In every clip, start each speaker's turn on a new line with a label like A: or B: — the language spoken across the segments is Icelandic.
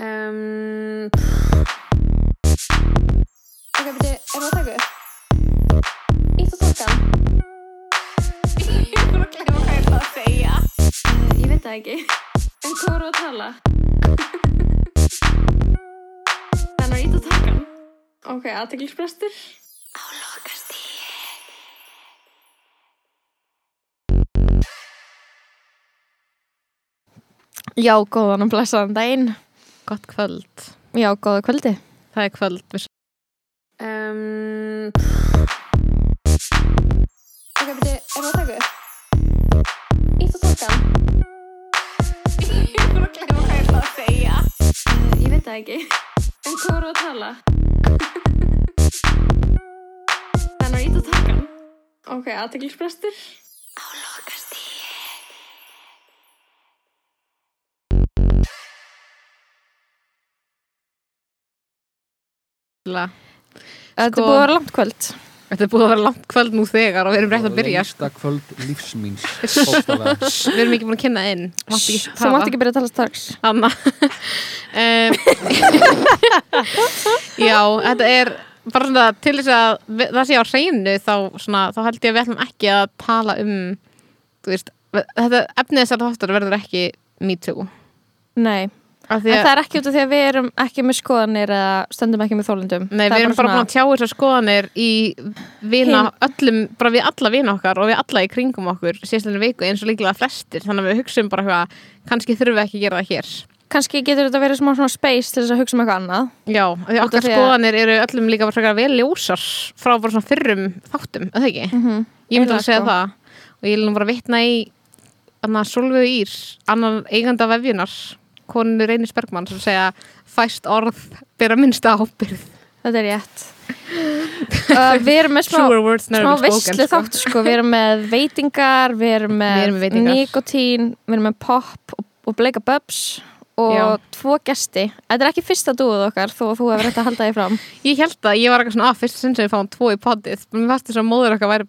A: Um, ok, beti, erum við að taka upp? Ítt og tókan? Ég er bara að glemma hvað ég ætla að segja. Uh, ég veit það ekki. En hvað voru að tala? Þannig að ítt og tókan? Ok, aðteglisbrestur. Á lokastíði.
B: Já, góðan og blessaðan daginn.
C: Gott kvöld.
B: Já, góða kvöldi.
C: Það er kvöld.
A: Um, ok, beti, erum við að taka upp? Ítt og tókan? Ég er bara að glemma hvað ég ætla að segja. Uh, ég veit það ekki. En hvað voru að tala? Þannig að ítt og tókan? Ok, aðteglisbrestur.
B: Þetta
C: Sko-
B: er búið að vera langt kvöld.
C: Þetta er búið að vera langt kvöld nú þegar og við erum rétt að byrja. sko.
D: Lengsta kvöld Bókstaflega.
C: Við erum ekki búin að kynna inn.
B: Þú mátt ekki byrja að tala strax.
C: Anna. um, já, þetta er bara svona til þess að við- það sé á hreinu þá, svona, þá held ég að við ætlum ekki að tala um þú veist, þetta efnið þessar þáttur verður ekki me too.
B: Nei. En
C: að-
B: það er ekki út af því að við erum ekki með skoðanir eða stöndum ekki með þólundum.
C: Nei, við erum bara búin að tjá þessar skoðanir í vina, öllum, bara við alla vina okkar og við alla í kringum okkur síðastlega viku eins og líklega flestir þannig að við hugsaum bara hvað, kannski þurfum við ekki að gera það hér
B: Kanski getur þetta verið smá svona space til þess að hugsa um eitthvað annað.
C: Já, því okkar
B: því að-
C: skoðanir eru öllum líka bara vel ljósar frá bara svona fyrrum þáttum, ekki?
B: Mm -hmm.
C: Að það og konunni Reynis Bergmann sem segja fæst orð bera minnsta ábyrð
B: Þetta er rétt. uh, við erum með smá, smá veistlu
C: sko.
B: þátt sko. Við erum með veitingar, við erum með,
C: með
B: nikotín, við erum með pop og, og bleika bubs og
C: Já.
B: tvo gesti. Þetta er ekki fyrsta dúið okkar að þú hefur þetta að halda því fram.
C: Ég held að ég var eitthvað svona að fyrst sinn sem við fáum tvo í poddið mér fannst þess að móður okkar væri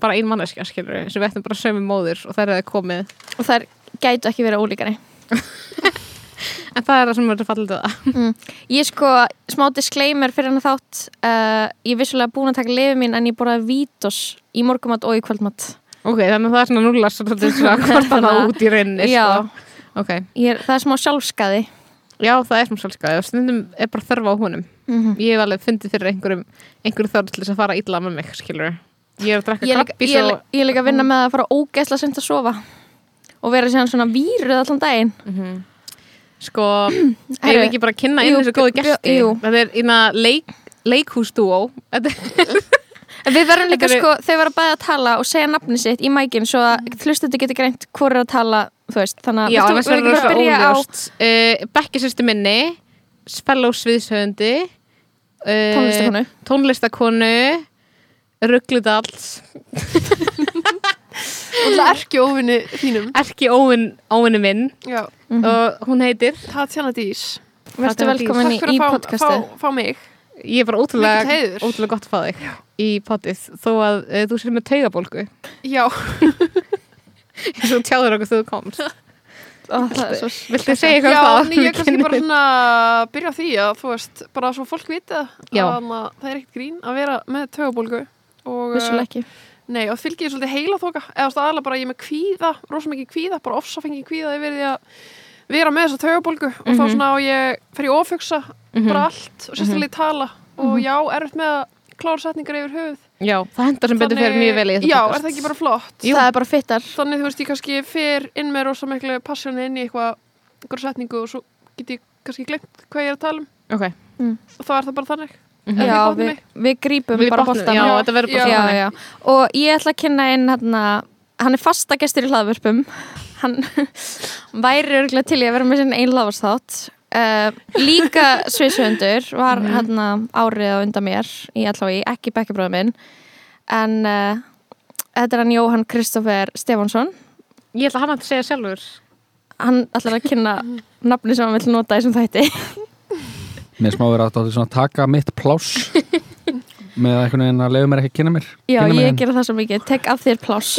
C: bara ein manneskja skilur sem við ættum bara sömu móður og það er það komið
B: Og það gætu ekki verið ólíkari.
C: en það er það sem verður fallið til það
B: Ég sko, smá disclaimer fyrir hennar þátt. Uh, ég er vissulega búin að taka lifið mín en ég borðaði vítos í morgumat og í kvöldmat.
C: ok, þannig að það er svona svona hvort það út í rauninni sko. ok,
B: Ég er, það er smá sjálfskaði.
C: já það er svona svolítið og stundum er bara þörfa á honum
B: Mm
C: ég hef alveg fundið fyrir einhverjum einhverju þörf til þess að fara illa með mig skilur ég er að drekka
B: er
C: kappís
B: ég, er, líka- er að vinna með að fara ógeðslega sent að sofa og vera síðan svona víruð allan daginn.
C: Mhm. sko,
B: Herru,
C: eigum við ekki bara að kynna inn þessu góðu
B: jú.
C: þetta er eina leik, leikhúsdúó.
B: Við verðum líka
C: er-
B: sko, þau verða bæði að tala og segja nafni sitt í mækin svo að hlustendur getur greint hvor er að tala veist, þannig að
C: Já, annars
B: við
C: það
B: bara byrja á
C: uh, Bekki sýstu minni fellow sviðshöfundi uh,
B: tónlistakonu
C: tónlistakonu Ruggludalls
E: Og það er ekki óvinni þínum.
C: Erki Óvin, Óvinni minn.
E: Já,
B: Mhm.
C: og hún heitir?
E: Tatjana Dís.
C: Takk
B: velkomin í,
E: Takk fyrir að fá,
B: podcastið.
E: fá, fá mig.
C: Ég er bara ótrúlega, ótrúlega gott að fá þig í potið þó að uh, þú sér með taugabólgu.
E: Já,
C: eins og tjáður okkur þegar þú komst.
B: Er svo
C: Viltu segja eitthvað
E: já
C: um það?
E: en ég er kannski bara svona byrja á því að þú veist, bara svo fólk viti að
C: Já.
E: að það er ekkert grín að vera með tögabólgu og
B: vissulega ekki
E: Nei, og fylgir ég svolítið heila þóka eða staðalega bara ég er með kvíða, rosa mikið kvíða bara ofsafengi kvíða yfir því að vera með þessa tögabólgu og þá
C: Mhm.
E: svona á ég fer ég ofugsa
C: Mhm.
E: bara allt og sérstaklega í tala og já, erfitt með að klára setningar yfir höfuð
C: Já, það hendar sem betur fyrir mjög vel í þetta
E: Já,
C: podcast.
E: er það ekki bara flott?
C: Jú.
B: það er bara fittar
E: Þannig þú veist, ég kannski fer inn með rosa miklu passjónu inn í eitthvað einhverja setningu og svo get ég kannski glemt hvað ég er að tala um
C: Ok,
E: og þá er það bara þannig
C: Mhm.
E: Ef
B: já, við, við grípum
C: við
B: bara
C: já.
B: og ég ætla að kynna inn hérna, hann er fasta gestur í hlaðvörpum. Hann væri örgulega til í að vera með sinni einn hlaðvarsþátt uh, líka sviðsöndur var
C: Mhm.
B: hérna árið á undan mér í allá ekki bekkjabróðu minn. En uh, þetta er hann Jóhann Kristoffer Stefánsson.
C: Ég ætla hann að segja sjálfur.
B: Hann ætlar að kynna nafni sem hann vil nota í þessum þætti
D: Mér smá verið að þetta svona taka mitt pláss með að einhvern veginn að leiða mér ekki að kynna mér
B: já,
D: kynna mig
B: ég gera það svo mikið, tek af þér pláss.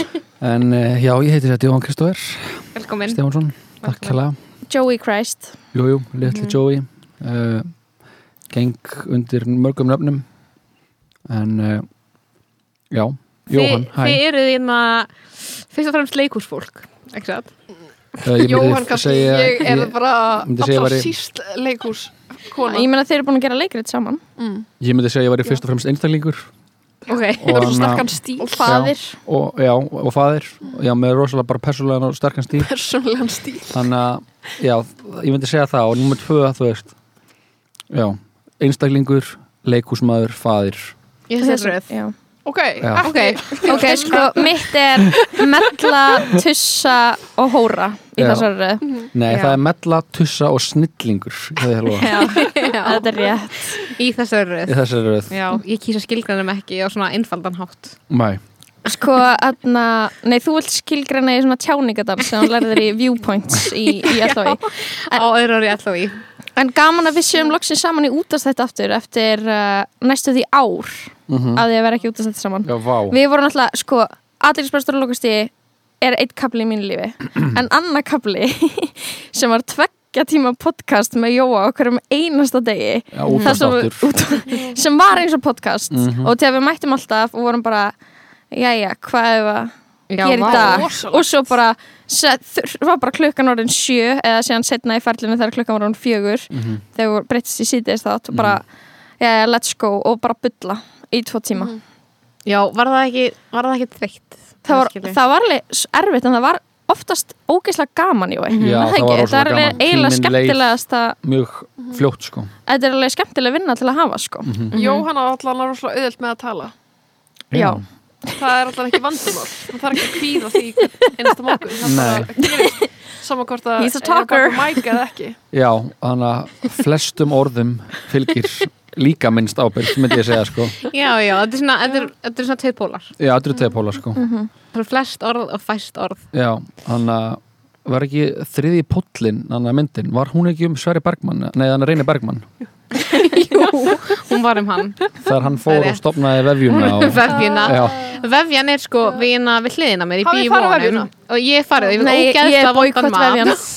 D: En uh, já, ég heiti þetta Jóhann Kristófer
C: Velkomin.
D: Stefánsson, takk kjærlega
B: Joey Christ.
D: Jú, jú, litli
C: Mhm.
D: Joey. Uh, geng undir mörgum nöfnum. En uh, já, Jóhann,
C: Þið eruð hérna fyrst og fremst leikursfólk ekki satt?
D: Ég myndi
E: Jóhann kannski,
D: segja-
E: ég er bara
D: væri-
E: síst leikús kona.
B: Ég meina þeir eru búin að gera leikrit saman.
E: Mm.
D: ég myndi segja að ég væri fyrst og fremst einstaklingur.
C: Ok,
E: Það er svo sterkan stíl?
B: Og faðir.
D: Og, já, og faðir. Já, með rosalega bara persónulegan og sterkan stíl.
E: Persónlegan stíl.
D: Þannig að, já, ég myndi segja það. Og nummer tvö, þú veist já, einstaklingur leikúsmaður, faðir.
C: Ég sé röð
B: Já.
E: Ok,
D: Já.
B: Ok, sko, mitt er mella, tussa og hóra í þessari röð.
D: nei,
C: Já.
D: það er mella, tussa og snillingur er
B: þetta er rétt.
C: í þessari röð
D: í þessari röð
C: Já, ég kýsa skilgrænum ekki á svona einfaldan hátt
D: Mæ.
B: Sko, aðna, nei, þú vilt skilgreina í svona tjáningadal sem hún lærðir í viewpoints í, í LHI.
C: á öðru ári í
B: En gaman að við séum loksins saman í útastætt aftur eftir uh, næstu því ár
D: Mm
B: að því að vera ekki útastætt saman.
D: já,
B: Við vorum alltaf, sko, aðeinsbærstur og lókusti er eitt kapli í mínu lífi. En annar kapli sem var tveggja tíma podcast með Jóa okkur um einasta degi.
D: Já, útastáttur
B: út, sem var eins og podcast.
D: Mhm.
B: og þegar við mættum alltaf og vorum bara jæja, hvað er það
C: Já,
B: gera í dag
E: rosalegt.
B: og svo bara set, var bara klukkan orðin sjö eða síðan setna í ferlinu þegar klukkan var orðin fjögur
D: Mhm.
B: þegar við breytist í síðdeist þátt og bara, jæja, let's go og bara bulla í tvo tíma
C: Já, var það ekki, var það ekki þreytt?
B: það var, það var alveg erfitt en það var oftast ógeðslega gaman Jói
D: Já,
B: Er
D: það
B: ekki?
D: var
B: er alveg
D: gaman.
B: eiginlega skemmtilegast að
D: mjög fljótt sko
B: þetta er alveg skemmtileg vinna til að hafa sko.
D: Mhm.
E: Jóhann á allan rosalega auðvelt með að tala
B: Já.
E: Það er allan ekki vandumál Það þarf ekki að kvíða því einasta morgun. Það hvort að
B: He's a
E: er á bak
B: talker.
E: við mæk eða ekki.
D: Já, þannig að flestum orðum fylgir líka minnst ábyrg myndi ég segja sko.
C: Já, já, þetta er svona, þetta er, þetta er svona tveipólar.
D: Já, þetta eru tegapóla sko.
B: Mhm.
C: Það er flest orð og fæst orð.
D: Já, þannig að var ekki þriði póllin, þannig að myndin var hún ekki um Sverri Bergmann, nei þannig að Reyni Bergmann
C: Hún var um hann.
D: Þegar hann
C: Það
D: fór og stopnaði vefjuna og,
C: Vefjuna.
D: Já,
C: Vefjan er sko vina við hliðina mér í
E: Hafið þið
C: bíu
E: farið á vefjuna?
C: Og ég farið, ég
B: Nei,
C: finn
B: er boykott
C: vondan
B: vefjan.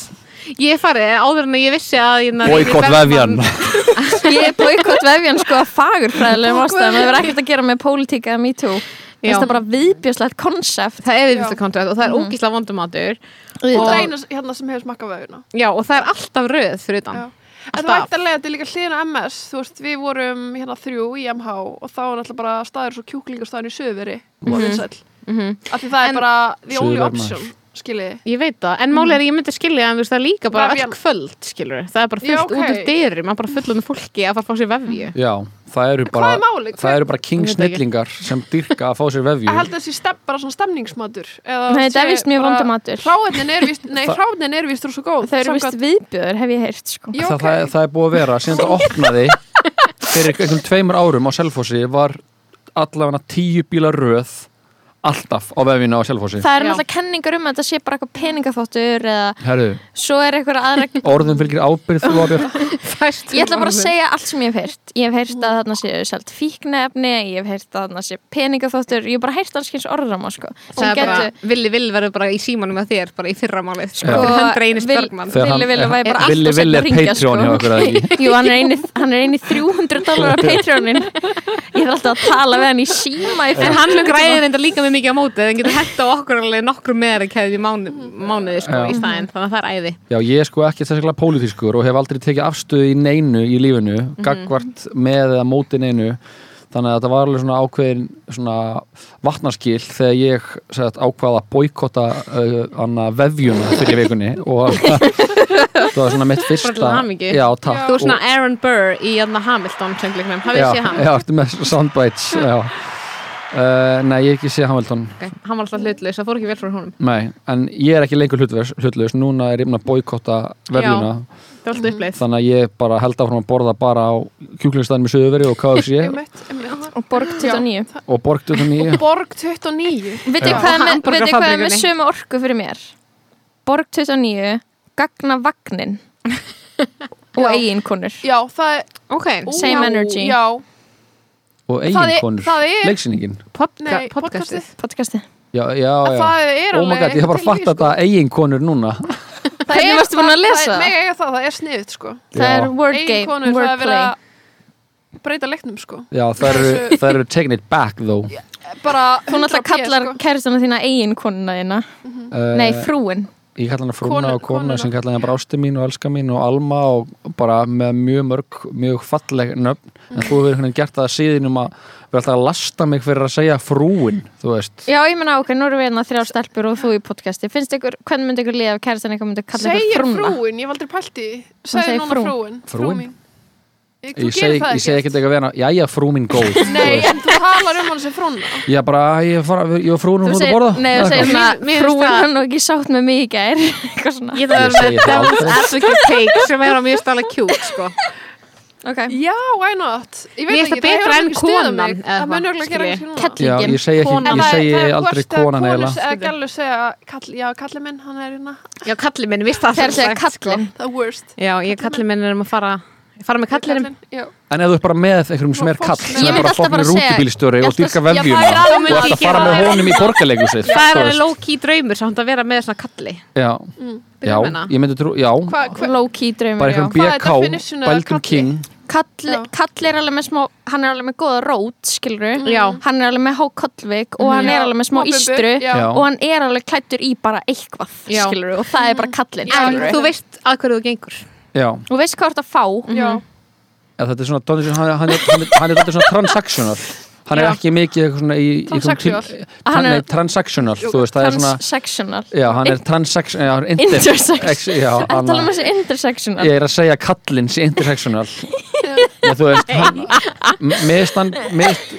C: Ég farið áður en ég vissi að ég
D: boykott vefjan.
B: ég er boykott vefjan sko að fagurfræðilegum ástæðum. Það verður ekkert að gera með pólitík eða me too. Það er bara viðbjöslegt konsept.
C: Það er
E: Já.
C: viðbjörslega kontrakt og það er ógísla vondumatur
E: Það
C: Og-
E: er eina hérna sem hefur smakkað vefuna
C: Já, og það er alltaf röð fyrir utan.
E: Já. En það
C: Alltaf.
E: væntanlega, þetta er líka hliðin á MS Þú veist, við vorum hérna þrjú í MH og þá er náttúrulega bara staður svo kjúklingastæðin í söðveri og
C: Mhm.
E: vinsæll
C: Mhm.
E: af því það
C: En-
E: er bara the only option skiljiði
C: Ég veit það, en málið er að ég myndi skilja en þú veist, það er líka bara
E: Vefjan.
C: öll kvöld skilur Það er bara
E: Já,
C: fullt
E: ok.
C: út úr dyrum maður bara fullt með fólki að fara að fá sér vefju
D: já, það eru
E: Hvað
D: bara
E: er málið?
D: það eru bara
C: Ég veit ekki.
D: kingsnillingar sem dyrka að fá sér vefju
E: Ég held að þessi stepp bara svona stemningsmatur eða
B: Nei, þetta er
E: sé
B: vist mjög
E: bara-
B: vondamatur
E: Hráefnin er vist, nei,
D: Það-
E: hráefnin er vist svo góð
B: þau eru vist viðbjöður hef ég heyrt sko
E: Já,
D: það, það, er- það er búið að vera síðan þetta opnaði fyrir einhvern tveimur árum á Selfossi var allavega tíu bílar röð alltaf á vefjuna á Selfossi.
B: Það
C: Já.
B: náttúrulega kenningar um að þetta sé bara eitthvað peningaþóttur eða
D: Herru,
B: svo er eitthvað aðra
D: orðum fylgir ábyrð þú ábyrð
B: Ég ætla bara að segja allt sem ég hef heyrt. Ég hef heyrt að þarna sé selt fíknefni Ég hef heyrt að þarna sé peningaþóttur Ég hef bara heyrt alls kyns orðram sko.
C: Það er bara, Villi Vill verður bara í símanum með þér bara í fyrramálið. Sko,
B: Vil-
C: Bergmann
D: Þegar
B: Villi Villi væri bara
D: Villi
B: alltaf
D: Villi er
B: seinna að
D: hjá
B: sko. Jú, hann er eini, hann er eini 300 dólar á Patreonin Ég þarf alltaf að tala við hann í síma í
C: En hann græðir enda líka með mikið á móti en getur hægt á okkur alveg nokkru meðri keðið í mánu, mánuði sko, í staðinn, þannig að það er æði
D: Já, ég er sko ekki þessaklega pólitískur og hef aldrei tekið afstöðu í neinu í lífinu,
B: Mhm.
D: gagvart með eða móti neinu þannig að þetta var alveg svona ákveðin svona vatnarskil þegar ég sagt, ákvaða að boykotta uh, hana vefjuna fyrir vikunni og það var svona mitt fyrsta. Já,
C: Þú er svona Aaron Burr í jæna Hamilton hafið séð hann?
D: Já, ertu með soundbites já. Uh, nei, ég hef ekki sé Hamilton
C: Okay. Hann var alltaf hlutlaus, það fór ekki vel fyrir honum
D: Nei, en ég er ekki lengur hlutlaus, núna er ég búin að boykotta
C: uppleið
D: þannig að ég bara held áfram að borða bara á kjúklingstæðin með Suðuveri og KFC.
B: Og Borg 29
D: og Borg 29
E: Borg 29
B: Veitir
D: Já.
B: hvað er með, sömu orku fyrir mér? Borg 29 Gagna vagnin Og
E: Já.
B: eiginkonur
E: Já, það er
C: Ok,
B: Same
E: Já,
B: energy.
E: Já,
D: og
E: Það er-
D: eiginkonur,
E: það er-
D: leiksýningin.
B: Podcasti
D: já, já,
E: að
D: já.
E: það er
D: oh my god, ég har bara
E: eitthvað til í,
D: fatt þetta eiginkonur núna.
B: Hvernig varstu búin að lesa
E: það?
B: það?
E: Meg eiga það, það er sniðut sko.
B: Það
D: Já.
B: er word
E: Eigin
B: game,
E: það er
B: wordplay.
E: að breyta leiknum sko.
D: Já, það eru, það eru taking it back though.
E: Bara
B: Þú náttúrulega
E: 100p,
B: kallar
E: sko.
B: kæristana þína eigin konuna þína
D: uh,
B: Nei, frúin
D: Ég kalla hana frúna
E: Konu-
D: og kona
E: konuna.
D: sem kalla hana bara ástu mín og elska mín og Alma og bara með mjög mörg, mjög falleg nöfn en þú hefur veginn gert það að síðan um að vera alltaf að lasta mig fyrir að segja frúin þú veist
B: Já, ég menna ok, nú erum við hérna þrjár stelpur og þú í podcasti Finnst ykkur, hvernig myndi ykkur liða ef kæristana ykkur myndi kalla ykkur
E: Segir
B: frúna?
E: frúin, ég hef aldrei pælt í því. Segir
B: segir
E: núna
B: frú.
E: frúin Frú
D: Frúin?
E: Ég-
D: Ég segi
E: það
D: ég segi
E: ekki
D: ekkert eitthvað vera, jæja frú mín góð
E: Nei, en þú talar um hann sem frúna.
D: Ég bara, ég, fara, ég og frúin hún að borða.
B: nei, þú
D: Eða
B: segir svona
C: það-
B: hann og ekki sátt með mig í gær Eitthvað svona.
C: Ég það. Devil's
D: aldrei.
C: advocate take sem er á mjög stálega cute sko.
B: Ok,
E: Já, why not? Ég veit ekki,
C: það betra
E: hefur
C: en
E: ekki stuðað mig.
C: eða
E: Það mun
C: hvað,
E: örgulega gera ekki núna
D: Já, ég segi, ekki, aldrei
E: að
D: konan
E: segja- Gælu segja, já, kalli minn, hann er hérna.
C: Já, kalli minn, vist það
B: kallin
E: er
C: kalli er fara með
E: já.
D: En ef þú ert bara með einhverjum sem er kall sem er bara rútubílstjóri
B: ég
D: og dyrka
B: er
C: alveg
D: og ætla að fara með honum í borgarleikusið
C: Það er
D: veist.
C: low-key draumur samt að vera með svona kalli.
D: Já,
E: Mm.
D: ég myndi trú, já.
E: Hva, hva,
B: Low key draumur,
D: bara
B: já.
D: Einhverjum
E: Hvað er
D: BK,
E: definition af kalli?
D: King.
B: Kall,
E: Já.
B: kall er alveg með smá hann er alveg með góða rót, skilur
C: Já.
B: hann er alveg með há kollvik og hann er alveg með smá ístru og hann er alveg klættur í bara eitthvað,
C: Já.
B: skilur og það er bara kallin,
C: En
B: skilur
C: þú veist að hverju þú gengur
D: Já,
B: og veist hvað þú ert að fá?
E: Já,
D: eða þetta er svona Donald, hann, hann, hann, hann er þetta svona transactional. Hann er ekki mikið eitthvað svona í, í
B: Hann er-
D: er transactional, þú veist, það er svona Já, hann er transaction já, hann er inter,
B: Intersex-
D: ex, já,
B: Þetta
D: hann,
B: tala um þessi intersectional?
D: Ég er að segja kallinn sé intersectional. Já, þú veist, hann Mist hann, mist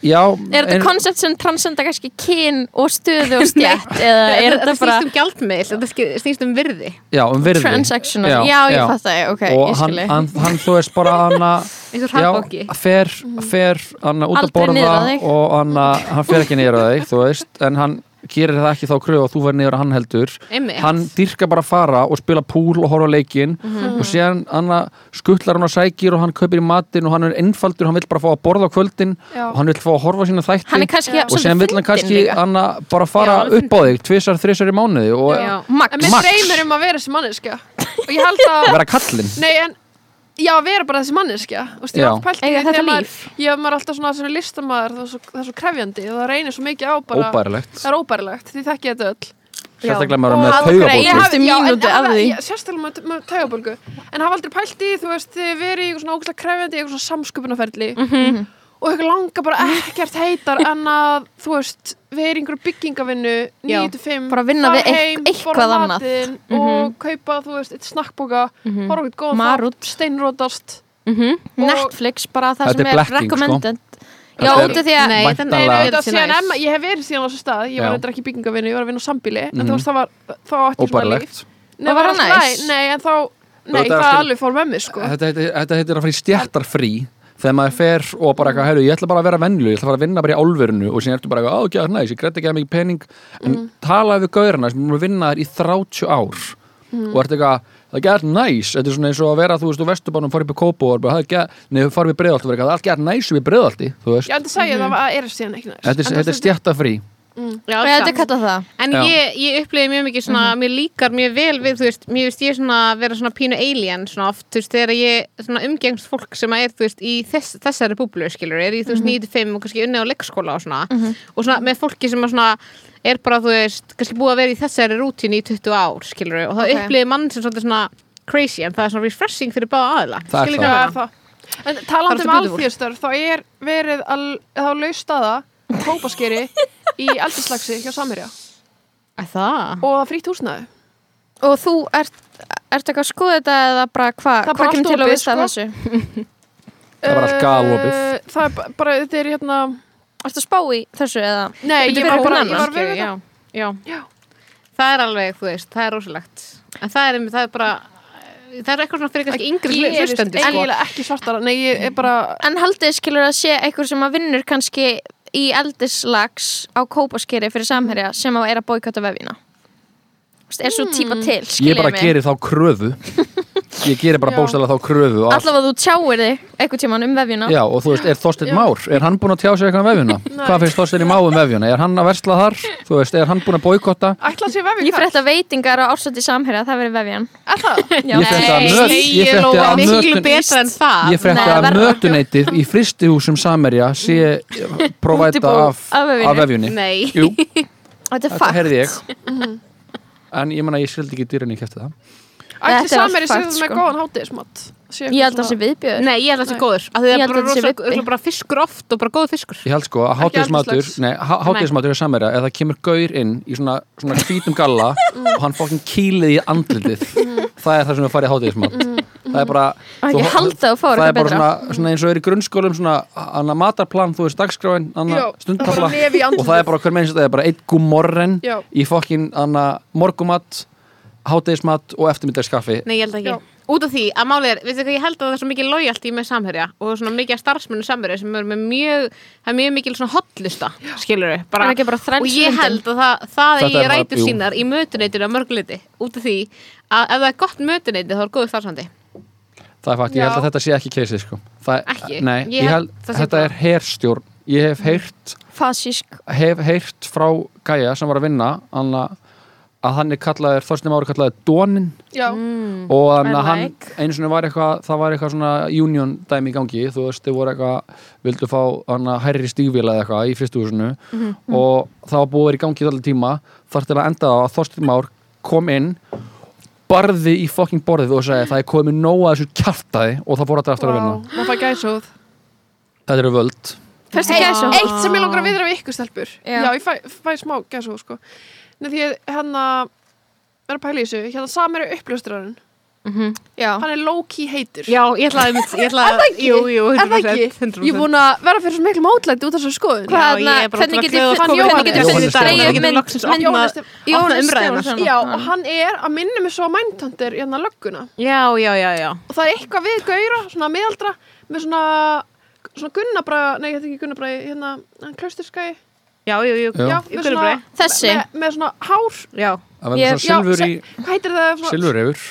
D: Já,
B: Er þetta
D: en-
B: koncept sem transcenda kannski kyn og stöðu og stjætt eða er þetta bara
C: snýst um gjaldmiðl, þetta snýst um virði.
D: Já, um virði.
B: Transactional?
D: Já,
B: Já, ég fatt það, ok,
D: Og
B: ég
D: hann, hann, hann, þú veist, bara hann að
C: eins og
D: Já, fer, fer hann út að borða og hann, hann fer ekki að þig, þú veist en hann gerir það ekki þá kröfu og þú fer niður að hann heldur
C: Einmitt.
D: hann dyrka bara að fara og spila púl og horfa á leikinn
B: Mhm.
D: og síðan hann skuttlar hann á sækir og hann kaupir í matinn og hann er einfaldur, hann vill bara fá að borða á kvöldin
E: já.
D: og hann vill fá að horfa á sína þætti
B: Hann kannski
D: og síðan vill hann kannski bara fara
C: Já,
D: upp á þig tvisar, þrisar í mánuði og
C: Já.
B: Max
E: En mér
D: Max.
E: dreymir um að vera þessi manneskja Og ég held að
D: vera kallinn
E: Nei, en Já, að vera bara þessi manneskja.
D: Já.
B: Eiga þetta
E: maður-
B: líf.
E: Ég hef maður alltaf svona sem listamæður það, er svo- það er svo krefjandi og það reynir svo mikið á bara
D: óbærilegt.
E: Það er óbærilegt, því þekki ég þetta öll.
D: Sérstaklega maður
E: Og
D: er með taugabólgu.
E: já, já, Sérstaklega með, með taugabólgu. En hafa aldrei pælt í, þú veist, þið verið í eitthvað svona ógæslega krefjandi, í eitthvað svona samsköpunarferli.
B: Mhm.
E: Og eitthvað langa bara ekkert heitar en að, þú veist, vera í einhverju byggingavinnu 9-5
B: Bara vinna við
E: heim,
B: eitthvað annað.
E: matinn og kaupa, þú veist, eitt snakkboka horfa okkur góð
B: Marút.
E: steinrótast
C: Mhm.
B: Netflix, bara það sem
D: er blekking, sko.
B: recommended Já,
D: Þetta er-
B: út af því að
C: Nei,
E: Nei, þetta síðan. Emma, ég hef verið síðan á þessu stað ég var
D: Já.
E: eitthvað ekki byggingavinnu, ég var að vinna á sambíli en
D: Mhm.
E: þú veist, það var, þá átti ég svona líf Nei,
B: var það
E: í lagi.
B: næs?
E: Nei, en þá, nei,
D: er
E: það alveg fór með mig, sko
D: þetta, þetta, þetta heitir að fara í stjættarfrí þegar maður fer og bara eitthvað, heyrðu, ég ætla bara að vera vennileg, ég ætla bara að vinna bara í álverinu. Og síðan ertu bara eitthvað, á, ekki, næs, ég greiði ekki að mikið pening. En
E: Mm.
D: talaði við gaurina sem er búin að vinna þær í 30 ár
E: Mm.
D: og ertu eitthvað, það er gert næs. Þetta er svona eins og að vera, þú veist, á Vesturbánum fara upp í Kópó og bara, það er gert, neður fara við og eitthvað, það er gert næs við breiðalti, þú veist.
E: Ég ætla að segja það að er síðan ekki næst
D: þetta er, þetta stjættarfrí
C: Já,
B: Og þetta er
C: samt.
B: kallað það
C: En
D: Já.
C: ég, ég upplifði mjög mikið svona, mér líkar mjög vel við, þú veist, mér veist ég svona vera svona pínu alien svona oft, þú veist, þegar ég svona umgengst fólk sem er, þú veist, í þess, þessari búblu, skilur, er í, þú veist, 9-5 og kannski unni á leikskóla og svona og svona með fólki sem að svona er bara, þú veist, kannski búið að vera í þessari rútínu í 20 ár, skilur, og það
B: Ok.
C: okay. upplifði mann sem svolítið svona crazy, en það er svona refreshing fyrir báða aðila,
D: Það er
C: skilur
D: það.
E: Það er
C: það.
E: það En
C: Það er
E: um
C: beautiful.
E: alþjóðstörf þá er verið að þá laus staða kópaskeri í eldislagsi hjá Samirja
C: Er það?
E: og frítt húsnæði
B: Og þú ert, ert ekki að skoða þetta eða bara hvað
E: Það er
B: hva
E: bara
B: kemur
E: allt
B: til að
E: opið,
B: vista
E: sko.
B: þessu?
D: Það var allt galopið.
E: Eh, Það er ba- bara, þetta er hérna
B: Ertu að spá í þessu eða?
E: Nei,
B: Bíddu,
E: ég
B: fyrir
E: var bara, ég var
B: annars,
E: verið
C: já, já.
E: Já.
C: Það er alveg, þú veist, það er rosalegt En það er, einmitt- það er bara Það er eitthvað svona fyrir kannski yngri
E: Gerist
C: hlustendur sko.
E: eiginlega ekki svartara Nei, ég er bara
B: En haldið skilur að sé einhver sem að vinnur kannski í eldislags á kópaskeri fyrir samherja sem á er að boykata vefina. Er svo típa til,
D: ég
B: skilja
D: bara
B: mig.
D: geri þá kröfu ég gerir bara
E: Já.
D: bókstæðlega þá kröfu að,
B: Allavega þú tjáir þig eitthvað tíman um vefjuna
D: Já, og þú veist, er Þorsteinn
E: Já.
D: Már er hann búinn að tjá sig eitthvað um vefjuna? Hvað finnst Þorsteinn í Má um vefjuna? Er hann að versla þar? Þú veist, er hann búinn að boykotta?
E: Ætla að sé vefið
B: Ég frétta veitingar á ársætti samherja, það verið vefjan
E: Er það?
B: Já.
D: Ég frétta að
C: Nei,
D: möt-
C: nei,
D: ég frétti
C: Lóa,
D: að
C: miklu
D: mötun-
C: betra en það
D: Ég frétti
B: Nei,
D: að
B: verra.
D: mötuneytið í fristihúsum Samerja sé provæta
B: Útibú
D: af,
B: af vefjunni.
D: af vefjunni
C: Nei,
D: Jú,
B: Þetta er
D: þetta
B: fakt
D: heyrði ég En ég menna, ég skildi ekki dýrinni í kæfti það
B: Er allt
E: samir í sig með
B: sko.
E: góðan hátíðismat
B: Ég held að það sé viðbjöður
C: nei, ég held að það sé góður. Af því
B: Ég
C: það er bara,
B: að það
C: bara fiskur oft og bara góð fiskur.
D: Ég held sko að hátíðismatur hátíðismatur er Samerja Ef það kemur gaur inn í svona, svona hvítum galla og hann fokkin kýlið í andlitið Það er það sem við farið hátíðismat. Það er bara þú-
B: Ég held að þú fáir
D: það er bara svona, svona eins og er í grunnskólum svona annar matarplan, þú veist dagskráin stundtafla og það er bara hver meins þetta er bara eitt gúmorren í fokkin annar morgumat hátegismat og eftirmiddagskaffi
C: Nei, ég held ekki
E: Já.
C: Út af því að málið er, veistu hvað ég held að það er svo mikið lojalti með samherja og svona mikið starfsmennu samherja sem eru með mjög, það er mjög mikil svona hotlista, skilur við,
B: Er ekki bara
C: og ég held að það, það
D: Þetta
C: eigi
D: er bara-
C: rætur
D: jú.
C: sínar í mötuneytinu að mörguleiti, út af því að ef það er gott mötuneyti þá er góður starfsandi
D: það er fakt, ég held
E: Já.
D: að þetta sé ekki keisið sko. það,
C: Ekki?
D: Nei,
C: Ég
D: ég
C: held
D: held,
C: það sé
D: þetta
C: bara-
D: er herstjórn ég hef heyrt
B: Fasísk
D: hef heyrt frá gæja sem var að vinna anna, að hann er kallaður, Þorstin Mári kallaður Dónin
E: Já,
C: mm.
D: og þannig að hann
B: like.
D: einu svona var eitthvað það var eitthvað svona union dæmi í gangi. Þú veist, þau voru eitthvað vildu fá hana, hærri stígvíla eða eitthvað í fyrstu húsinu.
B: Mhm.
D: og það var búið að í gangi í allir tíma. Þar til að enda á að Þorstin Már kom inn barði í fokking borðið og sagði það er komið nóg að þessu kjartaði og það fór að aftur að vinna.
E: Vá, maður fæ gæsóð.
D: Þetta eru völd.
E: Eitt- sem ég langar að viðra við ykkur stelpur.
B: Já.
E: Já, ég fæ, fæ smá gæsóð sko Nei, því að hérna er að pæla í þessu, hérna samir er uppljóstrarinn.
B: Já.
E: Hann er low-key heitur
C: Já, ég ætlaði ætlaði,
E: Er það ekki?
C: jú, jú,
E: Er það
C: 100%,
E: ekki?
C: 100%.
E: Ég er búin að vera fyrir svo miklu mótlæti út af þessu skoðun.
B: Hvað
C: Já,
B: þarna,
C: ég er bara
B: hvernig getur
C: að
B: hvernig getur Stefánsson.
E: Já, og hann er að minna mig svo að mindtandir í hérna lögguna.
C: Já, já, já, já.
E: Og það er eitthvað við gauðra, svona miðaldra með svona, svona gunnabræða nei, þetta er ekki gunnabræði, hérna
C: Já, jú, jú,
D: Já.
E: já,
C: Í
E: með svona
B: Þessi?
E: með, með svona hár.
C: Já.
B: Ég-
D: svona silfur
E: já,
D: í
E: hvað heitir það, svona,
D: silfur yfir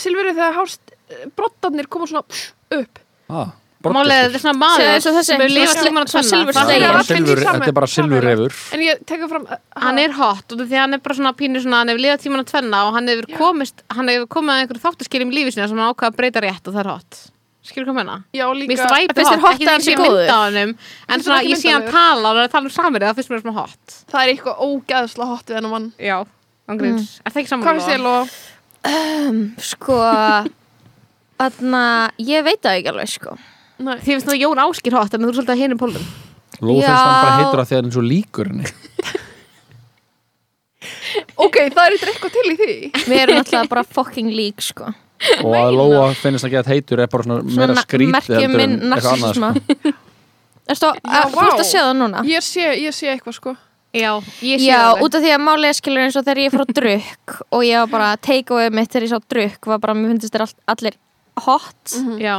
E: silfurið þegar hár brottarnir koma svona pss, upp.
D: Ah,
C: er þetta er svona maður
B: og
C: sem er að
B: svona
C: tvenna.
D: þetta er bara silfur
E: samfélag.
D: yfir
E: en ég tekur fram
C: Hann er hot af því hann er bara svona pínu svona hann hefur lifað tíman að tvenna og hann hefur komist hann hefur komið að einhverju þáttaskilum í lífi sinna sem hann ákvað að breyta rétt og það er hot Skilur hvað menna?
E: já,
C: Mér
E: líka
C: væpið
B: Finnst þér
C: hot, ekki
B: að
C: því
B: hann
C: að mynda á hannum en
E: Finnst
C: svona
E: þér ekki
C: ég sé hann tala og það er að tala um samir það finnst mér svona hot.
E: Það er eitthvað ógeðsla hot við hennar mann.
C: Já, ángríns Er það ekki saman?
E: hvað finnst þér, Lóa?
B: Sko Þarna, ég veit það ekki alveg sko.
E: Nei.
C: Þið finnst það Jón Áskir hot en þú er svolítið að hinum pólum
D: Ló finnst hann bara heitur að því að hann er svo líkur henni.
E: Ok, það er eitthvað eitthvað til í því.
B: Við erum alltaf bara fucking lík sko
D: og að Lóa finnst að geta heitur er bara svona meira skrítið
B: merkjum
D: heldur en
B: minn
D: eitthvað annað
B: narsisma
D: sko.
B: Erstu að, ert að sé það núna?
E: ég sé, ég sé eitthvað sko.
C: Já, ég sé
B: Já,
C: það
B: út af því að málið skilur eins og þegar ég fór á drukk og ég var bara, take away mitt þegar ég sá drukk var bara, mér finnst all, allir hot.
C: Já,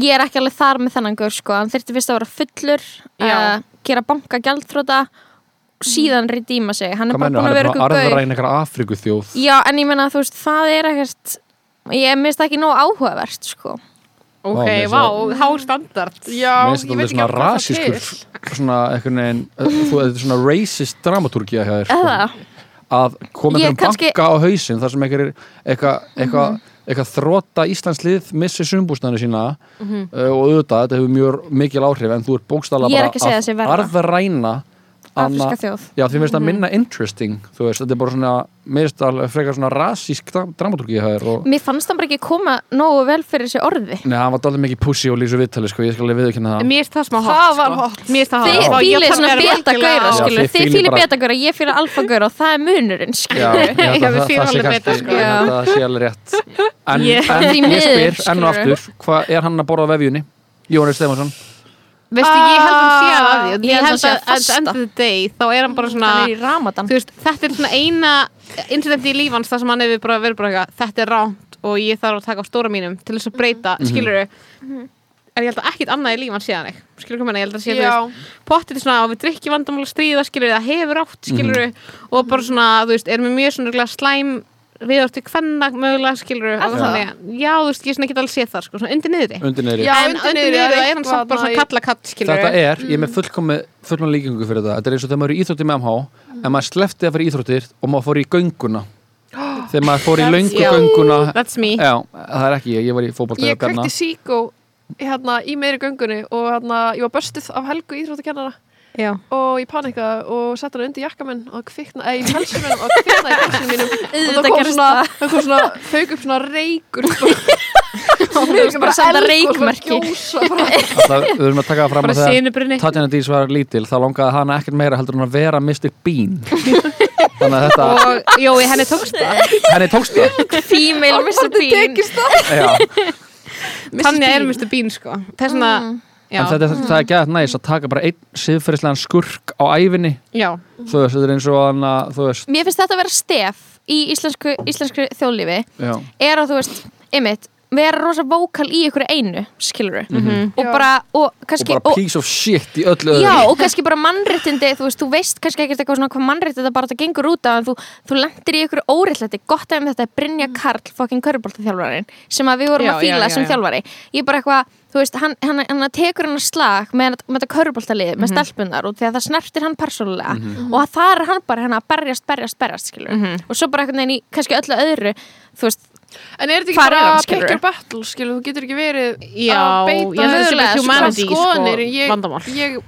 B: ég er ekki alveg þar með þennan gaur sko. Hann þurfti fyrst að vera fullur uh, gera banka gjaldþróta síðan redeema sig. Hann er
D: hvað
B: bara búin
D: hann
B: að
D: er
B: vera gaur.
D: eitthvað Afriku þjóð
B: já en ég menna þú veist það er ekkert ég minnst ekki nóg áhugavert sko.
C: Ok,
D: Vá,
C: há standard.
E: Já, ég veit ekki hvað það
D: rasískur
E: til
D: svona einhvern veginn uh, þú, þetta er svona racist dramatúrkía hjá þér sko. að koma
B: kannski-
D: banka á hausinn þar sem einhver eitthvað eitthva, eitthva þróta Íslandslið missi sumbústæðinu sína
B: Mhm.
D: uh, og auðvitað, þetta hefur mjög mikil áhrif en þú ert bókstala
B: er
D: bara
B: að
D: arðræna
B: afriska
D: Anna-
B: þjóð
D: Já, því finnst
B: Mhm.
D: það minna interesting þú veist, þetta er bara svona meðist alveg frekar svona rasísk dra dramatúrkía hjá þér og
B: mér fannst það bara ekki koma nógu vel fyrir þessi orði
D: Nei, hann var dálítið mikið pussi og lýsu viðtali sko, ég skal alveg viðkynna það
C: Mér finnst það smá hot
E: Það
C: sko.
E: hot.
C: Mér finnst það
B: þið
C: að
B: svona
C: vera
B: beta
C: virkilega
B: gauðra
C: á-
D: Já,
B: skilur
D: þið
B: þið
D: fílið
B: fýlið
D: bara-
B: beta gauðra, ég fýlið alfa gauðra og það er munurinn
D: það, það sé
C: alveg sko.
D: það sé alveg rétt En,
C: Ég-
D: spyr enn og aftur hvað er hann að borða vefjunni? Jóhannes Stefansson
C: Veistu, ég held að hann sé að því
B: Ég
C: Ég
B: held að sé
C: að
B: að
C: at the end of the day þá er hann bara svona
B: hann er
C: þú veist, þetta er svona eina incidenti í lífans þar sem hann hefur bara verið bara eitthvað þetta er ránt og ég þarf að taka á stóra mínum til þess að breyta, mm skilur en ég held að ekkit annað í lífans séðan ekki skilur hvað menna, ég held að sé þú pottir svona á við drikki vandamál að stríða skilur það hefur átt skilur og bara svona, þú veist, er með mjög svona slæm við orðið hvenna mögulega skilur
B: það?
C: þannig, já, þú veist, ég svona get alveg séð það sko, svona undir niðri
E: Já,
C: en
E: undir niðri er
C: hann samt bara
E: í-
C: svona kalla katt
D: Þetta er, ég er með fullkomi fullkomi líkingu fyrir þetta. Þetta er eins og þegar maður er í íþrótti með MH en maður sleppti að fyrir íþróttir og maður fór í gönguna. Þegar maður fór í löngu gönguna
C: that's me.
D: Já, það er ekki ég, ég var í fótbolta
E: Ég kveikti síkó hérna, í meiri göngunni og hérna, ég var börstuð af Helgu íþróttakennara
C: já.
E: og ég panikaði og sett hann undir jakka minn og kvikna, eða í minn og kviknaði í pelsin mínum. Og það kom svona,
B: það.
E: það kom svona, fauk upp svona reykur og
B: Þú veist bara senda reykmerki
D: Alltaf, Við erum að taka það fram að þegar Tatjana Dís var lítil þá langaði hana ekkert meira heldur en að vera Mr. Bean. Þannig að þetta
C: og jó, henni tókst það.
D: Henni tókst það.
B: Female Mr. Bean.
D: Já,
C: Tanja er Mr. Bean sko. Þess vegna, já,
D: en þetta, það er gæðat næst að taka bara einn siðferðislegan skurk á ævinni.
C: Já.
D: Þú veist, þetta er eins og þú veist,
B: Mér finnst þetta að vera stef í íslensku, íslensku þjóðlífi.
D: Já,
B: er að þú veist, einmitt vera rosa vókal í ykkur einu, skilur og
E: Já.
B: bara, og
D: og
B: kannski
D: bara piece of shit í öllu öðru.
B: Já, og kannski bara mannréttindi, þú veist, þú veist kannski ekkert eitthvað svona hvað mannréttindi bara þetta gengur út af en þú, þú lendir í ykkur óréttlæti. Gott ef þetta er Brynja Karl, fucking körubóltaþjálfarin sem að við vorum
C: Já,
B: að fíla
C: já, já,
B: sem
C: já.
B: þjálfari. Ég er bara eitthvað, þú veist, hann, hann, hann tekur hann að slag með, með þetta körubóltalið
C: Mhm.
B: með stelpunar og því að það snertir hann persónulega. Og að það er hann bara hérna að berjast, berjast, berjast skilur,
C: Mhm.
B: og svo bara einhvern
E: En er þetta ekki
B: er
E: bara
B: skilurðu?
E: pick your battle, skilur, þú getur ekki verið
C: Já,
E: að
C: ég
E: beita
C: að bara
B: sko,
C: sko,
E: skoðanir, ég,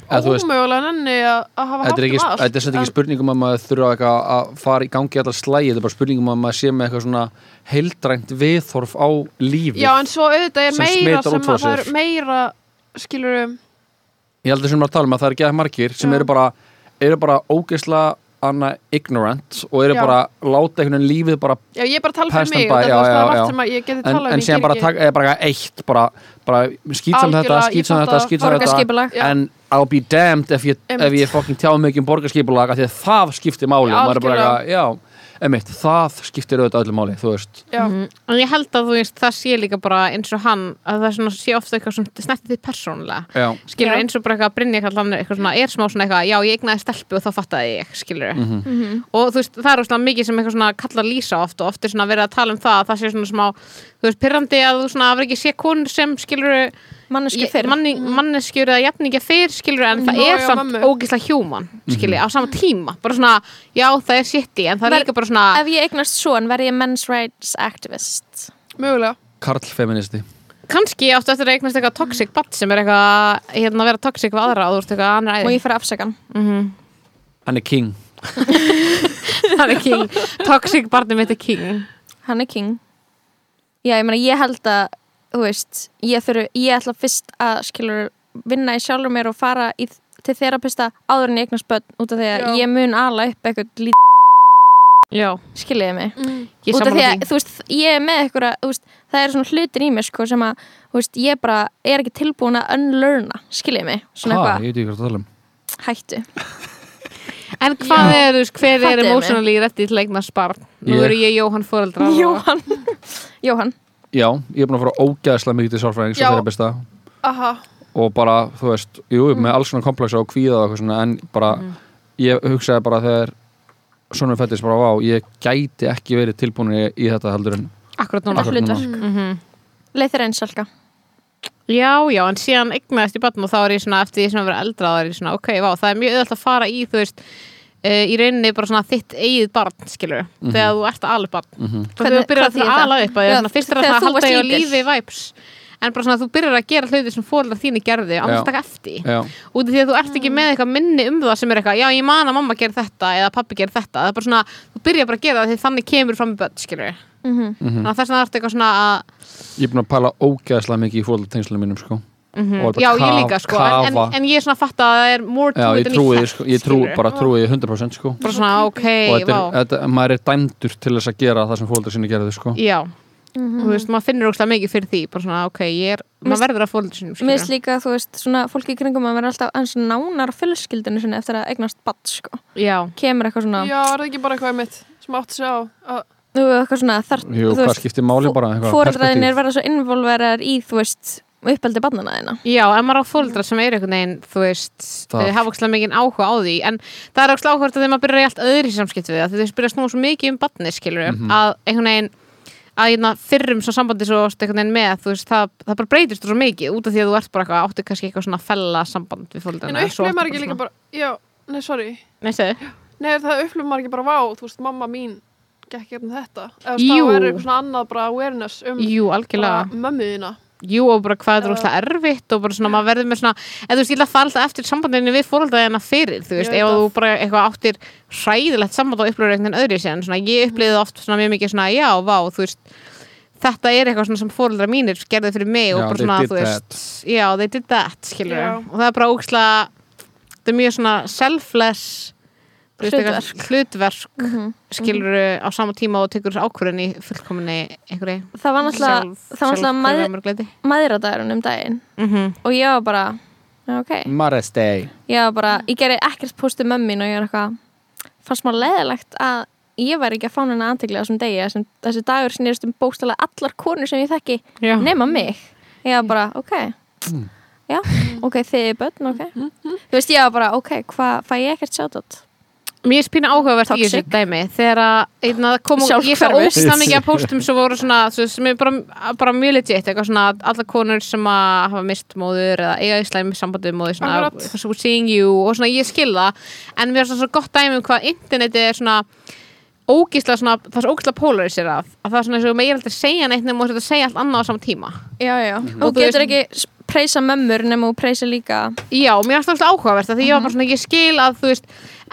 E: ómögulega nenni að að hafa haft
D: Þetta er ekki,
E: um allt
D: þetta er ekki spurningum að maður þurfa að fara í gangi allar slægi, þetta er bara spurningum að maður sé með eitthvað svona heildrænt viðhorf á lífið.
E: Já, en svo auðvitað er meira sem að það er meira skilur
D: Ég held að sem maður tala um að það er ekki að margir sem
E: Já.
D: eru bara, eru bara ógeðslega anna ignorant og eru
E: Já.
D: bara láta einhvern veginn lífið bara
E: Já, ég er bara að tala fyrir mig það er
D: já.
E: sem ég geti
D: en,
E: talað um
D: en síðan bara, eða bara eitt bara, bara skýtsam þetta, skýtsam þetta, skýtsam þetta. en I'll be damned ef ég, ef ég fucking tjáði mikið um borgarskipulag af því að það skiptir máli. Og maður er bara já, emitt, það skiptir auðvitað öllu máli, þú veist
E: Já,
C: Mhm. En ég held að þú veist, það sé líka bara eins og hann að það er svona, sé ofta eitthvað sem snerti þið persónulega
D: já,
C: skilur
E: Já.
C: eins og bara eitthvað að hann eitthvað svona, er smá svona eitthvað, já ég egnaði stelpu og þá fattaði ég, skilur
D: Mhm.
C: og þú veist, það er óslega mikið sem eitthvað svona kallar lýsa oft og oft er svona verið að tala um það að það sé svona smá, þú veist, pyrrandi að þú svona að
B: manneski fyrir
C: manni, manneskjur eða jafningja fyrr skilur en það
E: Já,
C: er
E: já,
C: samt ógislega human skilur, á sama tíma, bara svona já það er shitty en það er líka bara svona
B: ef ég eignast svona verð ég men's rights activist?
E: Mögulega.
D: Karl feministi
C: kannski áttu eftir að eignast eitthvað toxic batt sem er eitthvað, hérna að vera toxic við aðra og þú ert eitthvað annar
B: og
C: æði
B: ég fyrir afsakan
C: mm
D: hann? Er king.
C: Það er king, toxic barnið mitt er king.
B: Hann er king. Já, ég meina, ég held að þú veist, ég þurfu, ég ætla fyrst að skilur vinna í sjálfur mér og fara í, til þerapista áður en ég eignast börn út af því að
E: Já.
B: ég mun ala upp eitthvað lítið
C: já,
B: skiljiði mig?
C: Ég
B: út af því að, þú veist, ég er með eitthvað það er svona hlutir í mér sko sem að, veist, ég bara er ekki tilbúin að unlearna, skiljiði mig? Eitthvað,
D: ég veit ekki hvað það tala um.
B: Hættu.
C: En hvað er, þú veist, hver er
B: Fattiði mig.
C: emotionally rétti til að eignast barn? Nú eru ég Jóhann fóreldra og-
B: Jóhann. Jóhann,
D: já, ég er búin að fara ógæðslega mikið til sálfræðings
E: Já.
D: og þeirra besta.
E: Aha,
D: og bara, þú veist, jú, með alls svona komplexa og kvíða og eitthvað svona, en bara ég hugsaði bara þegar svona fættist bara, vá, ég gæti ekki verið tilbúin í, í þetta heldur en
C: akkurat núna.
D: Akkurat núna.
B: hlutverk,
C: Mhm.
B: leið þér eins Salka?
C: Já, já, en síðan eignaðist í barn og þá er ég svona, eftir því sem að vera eldra þá er ég svona, ok, vá, það er mjög auðvitað að fara í, þú veist, uh, í rauninni bara svona þitt eigið barn, skilur þegar þú ert að ala barn mm
B: Hvernig-
C: þú byrjar
B: hvað þýðir
C: að ala upp að
B: Já,
C: svona, fyrst er það að halda
B: lítil.
C: lífi vibes. En bara svona, þú byrjar að gera hluti sem fóreldrar þínu gerði, annars taka eftir.
D: Já,
C: út af því að þú ert ekki með eitthvað minni um það sem er eitthvað, já, ég man að mamma gerir þetta eða pappi gerir þetta, það er bara svona þú byrjar bara að gera það því þannig kemur fram í börn, skilur
B: Mhm.
C: þannig að þess vegna er eitthvað svona að
D: ég er búin að pæla ógæðslega mikið í fólk tengslum mínum, sko Og bara
C: Já, ég líka sko en, en, ég er svona að fatta að það er more to
D: já,
C: it
D: ég sko, ég trú, bara trúi því 100% sko.
C: Bara svona ok,
D: og þetta er, þetta, maður er dæmdur til þess að gera það sem fólk sinni gerði, sko.
C: Já, þú veist, maður finnur ógstlega mikið fyrir því bara svona ok, ég er, maður verður að fólk sinum
B: Mér finnst líka, þú veist, svona fólki í kringum að vera alltaf eins nánar fjölskyldinu sinni eftir að eignast badd, sko.
C: Já,
B: Kemur eitthvað svona,
E: já, er það ekki bara eitthvað mitt sem átt sig á að,
B: þú veist, eitthvað svona þar,
D: Jú,
B: þú veist,
D: skiptir máli bara eitthvað
B: fóreldræðinir
D: perspektíf.
B: verða svo involverar í, þú veist, uppeldi barnana þína
C: Já, en maður á fóldra sem er einhvern veginn, þú veist,
D: Það-
C: uh, hafa ókslega mikið áhuga á því, en það er ókslega áhugavert að þegar maður byrjar í allt öðri samskipt við það, þegar þau byrja að snúa svo mikið um barni, skilur
D: Mhm.
C: að einhvern veginn, að hérna fyrrum svo sambandi svo einhvern veginn með, þú veist, það, það bara breytist svo mikið út af því að þú ert bara eitthvað, áttu kannski eitthvað svona fella samband við
E: En
C: fóldrana.
E: upplifir maður ekki líka bara, já, nei, sorry.
C: Nei.
E: Nei, það upplifir maður ekki bara, vá, þú veist, mamma mín gekk hérna þetta. Eða þá er eitthvað svona annað bara awareness um
C: Jú,
E: bara.
C: Jú, og bara hvað er rosalega erfitt og bara svona, maður verður með svona, eða þú veist, ég ætla að fara alltaf eftir sambandinu við fóröldaðina fyrir, þú veist, ef
E: það.
C: þú bara eitthvað áttir hræðilegt samband og upplifir einhvern veginn öðru sér, svona, ég upplifði oft svona mjög mikið svona, já, vá, þú veist, þetta er eitthvað svona sem fóröldra mínir gerði fyrir mig og
D: Já,
C: bara
D: they
C: svona,
D: did
C: þú veist, já, they did that, skilur,
E: Já.
C: og það er bara ókslega, þetta er mjög svona selfless, eitthvað hlutverk,
B: Mhm.
C: skilur á sama tíma og tekur þessu ákvörðin í fullkominni einhverju
B: það var náttúrulega, mæðradagurinn um daginn.
C: Mm
B: og ég var bara, já, ok.
D: Mother's Day.
B: Ég var bara, ég gerði ekkert postu mömmin og ég var eitthvað fannst maður leðilegt að ég væri ekki að fá henni aðteglega þessum degi þessi dagur snýrist um bókstala allar konur sem ég þekki
C: Já.
B: nema mig. Ég var bara, ok. Já, ok, þið er börn, ok. Þú veist, ég var bara, ok, hvað fæ ég ekkert sjátt
C: Mér er pínu áhugavert í þessu
B: Toxic.
C: dæmi. Þegar að kom og ég fær ósna mikið að póstum sem voru svona, sem er bara, bara mjög legit, eitthvað svona allar konur sem að hafa mist móður eða eiga í slæmi sambandi við móður svona,
E: Akkurat.
C: eitthvað svo seeing you og svona ég skil það. En mér er svona svo gott dæmi um hvað interneti er svona ógísla svona, það er svo ógísla polariserað að það er svona eins og meira aldrei segja neitt nema þú ert að segja allt annað á sama tíma.
B: Já, já,
C: Og
B: og
C: þú
B: getur
C: veist-
B: ekki preysa mömmur nema og preysa líka.
C: Já, mér finnst það alltaf áhugavert af því ég var bara svona, ég skil að þú veist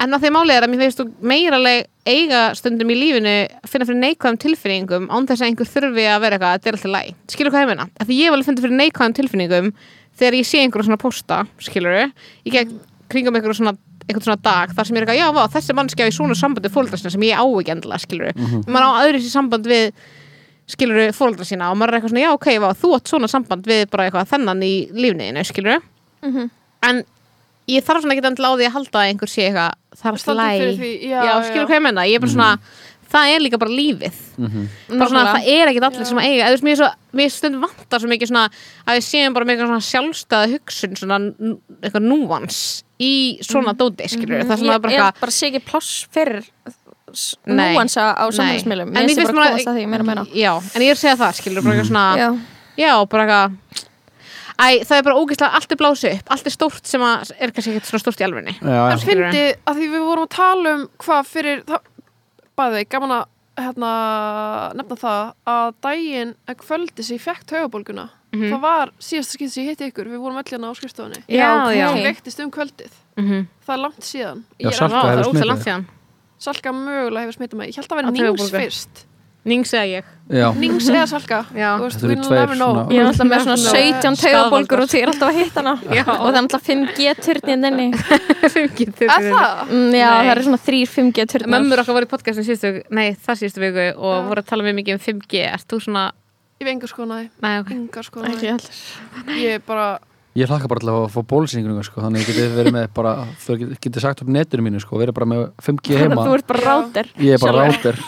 C: en að því málið er að mér finnst þú meiraleg eiga stundum í lífinu finna fyrir neikvæðum tilfinningum án þess að einhver þurfi að vera eitthvað að þetta er alltaf læg skilur hvað ég meina? Af því ég var alveg fundið fyrir neikvæðum tilfinningum þegar ég sé einhverja svona posta skilur ég gegn kringum einhverja svona einhvern svona dag þar sem ég er eitthvað, já, vá, þessi mannskja í svona sambandi fólkdra sína sem ég á ekki endilega, skilur maður á öðru sér samband við skilur fólkdra sína og maður er eitthvað svona, já, ok, vá, þú átt svona samband við bara eitthvað þennan í lífniðinu, skilur en ég þarf svona ekki á því að halda að einhver sé eitthvað það er alltaf
E: Stendur fyrir
C: læg
E: því,
C: já,
E: já,
C: skilur
E: já.
C: hvað ég menna, ég er bara svona það er líka bara lífið. Bara svona, það er ekkert allir sem að eiga eða þú veist, mér stundum vantar svo mikið svona að við séum bara eitthvað svona sjálfstæða hugsun svona eitthvað núvans í svona dóti, skilur það er svona
B: ég,
C: bara
B: ég
C: eitthvað
B: bara sé ekki pláss fyrir núansa á samfélagsmiðlum. Finnst
C: finnst
B: bara
C: maður-
B: komast að því
C: já, en ég er að segja það, skilur bara eitthvað svona,
B: já,
C: já, bara eitthvað Æ, það er bara ógeðslega, allt er blásið upp. Allt er stórt sem að er kannski ekkert svona stórt í alvegni
E: En fyndi að því við vorum að tala um hvað fyrir, það, bæði, gaman að hérna, nefna það að daginn að kvöldi sem ég fekk taugabólguna,
C: Mhm.
E: það var síðasta skipti sem ég hitti ykkur, við vorum öll hérna á skrifstofunni.
C: Já, já.
E: sem veiktist um kvöldið,
C: Mhm.
E: það er langt síðan.
D: Já,
E: er
D: Salka
C: það
D: hefur smitað.
E: Salka mögulega hefur smitað mig, ég held að vera Nings
C: taugabólgu.
E: fyrst
C: Nings eða ég
D: Já.
E: Nings eða Salka
C: Já.
E: Þú veist,
D: Þetta eru tveir svona-
B: ég er alltaf með svona
C: Nefna-
B: 17 taugabólgur og því er alltaf að hitta hana
C: Já.
B: og það er alltaf 5G turnin inni
C: Fimgetur
E: Er það?
B: mm, já,
C: Nei.
B: það eru svona 3 5G turnar
C: Mömmur okkar voru í podcastinu síðustu, nei það síðustu viku og
E: Já.
C: voru að tala mjög mikið um 5G Ert þú svona,
E: Ég veit engar skoðnaði,
C: nei ok
E: engar
B: ekki
E: skoðnaði
B: allir
E: Ég er bara,
D: Ég hlakka bara til að fá bólusýningunum sko, þannig að ég geti verið með bara, þau geti, geti sagt upp netinu mínu sko, verið bara með 5G heima
B: þú ert bara
E: Já.
B: rátir
D: Ég er bara
B: sjálfur.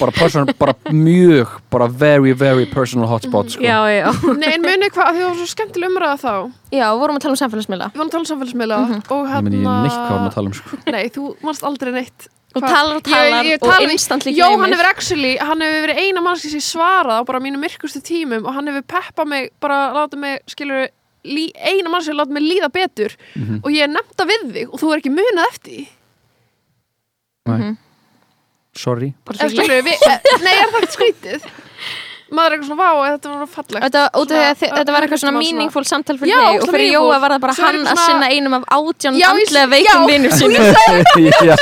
D: Bara, person, bara mjög, bara very, very personal hotspot sko.
C: Já, já
E: Nei, en muni hvað, því það var svo skemmtileg umræða þá
B: já, við vorum að tala um samfélagsmiðla
E: Við vorum að tala um samfélagsmiðla og
D: Ég
E: hérna
D: meni, ég er neitt hvað við erum að tala um sko.
E: Nei, þú manst aldrei neitt
B: og talar og
E: Ég-
B: talar
E: ég
B: og
E: tala-
B: instantly
E: Jó, hann hefur actually, hann hefur verið eina mannski sem svarað á bara mínu myrkustu tímum og hann hefur peppað mig, bara látið mig, skilur lí, eina mannski sem látið mig líða betur
D: Mhm.
E: og ég er nefnt við þig og þú er ekki munað eftir því.
D: Nei. Sorry.
E: Skilur við, e, nei, er það ekki skrítið? Maður er eitthvað svona, vá, þetta var fallegt.
B: Þetta, út af því að
E: Svona,
B: þetta var eitthvað svona
E: svona-
B: meaningful samtal fyrir
E: Já,
B: þig og fyrir
E: meaningful.
B: Jóa var það bara
E: Svo er
B: hann að
E: svona-
B: sinna einum af átján
E: Já, ég-
B: andlega
E: já,
B: veikum vinnur
E: og
B: sínum.
D: Já,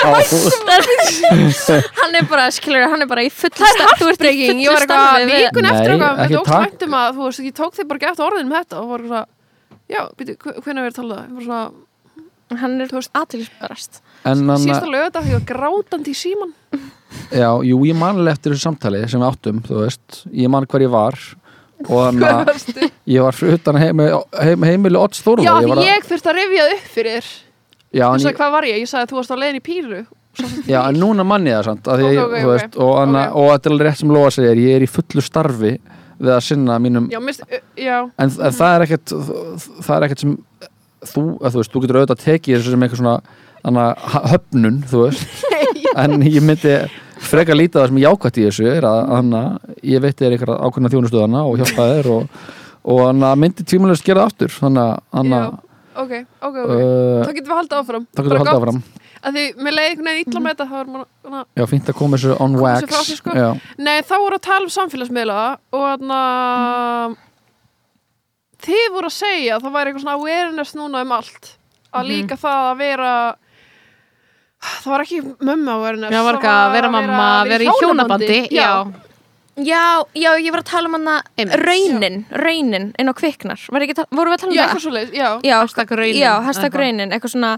B: hann er bara, skilur, hann er bara í fullu
E: Það er
B: starf þú ert í
E: heartbreaking, ég
B: fullu
E: var eitthvað
B: starfi við
E: vikun
D: Nei,
E: eftir eitthvað,
D: ekki
E: þetta
D: takk.
E: ósmæntum að þú veist, ég tók þig bara ekki eftir orðin með þetta og var eitthvað, já, býtu, hvernig er við talað? Ég var svona,
B: hann er
E: Þú veist-
B: aðtilsbarast
D: en hann
E: síðasta lögða því ég var grátandi í síman
D: Já, jú, ég manlega eftir þessu samtali sem við áttum, þú veist, ég man hver ég var og þannig að ég var fyrir utan heimi, heim, heimili Odds Þórða
E: já,
D: ég að-
E: ég þurfti að það upp fyrir þér.
D: Já,
E: þú
D: en
E: sagði
D: ég,
E: hvað var ég, ég sagði að þú varst á leiðin í píru.
D: Já, en núna manni það samt að okay,
E: ok,
D: þú
E: ok.
D: veist, og, okay.
E: Ok.
D: og þetta er rétt sem Lóa segir, ég er í fullu starfi við að sinna mínum
E: Já, mist, já,
D: en, það er ekkert það er ekkert sem þú, að, þú veist, þú getur auðvitað tekið þessu sem eitthvað svona hana, höfnun, þú veist. En ég myndi frekar lítið það sem ég jákvætt í þessu er að hana, ég veit þér eitthvað ákveðna þjónustöðana og hjálpa þér og, og hana, myndi tímulegst gera aftur. Þannig að hana,
E: ok, ok, ok.
D: Uh,
E: Þá getum við haldið áfram.
D: það getur að halda áfram.
E: Að Því, mér leiði einhvern veginn illa með þetta þá er maður, na,
D: já, fínt að koma þessu on wax
E: þessu sko. Nei, þá voru að tala um samfélagsmiðla og þarna Þið voru að segja að það væri eitthvað svona awareness núna um allt að líka það að vera það var ekki mömmu awareness
C: Já, var ekki að vera mamma, vera í hjónabandi Já,
B: Já, já, ég var að tala um hana raunin, raunin inn á kviknar. Vorum við að tala um
E: Já,
B: það?
E: já.
B: Já,
C: Hashtag raunin,
B: Já, hashtag
C: eitthvað.
B: raunin, eitthvað svona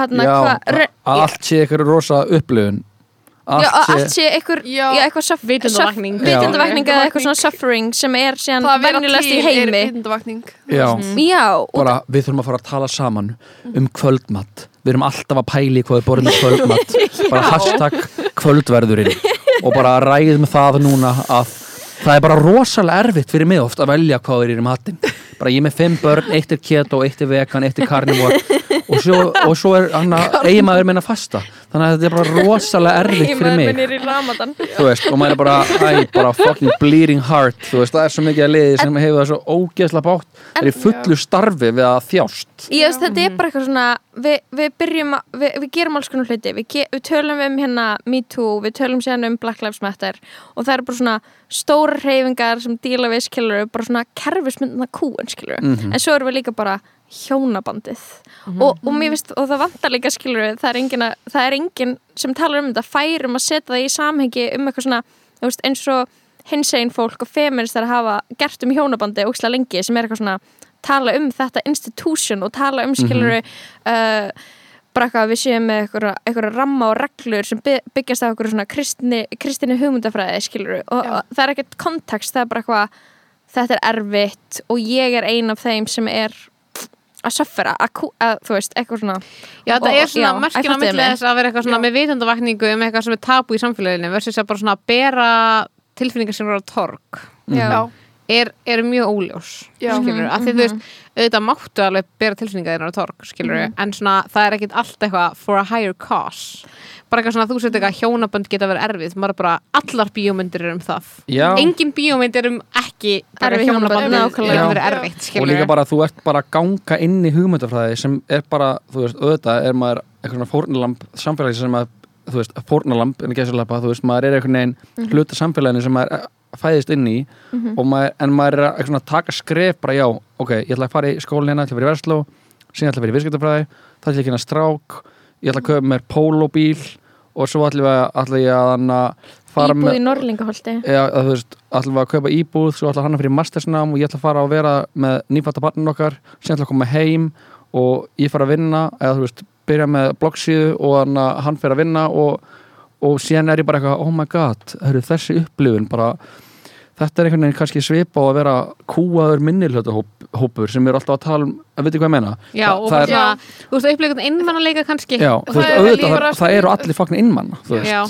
B: hana,
D: já
B: hva,
D: að að allt sé eitthvað rosa
B: að allt sé eitthvað,
C: Vitundavakning.
B: eða eitthvað svona suffering sem er síðan
E: Það
B: venjulegast í heimi.
D: já, bara við þurfum að fara að tala saman um kvöldmatt við erum alltaf að pæli hvað við borðum kvöldmatt bara hashtag kvöldverðurinn. Og bara ræðum það núna að það er bara rosalega erfitt fyrir mig oft að velja hvað er í matinn. Bara ég með fimm börn, eitt er keto, eitt er vegan eitt er carnivore og svo, og svo er hann að eiginmaður minna fasta þannig að þetta er bara rosalega erfitt fyrir mig.
B: er
D: þú veist, og maður er bara, æ, bara fucking bleeding heart, þú veist, það er svo mikið að liði sem hefur það svo ógeðslega bátt það er í fullu starfi við að þjást.
B: Ég veist, þetta er bara eitthvað svona við, við byrjum, að, við, við gerum alls konar hluti. Við, við tölum um hérna Me Too við tölum síðan um Black Lives Matter. Og það eru bara svona stóra hreyfingar sem díla við skilur, bara svona kerfismyndna kúin skilur,
D: Mhm.
B: en svo erum við líka bara hjónabandið. Og, og mér finnst, og það vantar líka skilur það er engin, að, það er engin sem talar um þetta. Færum að setja það í samhengi um eitthvað svona, þú veist, eins og hinsegin fólk og feministar hafa gert um hjónabandi ókslega lengi sem er eitthvað svona tala um þetta institution og tala um skilur uh, bara eitthvað að við séum með eitthvað, ramma og reglur sem by- byggjast á eitthvað svona kristni, kristinni hugmyndafræði skilur og, og það er ekkert kontekst, það er bara eitthvað þetta er erfitt og ég er ein af þeim sem er að söffera, að, að þú veist, eitthvað svona
C: Já, þetta
B: Og-
C: er svona
B: já, fattiði
C: milli
B: mig.
C: þess að vera eitthvað svona með vitundavakningu um eitthvað sem er tabu í samfélaginu versus að bara svona bera tilfinningar sem eru á torg.
B: Já,
E: Já,
C: er, er mjög óljós skilur, að því þú veist, auðvitað máttu alveg bera tilfinningar þínar á torg, skilur en svona það er ekkit allt eitthvað for a higher cause. Bara eitthvað svona þú sett eitthvað hjónabönd geta verið erfið, maður er bara allar bíómyndir er um það,
D: Já.
C: engin bíómynd er um ekki bara
B: Erfið hjónabönd,
C: hjónabönd
B: nákvæmlega.
C: geta verið
E: Já.
C: erfitt,
D: og
C: skilur
D: líka bara þú ert bara að ganga inn í hugmyndafræði sem er bara, þú veist, auðvitað er maður eitthvað svona fórnalamb samfélagi sem að þú veist, fórnalamb, en ekki að lappa þú veist, maður er einhvern veginn hluta samfélaginu sem maður eh, fæðist inn í og maður, en maður er að taka skref bara já, ok, ég ætla að fara í skólinn hérna, ég ætla að vera í versló, síðan ætla að vera í viðskiptafræði það ætla að kynna strák ég ætla að köpa mér pólóbíl og svo ætla ætla ég að fara
B: íbúð
D: með
B: í Norlingaholti
D: Já, þú veist, við að kaupa íbúð svo ætla hann að fyrir mastersnám og ég ætla að fara að vera með nýfætta barnin okkar síðan ætla að koma heim og ég fara að vinna eða þú veist, byrja með bloggsíðu og hann, hann fyrir að vinna og, og síðan er ég bara eitthvað, oh my god hörru, þessi upplifun bara þetta er einhvern veginn kannski svipa á að vera kúaður minnilhjóttahópur sem eru alltaf að tala um, að veitir hvað ég meina
C: Já,
D: Þa-
C: og
D: það er,
C: svona, þú veist, upplegað innmannaleika kannski
D: já,
E: Og
D: þú veist,
E: það er
D: auðvitað,
E: líka
D: það,
E: bara-
D: það eru allir fagnin innmanna, þú veist
C: Já.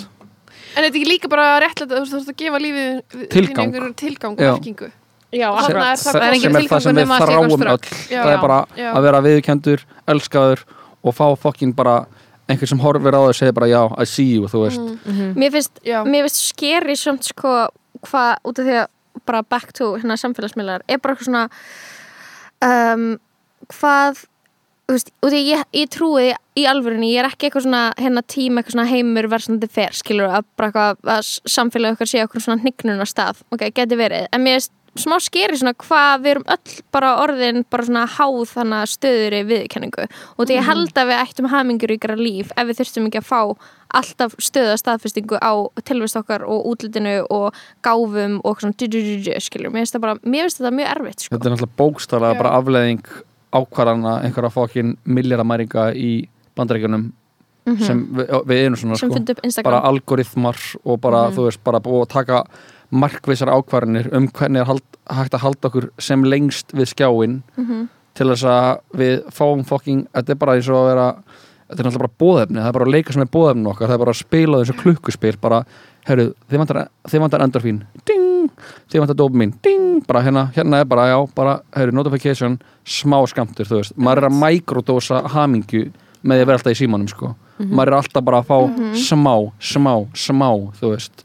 E: En þetta er ekki líka bara réttlega þú veist, þú veist að gefa lífið
D: Tilgang.
E: tilgang
D: Já.
E: og merkingu
C: Já,
E: er það
C: Það er
D: sem er það sem við þráum öll.
E: Já.
D: það er bara
E: Já.
D: að vera viðurkendur, elskaður og fá fokkin bara einhver sem horfir á þau og segir bara já, I see you þú veist,
E: Mm.
B: mér finnst, mér finnst skeri samt sko hvað út af því að bara back to hérna samfélagsmiðlar er bara eitthvað svona um, hvað þú veist, út af því ég, ég trúi í alvörinni, ég er ekki eitthvað svona hérna tíma eitthvað svona heimur versandi fer skilur að bara eitthvað að samfélagi okkar sé okkur svona hnignuna stað, ok, geti verið. En mér finnst smá skeri svona hvað við erum öll bara orðin bara svona háð þannig stöður í viðkenningu og því ég held að við ættum hamingur ykkur líf ef við þurftum ekki að fá alltaf stöða staðfestingu á tilvist okkar og útlitinu og gáfum og svona du, skilur, mér finnst það bara mér finnst þetta mjög erfitt sko.
D: þetta er náttúrulega bókstaflega
E: Já.
D: bara afleðing ákvarðana einhverja fokkin miljardamæringa í bandaríkjunum sem við, við erum svona
B: Mhm. sem
D: sko, bara algoritmar og bara, þú veist, bara að taka markvissar ákvarðanir um hvernig er hald, hægt að halda okkur sem lengst við skjáin
B: Mhm.
D: til þess að við fáum fokking, þetta er bara eins og að vera þetta er náttúrulega bara bóðefni, það er bara að leika sem er bóðefni okkar, það er bara að spila þessu klukkuspil bara, herru, þið vantar, þið vantar endorfín. Ding, að þetta dopamín, ding, bara hérna hérna er bara, já, bara, hefur notification. Smá skamtur, þú veist, maður er að mikrodósa hamingju með því að vera alltaf í símanum sko, maður er alltaf bara að fá smá, smá, smá, þú veist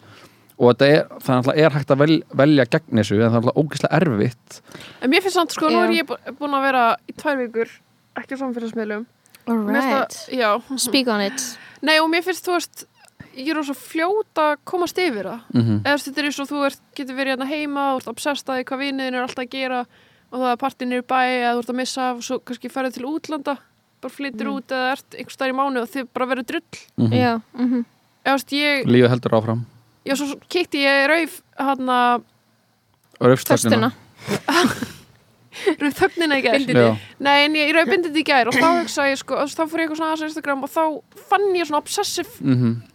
D: og þetta er, það er, alltaf- er hægt að vel, velja gegn þessu, en það er alltaf ógeðslega erfitt.
E: En mér finnst samt, sko, nú er ég bú- búin að vera í tvær vikur ekki á samfélagsmiðlum.
B: Alright.
E: það- Já,
B: Speak on it.
E: Nei og mér finnst, þú veist ég er svo fljót að komast yfir það.
D: Mm
E: eða þú veist, þetta er eins og þú ert, getur verið hérna heima og ert obsessed að því hvað vinniðin er alltaf að gera og það er partin er í bæ eða þú ert að missa af og svo kannski ferðið til útlanda bara flyttir út eða ert einhvers staðar í mánu og þið bara verður drull.
B: Já, mhm.
E: Eða þú veist, ég,
D: lífið heldur áfram
E: já, svo kikti ég rauf hann að
B: Þörstina
E: rauf þögnina í gær.
D: Já.
E: nei, en ég, rauf bindið í gær og þá hugsa ég sko, þá fór ég eitthvað svona aðeins á Instagram og þá fann ég svona obsessive
D: mm
E: uh,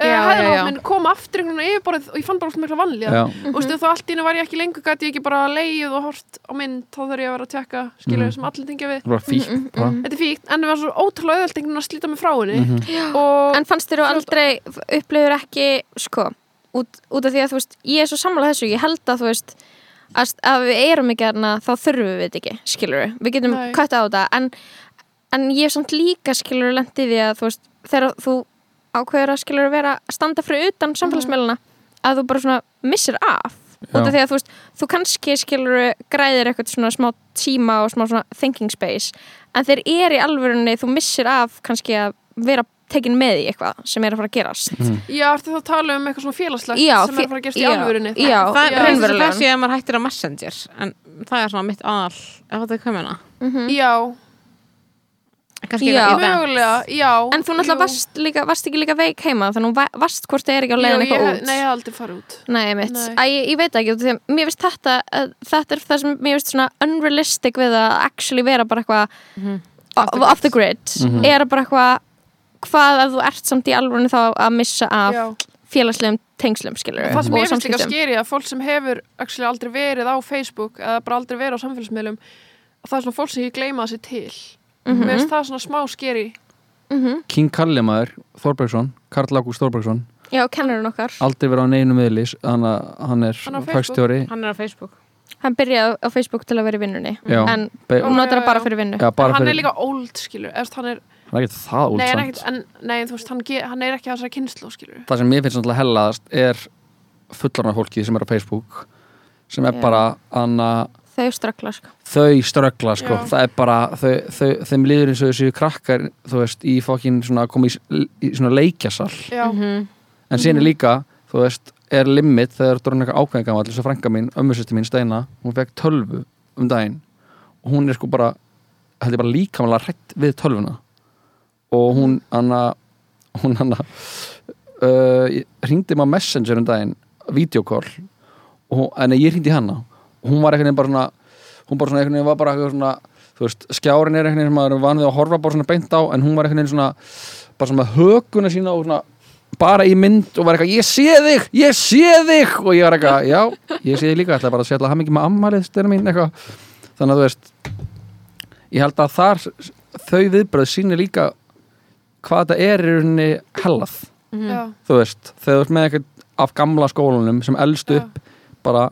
E: Hæðanáttin kom aftur einhvern veginn á yfirborðið og ég fann bara alltaf mikla vanlíða og veistu, þá allt í hennu var ég ekki lengur gæti ég ekki bara leið og hort á mynd þá þarf ég að vera að tekka skilur
D: Mhm.
E: sem allir tengja við.
D: Fíkt bara.
E: þetta er fíkt en það var svo ótrúlega auðvelt einhvern veginn að slíta mig frá henni.
D: Mhm.
E: og
B: En fannst þér þú aldrei upplifur ekki sko, út, út af því að þú veist ég er svo sammála þessu, ég held að þú veist að, að við erum ekki þarna þá þurfum við þetta ekki, skilur við við getum kvætt á þetta en, en ég er samt líka skilur lendið því að þú veist, þegar þú ákveður að skilur vera að standa fyrir utan samfélagsmiðluna að þú bara svona missir af. Út af því að þú veist, þú kannski skilur græðir eitthvað svona smá tíma og smá svona thinking space en þeir eru í alvörunni, þú missir af kannski að vera tekin með í eitthvað sem er að fara að gerast.
E: Já, ertu þá að tala um eitthvað svona félagslegt
B: Já,
E: sem er að fara að gerast í
B: já,
E: alvörinni
B: já,
C: það er eins og sé að maður hættir á Messenger en það er svona mitt aðal ef þetta er komina
E: já,
C: kannski
B: Já.
C: Eitthvað event.
E: mögulega, já
B: en þú náttúrulega varst, líka, varst ekki líka veik heima þannig að þú varst hvort þið er ekki á leiðin eitthvað út
E: nei, ég hef aldrei farið út
B: Nei, mitt.
E: Nei.
B: Æ, ég, ég veit ekki, því mér finnst þetta, að, þetta er það sem mér finnst svona unrealistic við að actually vera bara eitthvað
C: Mhm.
B: off, off the grid,
D: Mhm.
B: er bara eitthvað hvað að þú ert samt í alvörinu þá að missa af
E: já.
B: félagslegum tengslum, skilur
E: það sem ég finnst líka skeri að fólk sem hefur actually aldrei verið á Facebook eða bara aldrei verið á samfélagsmiðlum að það er svona fólk sem ég gleyma þessi til
B: Mhm.
E: mér finnst það svona smá skeri
D: King Kalli maður, Þorbergsson Karl Ágúst Þorbergsson,
B: Já, kennarinn okkar,
D: aldrei verið á neinu miðlis hann, hann er
E: Hann á Facebook.
D: fagstjóri.
C: Hann er á Facebook.
B: Hann byrjaði á Facebook til að vera í vinnunni
D: Já.
B: en hún notar það bara fyrir vinnu.
D: Já, bara
E: hann
D: fyrir,
E: er líka old skilur Eðast, hann er,
D: hann er ekki það
E: nei, en
D: úlsamt
E: ekkit, en, nei, þú veist, hann, ge, hann er ekki á þessari kynslu skilur
D: það sem ég finnst náttúrulega hellaðast er fullarna fólki sem er á Facebook sem er
B: Já.
D: bara anna,
B: þau strakla, sko.
D: Þau ströggla sko.
E: Já.
D: það er bara, þau, þau, þeim líður eins og þessu krakkar, þú veist, í fokkin svona, koma í, í svona leikjasal.
E: Já,
C: Mhm.
D: en síðan er líka, þú veist er limit þegar þú er eitthvað ákveðingamall þess að frænka mín, ömmusisti mín Steina hún fekk tölvu um daginn. Og hún er sko bara, held ég bara líkamlega hrætt við tölvuna. Og hún anna hún anna uh, hringdi maður messenger um daginn videokall en ég hringdi og hún var einhvern veginn bara svona hún bara svona einhvern veginn var bara eitthvað svona þú veist, skjárin er einhvern veginn sem maður er vanið að horfa bara svona beint á en hún var einhvern veginn svona bara svona höguna sína og svona bara í mynd og var eitthvað, ég sé þig, ég sé þig! Og ég var eitthvað, já, ég sé þig líka ætla bara að setja hann ekki með ammalið styrna mín eitthvað, þannig að þú veist ég held að þar þau viðbröð sýnir líka hvað þetta er í rauninni hellað.
E: Já,
D: þú veist, þú ert með eitthvað af gamla skólanum sem elst
E: Já.
D: upp bara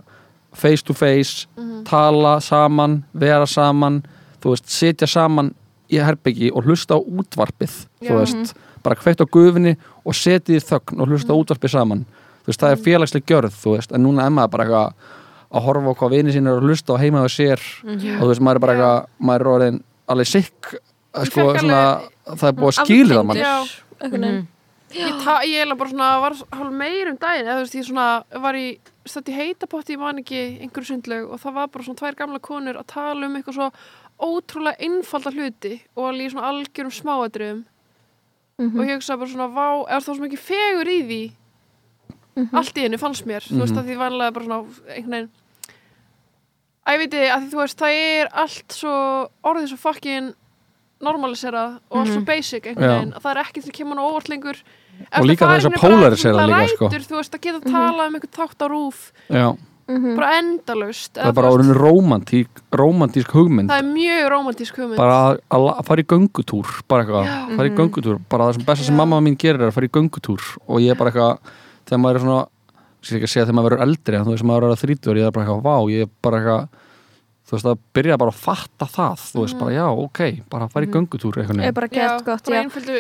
D: face to face
E: mhm,
D: tala saman, vera saman þú veist, sitja saman í herbyggi og hlusta á útvarpið
E: Já.
D: þú veist, bara kveitt á gufinni og setið í þögn og hlusta á útvarpið saman. Þú veist, það er félagsleg gjörð, þú veist en núna er maður bara eitthvað að horfa á hvað vini sín er að hlusta á heima og sér og þú veist, maður er bara eitthvað maður er orðin alveg sikk
E: Ég
D: sko, svona, það er búið að skýla það mann
E: ég, ta, ég eiginlega bara svona var hálf meir um daginn eða þú veist, ég svona var í stætt í heitapotti, ég man ekki einhverju sundlaug og það var bara svona tvær gamla konur að tala um eitthvað svo ótrúlega einfalda hluti og alveg svona algjörum smáadröfum
B: Mhm.
E: og ég hugsaði bara svona, vá, er það svo mikið fegur í því allt í henni fannst mér, þú veist,
D: Mhm.
E: að því vanlega bara svona einhvern veginn að ég veit þið, að því þú veist, það er allt svo, orðið svo fucking normaliserað og allt svo basic einhvern veginn, að það er ekki til að kemur á óvart
D: Og líka það er svo polariserað líka, sko.
E: þú veist, að geta að tala um einhvern þátt á rúf
D: já,
B: Mhm.
E: bara endalaust
D: það er bara orðin romantík romantísk hugmynd.
E: Það er mjög romantísk hugmynd.
D: Bara að, að, að fara í göngutúr bara eitthvað,
E: Já.
D: fara í göngutúr bara það sem besta sem mamma mín gerir er að fara í göngutúr. Og ég er bara eitthvað þegar maður er svona sér ekki að segja þegar maður verður eldri en þú veist maður verður þrítur, ég er bara eitthvað vá, ég er bara eitthvað þú veist að byrja bara að fatta það þú veist bara já, ok, bara að fara í göngutúr eitthvað
B: er bara gett gott,
E: bara
B: já.
E: einföldu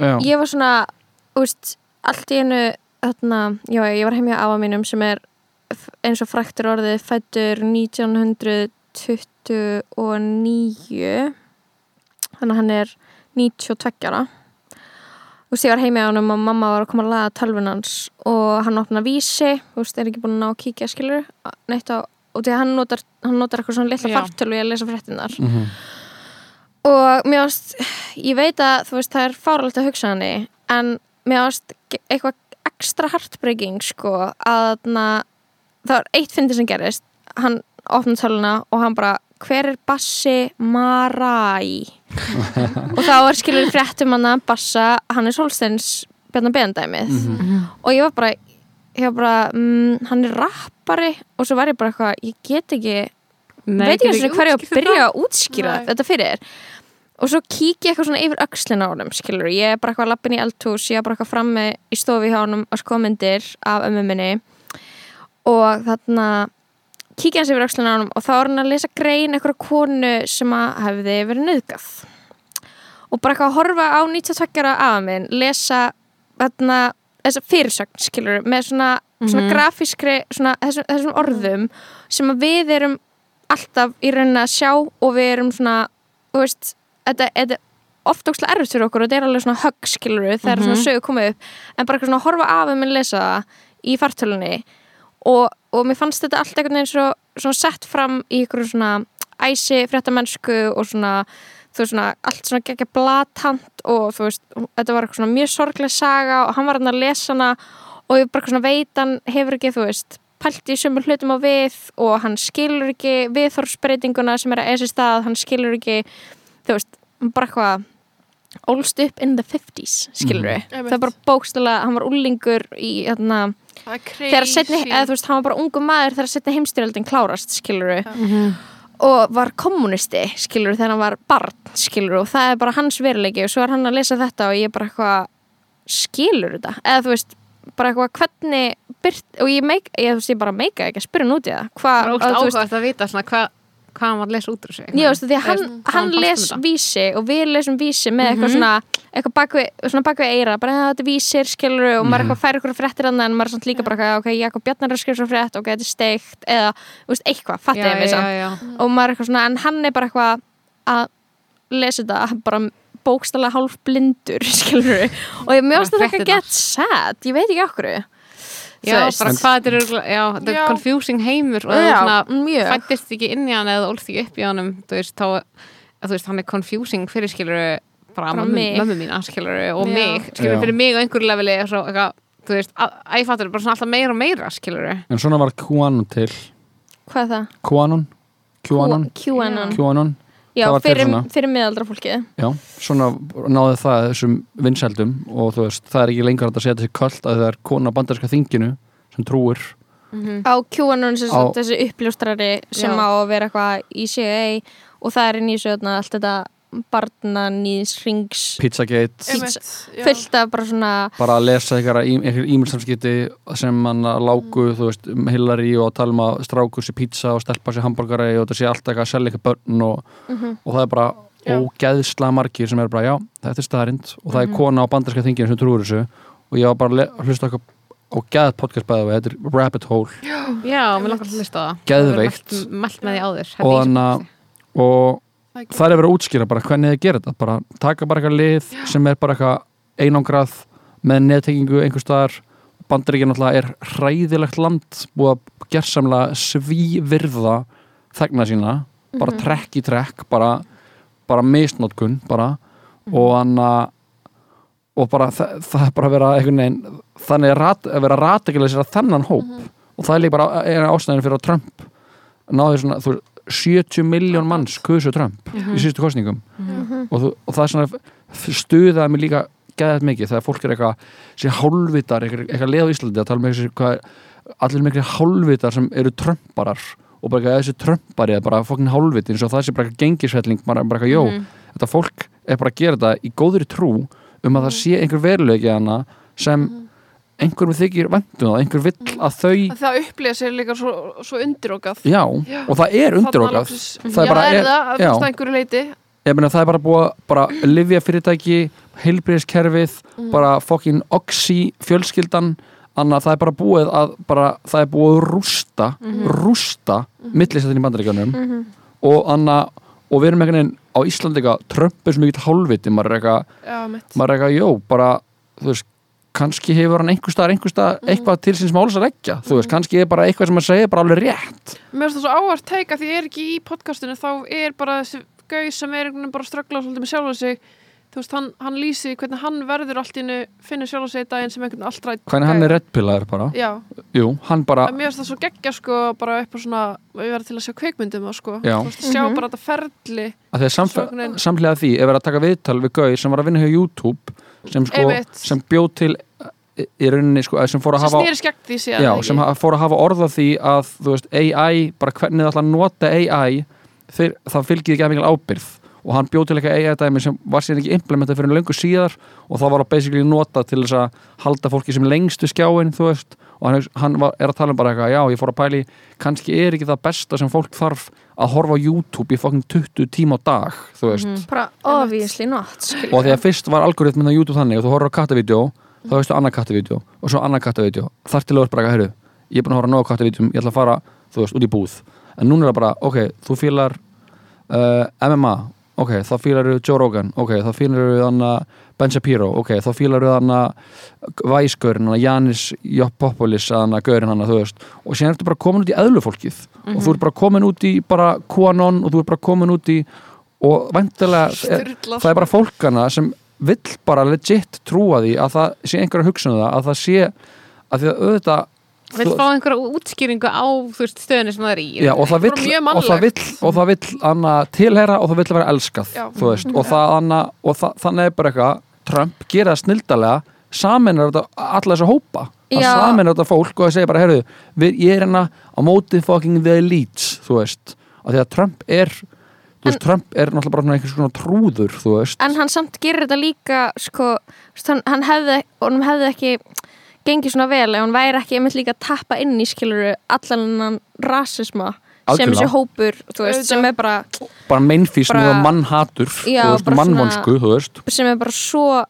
D: já.
B: Ég var svona, úst, allt í einu, þarna, já, ég var heim hjá afa mínum sem er eins og fræktur orðið fættur 1929 þannig að hann er 92 ára. Þú veist, ég var heim hjá honum og mamma var að koma að laga tölvun hans og hann opna vísi, þú veist, er ekki búin að ná að kíkja skilur, neitt á og því að hann notar, hann notar eitthvað svona litla fartölu í að lesa fréttinar
D: Mhm.
B: og mér ást ég veit að þú veist það er fáralegt að hugsa hann en mér ást eitthvað ekstra heartbreaking sko að na, það var eitt fyndi sem gerist hann opnaði töluna og hann bara hver er Bassi Marai? Og þá er skilur fréttum hann að Bassa hann er Solsteins Bjarnar Bendæmið
D: Mhm.
B: og ég var bara, ég var bara mm, hann er rappari og svo var ég bara eitthvað ég get ekki
C: Nei,
B: veit ég
C: getur
B: eins og hverju að byrja að útskýra
E: Nei.
B: þetta fyrir og svo kík ég eitthvað svona yfir öxlina á honum skilur, ég er bara eitthvað lappin í eldhús ég er bara eitthvað frammi í stofi hjá honum að skoða myndir af ömmu minni. Og þarna kíkja hans yfir öxlina á honum og þá er hann að lesa grein eitthvað konu sem að hefði verið nöðgað og bara eitthvað að horfa á 92 ára afa minn lesa þarna þessa fyrirsögn skilur með svona, svona
C: Mhm.
B: grafískri svona, þessum, þessum orðum sem við erum alltaf í rauninni að sjá og við erum svona þú veist, þetta, er oft ókslega erfitt fyrir okkur og þetta er alveg svona högg skilur þegar
C: Mhm.
B: svona sögur komið upp en bara svona horfa af um að lesa það í fartölunni og, og mér fannst þetta allt einhvern veginn svo, svona sett fram í ykkur svona æsi fréttamennsku og svona þú veist svona, allt svona geggja blatant og þú veist, þetta var eitthvað svona mjög sorgleg saga og hann var hann að lesa hana og ég bara svona veit hann hefur ekki, þú veist pælt í sömu hlutum á við og hann skilur ekki viðþórsbreytinguna sem er að eða sér stað, hann skilur ekki þú veist, bara eitthvað ólst upp in the 50s, skilur við
E: Mhm.
B: það er bara bókstala, hann var úlingur í,
E: það crazy
B: þegar setni, eða þú veist, hann var bara ungu maður þegar setni heimstyrjöldin klárast, skilur við
C: Mhm.
B: Og var kommunisti, skilur þegar hann var barn, skilur og það er bara hans veruleiki og svo er hann að lesa þetta og ég er bara eitthvað skilur þetta, eða þú veist bara eitthvað hvernig byrt, og ég, meik, ég, ég bara meika ekki að spyrja í það. Hvað, þú veist,
C: áhugavert að vita svona hvað hvað hann var að lesa út úr sig
B: Já, veistu, því að hann, hann
C: fannst um
B: les
C: þetta?
B: vísi og við lesum vísi með eitthvað
C: Mhm.
B: svona eitthvað bakvið, svona bakvið eira bara "Ah, þetta er vísir, skilur og maður eitthvað fær eitthvað fréttir annað en maður er samt líka bara ok, Jakob Bjarnar er að skrifa svo frétt, ok, þetta er steikt eða, þú veist, eitthvað, fattið ég mig samt
C: já, já.
B: og maður er eitthvað svona, en hann er bara eitthvað að lesa þetta bara bókstala hálf blindur skilur og ég mjögst að
C: fréttirnar.
B: get sad, ég veit ekki okkur
C: Já, bara hvað þetta er örugglega- já, þetta er
E: Já.
C: confusing heimur og það
B: mjög.
C: fættist ekki inn í hann eða ólst ekki upp í honum þú veist, þá, að, þú veist, hann er confusing fyrir skilur bara,
B: Bara
C: mömmu,
B: mig.
C: mömmu mína skilur og
E: Já.
C: mig, skilur
D: Já.
C: fyrir mig á einhverju leveli og svo, eitthvað, þú veist, að, að ég fattur bara svona alltaf meira og meira skilur
D: en svona var QAnon til
B: hvað er það?
D: QAnon QAnon,
B: QAnon
D: QAnon
B: já, fyrir,
D: svona.
B: fyrir miðaldra fólki
D: Já, svona náði það þessum vinsældum og þú veist, það er ekki lengur að setja sér kallt að það er kona bandarska þinginu sem trúir
B: á QAnon sem
D: Á-
B: sagt þessi uppljóstrari sem
C: Já.
B: á að vera eitthvað í CIA og það er inn í sögna allt þetta barnanýðs rings
D: Pizzagate,
E: Einmitt, já.
B: fullt af bara svona
D: bara að lesa einhverja í- einhver e-mailsamskipti sem hann að lágu, þú veist, Hillary og að tala um að stráku sér pizza og stelpa sér hambúrgari og þetta sé alltaf eitthvað að selja eitthvað börn og, og það er bara
E: Já.
D: ógeðsla margir sem er bara, já, þetta er staðarind og það
B: Mhm.
D: er kona á bandarska þinginu sem trúir þessu og ég var bara að hlusta eitthvað og geð podcast bæða við, þetta er Rabbit Hole
C: Já, mér langar að hlusta á það
D: Geðveikt.
C: Ég hef Mælt með því áður
D: og þannig að og
E: Það er
D: er að útskýra bara hvernig þið gera þetta. Bara taka bara eitthvað lið sem er bara eitthvað einangrað með neðtengingu einhver staðar. Bandaríkja náttúrulega er hræðilegt land búið að gersamlega svívirða þegna sína. Bara trekk í trekk bara, bara misnótkun bara. Og hann að og bara það, það er bara að vera einhvern veginn þannig rat, að vera ratakilegisir að þennan hóp. Og það er líka bara er ástæðin fyrir að Trump náði svona þú, 70 miljón manns kusu Trump í síðustu kostningum og, þú, og það er svona stuðaði mig líka geðað mikið þegar fólk er eitthvað sér hálfvitar, eitthvað, leið á Íslandi að tala með þessi hvað allir miklu hálfvitar sem eru Trumparar og bara þessi Trumpari er bara fokkin hálfviti eins og það sé bara gengisvelling bara, bara eitthvað, jó, þetta fólk er bara að gera þetta í góðri trú um að það sé einhver veruleiki hana sem einhverjum þykir vendum það, einhver vill að þau
E: Að það upplýja sér líka svo, svo undirókað
D: já,
E: Já.
D: og það er undirokað.
E: það
D: er bara-
E: já, er
D: er-
E: það,
D: meina það er bara búið bara livja fyrirtæki, heilbriðiskerfið
E: Mm.
D: bara fokkin oxy fjölskyldan Þannig að það er bara búið að bara, það er búið rústa
E: Mhm.
D: rústa mm í bandaríkjunum. Og, anna, og við erum einhvern veginn á Íslandi eitthvað Trump er svo mikið hálfviti maður er eitthvað, maður er eitthvað, jó, bara þú veist, kannski hefur hann einhver staðar einhver staðar
E: Mhm.
D: eitthvað til síns máls að leggja þú veist, kannski er bara eitthvað sem að segja bara alveg rétt.
E: Mér finnst það svo áhvert teika því ég er ekki í podcastinu þá er bara þessi gauð sem er bara að ströggla svolítið með sjálfa sig. Þú veist, hann, hann lýsi hvernig hann verður allt innu finnur sjálfa sig í daginn sem einhvern alltaf
D: hvernig hann er reddpillaður bara.
E: Já,
D: jú, hann bara,
E: mér finnst það svo geggja sko bara upp á svona, ég verður til að sjá kveikmyndum sko,
D: Já.
E: þú veist, sjá bara þetta ferli.
D: Að því ef verið að taka viðtal við gauð sem var að vinna hjá YouTube sem sko, sem bjóð til í rauninni, sko, sem fór að hafa já, sem fór að hafa orð á því að þú veist, AI, bara hvernig það ætla að nota AI þeir, það fylgir ekki að mikil ábyrð og hann bjóð til eitthvað AI dæmi sem var síðan ekki implementað fyrir löngu síðar og það var að basically nota til þess að halda fólki sem lengstu skjáin þú veist, og hann, hann var, er að tala um bara eitthvað já, ég fór að pæli, kannski er ekki það besta sem fólk þarf að horfa á YouTube í fokkin 20 tíma á dag þú veist,
B: bara obviously not skilur
D: og því að fyrst var algoritminn á YouTube þannig og þú horfður á kattavídeó þá veistu annað kattavídeó og svo annað kattavídeó. Þar til ert bara heyrðu ég er búin að horfa á nóg kattavídeum, ég ætla að fara þú veist, út í búð. En núna er það bara, ok, þú fílar uh, MMA ok, þá fílar þú Joe Rogan. Ok, þá fílar þú þannig Ben Shapiro. Ok, þá fílar þú þannig Væsgörin, Janis Jopopolis þannig Gaurin hann, þú veist. Og síðan ertu bara komin út í eðlufólkið og þú ert bara komin út í bara QAnon og þú ert bara komin út í og væntilega
E: Sturlað,
D: það er bara fólkana sem vill bara legit trúa því að það sé einhverja hugsun um það að það sé að því að auðvitað
C: Vill fá einhverja útskýringu á veist, stöðunni sem það er í
D: já, og það og það og það vill anna, tilheyra og það vill vera elskað veist, og, það, anna, og það, þannig er bara eitthvað Trump gera það snildalega saminar þetta alla þessa hópa. Að
B: Já.
D: saminar þetta fólk og það segir bara við, ég er hérna á móti fucking the elites þú veist, að því að Trump er þú veist, Trump er náttúrulega bara einhvers svona trúður þú veist.
B: En hann samt gerir þetta líka sko, hann, hann hefði honum hefði ekki gengið svona vel ef hann væri ekki einmitt líka að tappa inn í skiluru allan rasisma sem þessi hópur, þú veist, sem er bara
D: bara meinfísni
B: Bara-
D: og mannhatur
B: Já,
D: veist, mannvonsku, veist.
B: sem er bara svo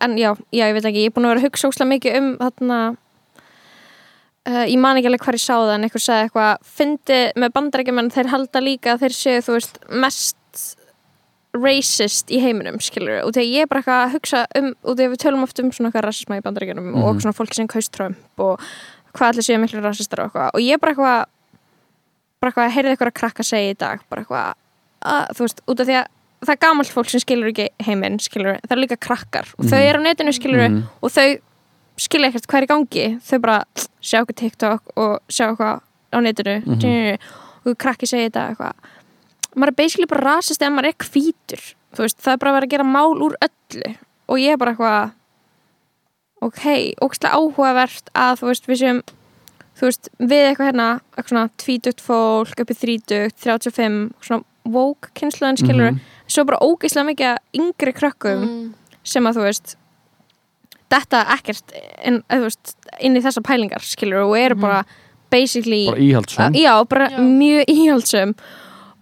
B: en já, já, ég veit ekki, ég er búin að vera að hugsa óslega mikið um þarna uh, ég man ekki alveg hvar ég sá það en eitthvað sagði eitthvað, fyndi með bandarækjumenn þeir halda líka að þeir séu, þú veist mest racist í heiminum, skilur og þegar ég er bara eitthvað að hugsa um, og þegar við tölum oft um svona eitthvað rasisma í bandarækjunum og svona fólki sem kaust Trump og hvað allir séu miklu rasistar og eitthvað. Og ég er bara eitthvað bara eitthvað, heyrði eitthvað að krakka segja í dag bara eitthvað, að, þú veist, út af því að það er gamalt fólk sem skilur ekki heiminn skilur, það er líka krakkar og þau eru á netinu skilur
D: Mhm.
B: og þau skilja ekkert hvað er í gangi. Þau bara sjá okkur TikTok og sjá eitthvað á netinu.
D: Mhm.
B: og krakki segja þetta eitthvað maður er basically bara rasist ef maður er hvítur þú veist, það er bara að vera að gera mál úr öllu og ég er bara eitthvað ok, ógstlega áhugavert að þú veist, við séum þú veist, við eitthvað hérna eitthvað svona tvítugt fólk upp í þrítugt 35, svona woke kynsluðan skilur,
D: Mhm.
B: svo bara ógeðslega mikið yngri krökkum
E: Mm.
B: sem að þú veist þetta ekkert inn, eða, þú veist, inn í þessa pælingar skilur og eru bara basically
D: bara íhaldsson
B: já, bara
E: Já.
B: mjög íhaldsum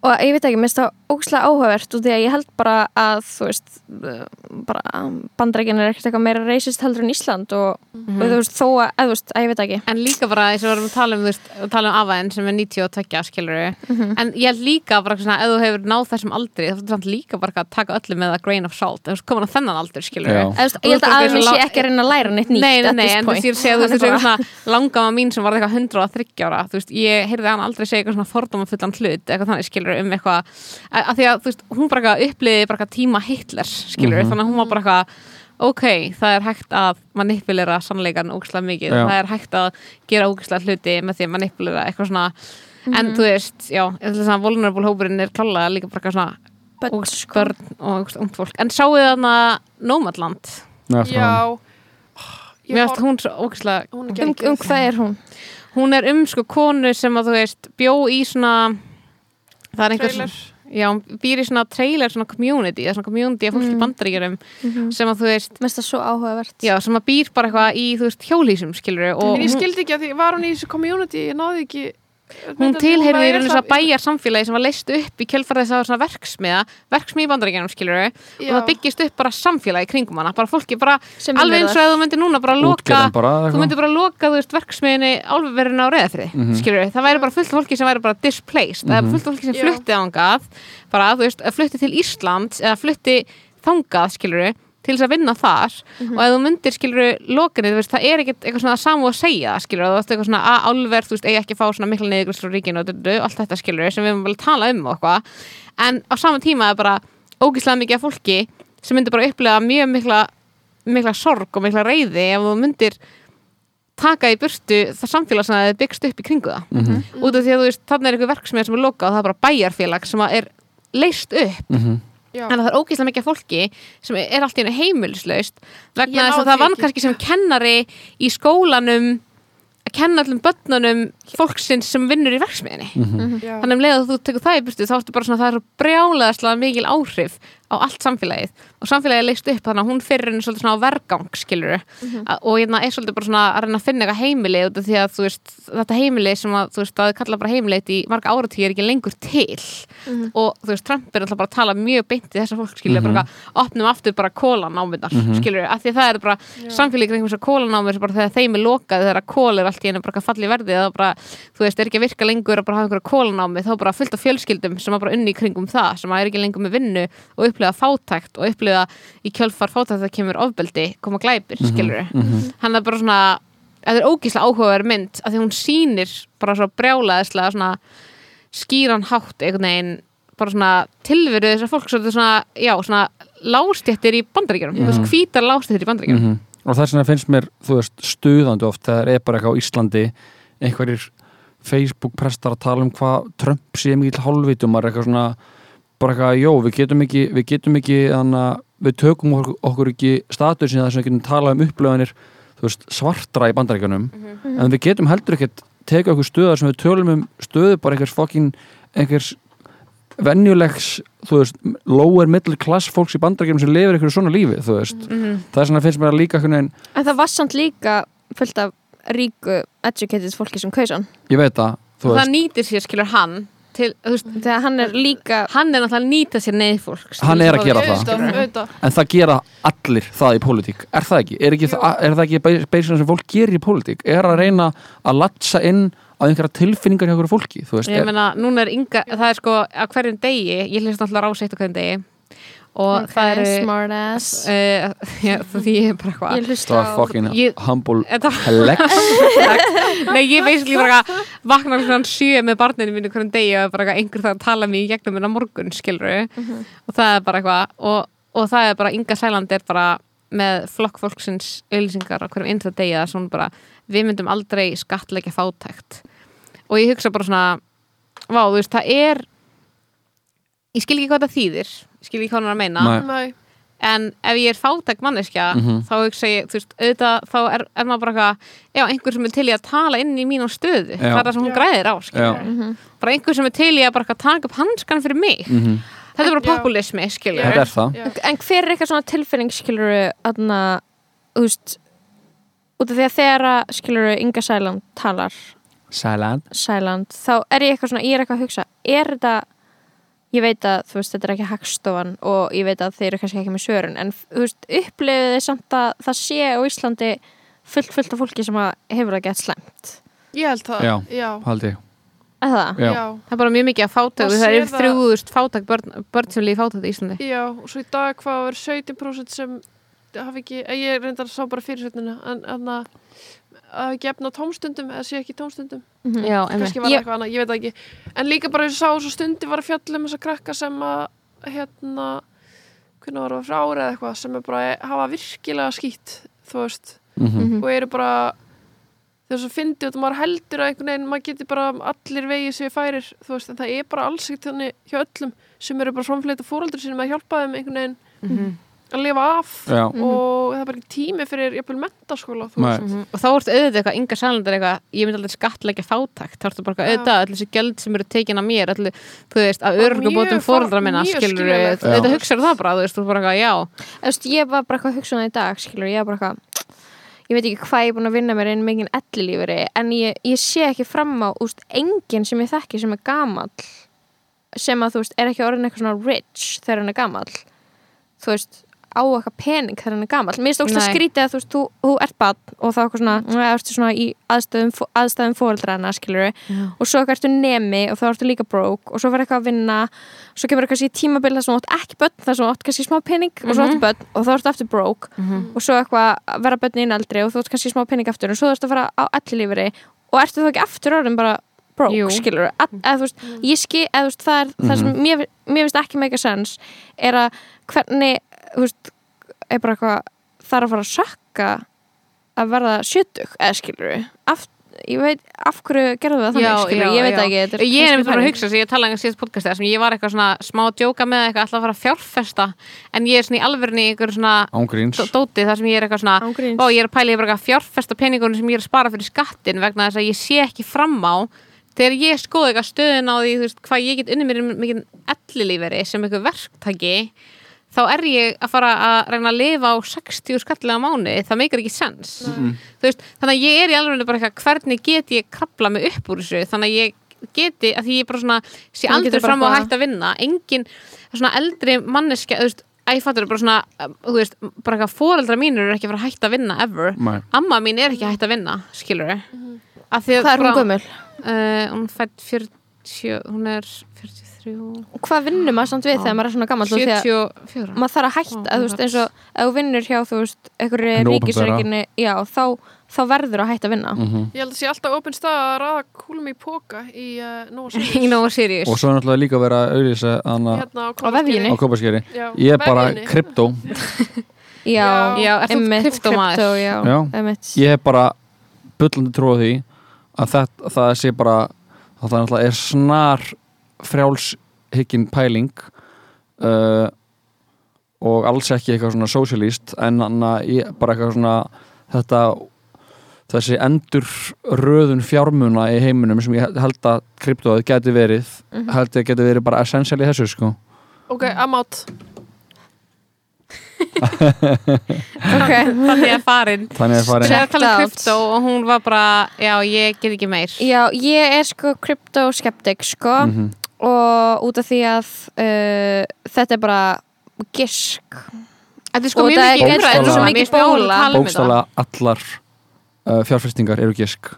B: og ég veit ekki, mér finnst það ógslag áhugavert og því að ég held bara að þú veist, bara bandrækinn er ekkert eitthvað meira reisist heldur en Ísland og,
E: Mhm.
B: og þú veist, þó að, eða, þú veist, að ég veit ekki.
C: En líka bara eins og við erum að tala um, þú veist, að tala um afaðin sem er 92 skilur en ég held líka bara svona, ef þú hefur náð þessum aldri þá er þetta líka bara að taka öllu með a grain of salt. Ef þú ert komin á þennan aldur skilur.
B: Eða, þú veist, ég held að aðeins sé ekki að reyna að læra neitt nýtt
C: Nei, nei, nei, en veist, ég er að þú veist, langama mín sem var eitthvað 130 ára, þú veist, ég heyrði hann aldrei segja eitthvað svona fordómafullan hlut, eitthvað þannig skilur um eitthvað, að að því að, þú veist, hún bara uppliði bara tíma Hitlers, skilur
D: Mhm.
C: þannig að hún var bara eitthvað, ok, það er hægt að manipulera sannleikan ógislega mikið,
D: Já.
C: það er hægt að gera ógislega hluti með því að manipulera eitthvað svona,
B: Mhm.
C: en þú veist, já, ég ætla að segja að vulnerable hópurinn er klálega líka bara svona ógislega
B: sko.
C: og ógislega ungt fólk, en sáuð þarna Nomadland,
E: Já
C: mér finnst hún ógislega
E: hún
B: um, um hvað er hún?
C: hún er um sko konu sem að þú veist bjó í svona það er einhver
E: Trailer.
C: Já, hún býr í svona trailer, svona community, eða svona community af fólki mm. bandaríkjurum sem að þú veist,
B: finnst það svo áhugavert
C: já, sem að býr bara eitthvað í, þú veist, hjólísum, skilur og
E: En ég skildi ekki að því, var hún í þessu community, ég náði ekki
C: hún tilheyrði í rauninu svona bæjar samfélagi sem var leist upp í kjölfar þess að það var svona verksmiða, verksmiði í bandaríkjunum, skilur og það byggist upp bara samfélagi kringum hana, bara fólki bara,
B: Sem
C: alveg eins og að þú myndir núna bara loka
D: bara
C: þú myndir bara loka, þú veist, verksmiðinni álverðinu á reyðafrið, mm
D: Mhm.
C: það væri bara fullt af fólki sem væri bara displaced, það er fullt af fólki sem flutti ángað, bara, þú veist, flutti til Íslands eða flutti þangað, skilur til þess að vinna þar og ef þú myndir, skilur, lokinni, þú veist, það er ekkert eitthvað svona samu að segja, skilur, þú veist, eitthvað svona að álverð, þú veist, eigi ekki að fá svona mikla neðgræslu ríkinu og dödu, allt þetta, skilur, sem við erum vel að tala um og eitthvað, en á sama tíma er bara ógislega mikið af fólki sem myndir bara upplega mjög mikla mikla sorg og mikla reyði ef þú myndir taka í burtu það samfélag sem það er byggst upp í kringu það.
D: Mhm,
C: út af því að þú veist, þannig er eitthvað verksmið sem er lokað og það er bara bæjarfélag sem er leist upp.
D: Mhm.
E: Já.
C: en það er ógeðslega mikið fólki sem er allt í hennu heimilislaust vegna þess að það vann kannski sem kennari í skólanum að kenna allum börnunum fólksins sem vinnur í verksmiðinni
E: Já.
C: þannig um leið að þú tekur það í burtu þá ertu bara svona það er svo brjáleðaslega mikil áhrif á allt samfélagið. Og samfélagið er leist upp þannig að hún fyrir henni svolítið svona á vergang skilur og hérna er svolítið bara svona að reyna að finna eitthvað heimili út af því að þú veist þetta heimili sem að þú veist að þau kalla bara heimilið í marga áratíð er ekki lengur til. Og þú veist Trump er alltaf bara að tala mjög beint í þessa fólk skilur bara eitthvað opnum aftur bara kólanámiðar skilur af því að það er bara samfélagið kringum þess að kólanámið sem bara þegar þeim er lokað þegar kól er allt í henni bara eitthvað falli verði það bara þú veist er ekki að virka lengur að bara hafa einhverja kólanámi þá bara fullt af fjölskyldum sem er bara unni í kringum það sem að er ekki lengur með vinnu og upplifa fátækt og upplifa í kjölfar fátækt það kemur ofbeldi, koma glæpir skilur hann er bara svona þetta er ógíslega áhugaverð mynd að því hún sýnir bara svo brjálaðislega svona skýran hátt einhvern veginn bara svona tilveru þessar fólk svona, svona, já, svona lástjættir í bandaríkjunum, þú veist, hvítar lástjættir í bandaríkjunum.
D: Mhm. og þess vegna finnst mér, þú veist, stuðandi oft þegar er bara eitthvað á Íslandi einhverjir Facebook prestar að tala um hvað Trump sé mikið hálfvitumar eitthvað svona, bara eitthvað, jó, við getum ekki við getum ekki, þannig að við tökum okkur, okkur ekki statusin þess að við getum tala um upplöðanir, þú veist, svartra í bandaríkjunum, en við getum heldur ekkert tekið okkur stöðar sem við tölum um stöðu bara einhvers fokkin einhvers venjulegs, þú veist lower middle class fólks í bandaríkjunum sem lifir einhverju svona lífi, þú veist.
C: Mhm.
D: það er svona finnst mér að líka einhvern veginn
B: En það var samt líka fullt af ríku educated fólki sem kausan
D: ég veit það,
C: það nýtir sér, skilur hann til, þú veist,
B: Þegar hann er líka
C: hann er náttúrulega að nýta sér neyð fólks
D: Hann er að gera það.
E: Auðvitað, auðvitað.
D: en það gera allir það í pólitík. Er það ekki, er, ekki það, er það ekki beislega sem fólk gerir í pólitík? Er að reyna að latsa inn á einhverja tilfinningar hjá einhverju fólki veist,
C: ég meina, núna er ynga, það er sko á hverjum degi, ég hlust náttúrulega ráseitt á hverjum degi og það eru
B: smart ass.
C: uh, já, því ég er bara hvað
D: það var
C: Ég-
D: humble flex
C: Nei, ég basically bara vakna svona sjö með barninu mínu hverjum degi og bara eitthvað einhver það að tala mig í gegnum minna morgun, skilur og það er bara eitthvað og, og það er bara, Inga Sæland er bara með flokk fólksins auðlýsingar á hverjum einnig degi að svona bara við myndum aldrei skattleika fátækt. Og ég hugsa bara svona vá, þú veist, það er ég skil ekki hvað það þýðir skil ekki hvað hann er að meina
D: Nei.
C: En ef ég er fátæk manneskja
D: Mhm.
C: þá hugsa ég, þú veist, auðvitað þá er, er maður bara eitthvað, já, einhver sem er til í að tala inn í mínu stöðu,
D: Já.
C: það er það sem hún
E: Já.
C: græðir á, skilur
D: Já.
C: bara einhver sem er til í að bara taka upp hanskan fyrir mig
D: Mhm.
C: þetta er bara populismi, skilur.
B: En hver er eitthvað svona tilfinning skilur aðna, þú veist út af því að þegar að, skilur Inga Sæland talar
D: Sæland
B: Sæland, þá er ég eitthvað svona ég er eitthvað að hugsa, er þetta ég veit að, þú veist, þetta er ekki hagstofan og ég veit að þeir eru kannski ekki með svörun en þú veist, upplifið þið samt að það sé á Íslandi fullt, fullt af fólki sem að hefur það gett slemt
E: Ég held það.
D: Já.
E: Já.
D: haldi ég
B: Er það?
D: Já.
C: Það er bara mjög mikið að fátæk
E: Maður
C: það er þrjúðust fátæk börn, börn sem lífi fátæk í Íslandi
E: Já, og svo í dag hvað er 17% sem hafi ekki, ég reyndar að sá bara fyrirsögnina en þannig að hafi ekki efna tómstundum eða sé ekki tómstundum
B: Mhm.
C: já,
E: kannski var það
B: Ég-
E: eitthvað annað, ég veit ekki en líka bara ég sá svo stundi var að fjalla um þessa krakka sem að hérna, hvernig var það frá ára eða eitthvað sem er bara hafa virkilega skýtt þú veist,
D: Mhm.
E: og eru bara þess að fyndi og maður heldur að einhvern veginn, maður getur bara allir vegið sér færir, þú veist, en það er bara alls ekkert þannig hjá öllum sem eru bara framfleita fóraldur sínum að hjálpa þeim einhvern veginn
C: Mhm.
E: Að lifa af
D: Já,
E: og það er bara ekki tími fyrir jafnvel mentaskóla.
C: Mhm. og þá ertu auðvitað eitthvað, Inga Sælandar eitthvað ég myndi aldrei skattleggja fátækt. Þá ertu bara auðvitað, allir þessi gjöld sem eru tekin af mér allir, þú veist,
E: Bara
C: örgubótum
E: mjög
C: fóreldra minna, skilur þetta hugsaður það bara, þú veist, þú bara eitthvað, já.
B: Þú veist, ég var bara eitthvað að hugsa um það í dag skilur, ég var bara eitthvað ég veit ekki hvað ég er búin að vinna mér einn mikið ellilíferi en ég, ég sé ekki fram á úst, enginn sem ég þekki sem er gamall sem að þú veist, er ekki orðin eitthvað svona rich þegar hann er gamall. Þú veist, á eitthvað pening þegar hann er gamall. Mér finnst ógst að skrítið að þú þú, þú ert bann og þá svona, mm. ertu svona í aðstæðum, aðstæðum fóreldrana, skilur og svo ertu nemi og þá ertu líka broke og svo verður eitthvað að vinna svo kemur eitthvað í tímabil þar sem þú átt ekki börn þar sem þú átt kannski smá pening og svo áttu börn og þá ertu aftur broke og svo eitthvað að vera börnin eldri og þú átt kannski smá pening aftur og svo þú ert að fara á ellilíferi og ertu þá ekki aftur orðin bara broke, skilur eða þú veist, ég skil, eða þú veist, það er það sem mér, mér finnst ekki make a sense er að hvernig, þú veist er bara eitthvað, það er að fara að sökka að verða sjötug eða skilur af, ég veit, af hverju gerðu það þannig, skilur, ég veit
C: já.
B: ekki þetta er
C: ég er einmitt bara að hugsa þess að ég talaði um síðast podcasti þar sem ég var eitthvað svona smá að djóka með eitthvað alltaf að fara að fjárfesta en ég er svona í alverðinni í einhverju svona
D: ángríns
C: dó- dóti þar sem ég er eitthvað svona
B: Án gríns.
C: Vá, ég er að pæla ég bara að fjárfesta peningunum sem ég er að spara fyrir skattin vegna þess að ég sé ekki fram á þegar ég skoði eitthvað stöðun á því þú veist, hvað ég get unni mér mikið ellilíferi sem eitthvað verktaki þá er ég að fara að reyna að lifa á 60 skallega mánu það meikar ekki sens. Þú veist, þannig að ég er í alveg bara eitthvað hvernig get ég krabla mig upp úr þessu? Þannig að ég geti, að því ég bara svona sé aldrei fram á að hægt að vinna. Engin svona eldri manneskja þú veist, að ég fattur bara svona þú veist, bara eitthvað foreldra mínur er ekki að fara að hægt að vinna ever.
D: Nei.
C: amma mín er ekki að hægt að vinna, skilur að því að
B: hvað er hún gömul?
C: Uh, hún fætt 40 hún er 43
B: og hvað vinnur maður samt við þegar maður er svona gammal því að
C: 74
B: maður þarf að hætta, að, þú veist, eins og ef þú vinnur hjá, þú veist, einhverju ríkisreikinni já, þá, þá verður að hætta að vinna.
D: Mhm.
E: Ég held að sé alltaf opinn stað að raða kúlum í póka í uh,
C: Nova Sirius.
D: Og svo er náttúrulega líka að auðlýsa hana
E: hérna á, Já,
D: ég er bara kryptó.
B: Já,
C: kryptómaður?
B: kryptó, já, einmitt.
D: ég hef bara á því að það, það sé bara að það náttúrulega er snar frjálshyggin pæling uh, og alls ekki eitthvað svona socialist en anna, ég, bara eitthvað svona þetta þessi endur röðun fjármuna í heiminum sem ég held að kryptóið geti verið held ég að geti verið bara essential í þessu sko.
E: Ok, I'm out.
B: Ok,
C: þannig að farin.
D: Þannig að farin.
C: Sér að tala um krypto og hún var bara já, ég get ekki meir.
B: Já, ég er sko kryptoskeptik, sko.
D: Mhm.
B: Og út af því að uh, þetta er bara gisk.
C: Þetta er sko
B: Og
C: mjög
B: það
C: mikið umræð
D: þetta er svo
B: mikið bóla.
C: um
D: bókstala allar uh, fjárfestingar eru gisk.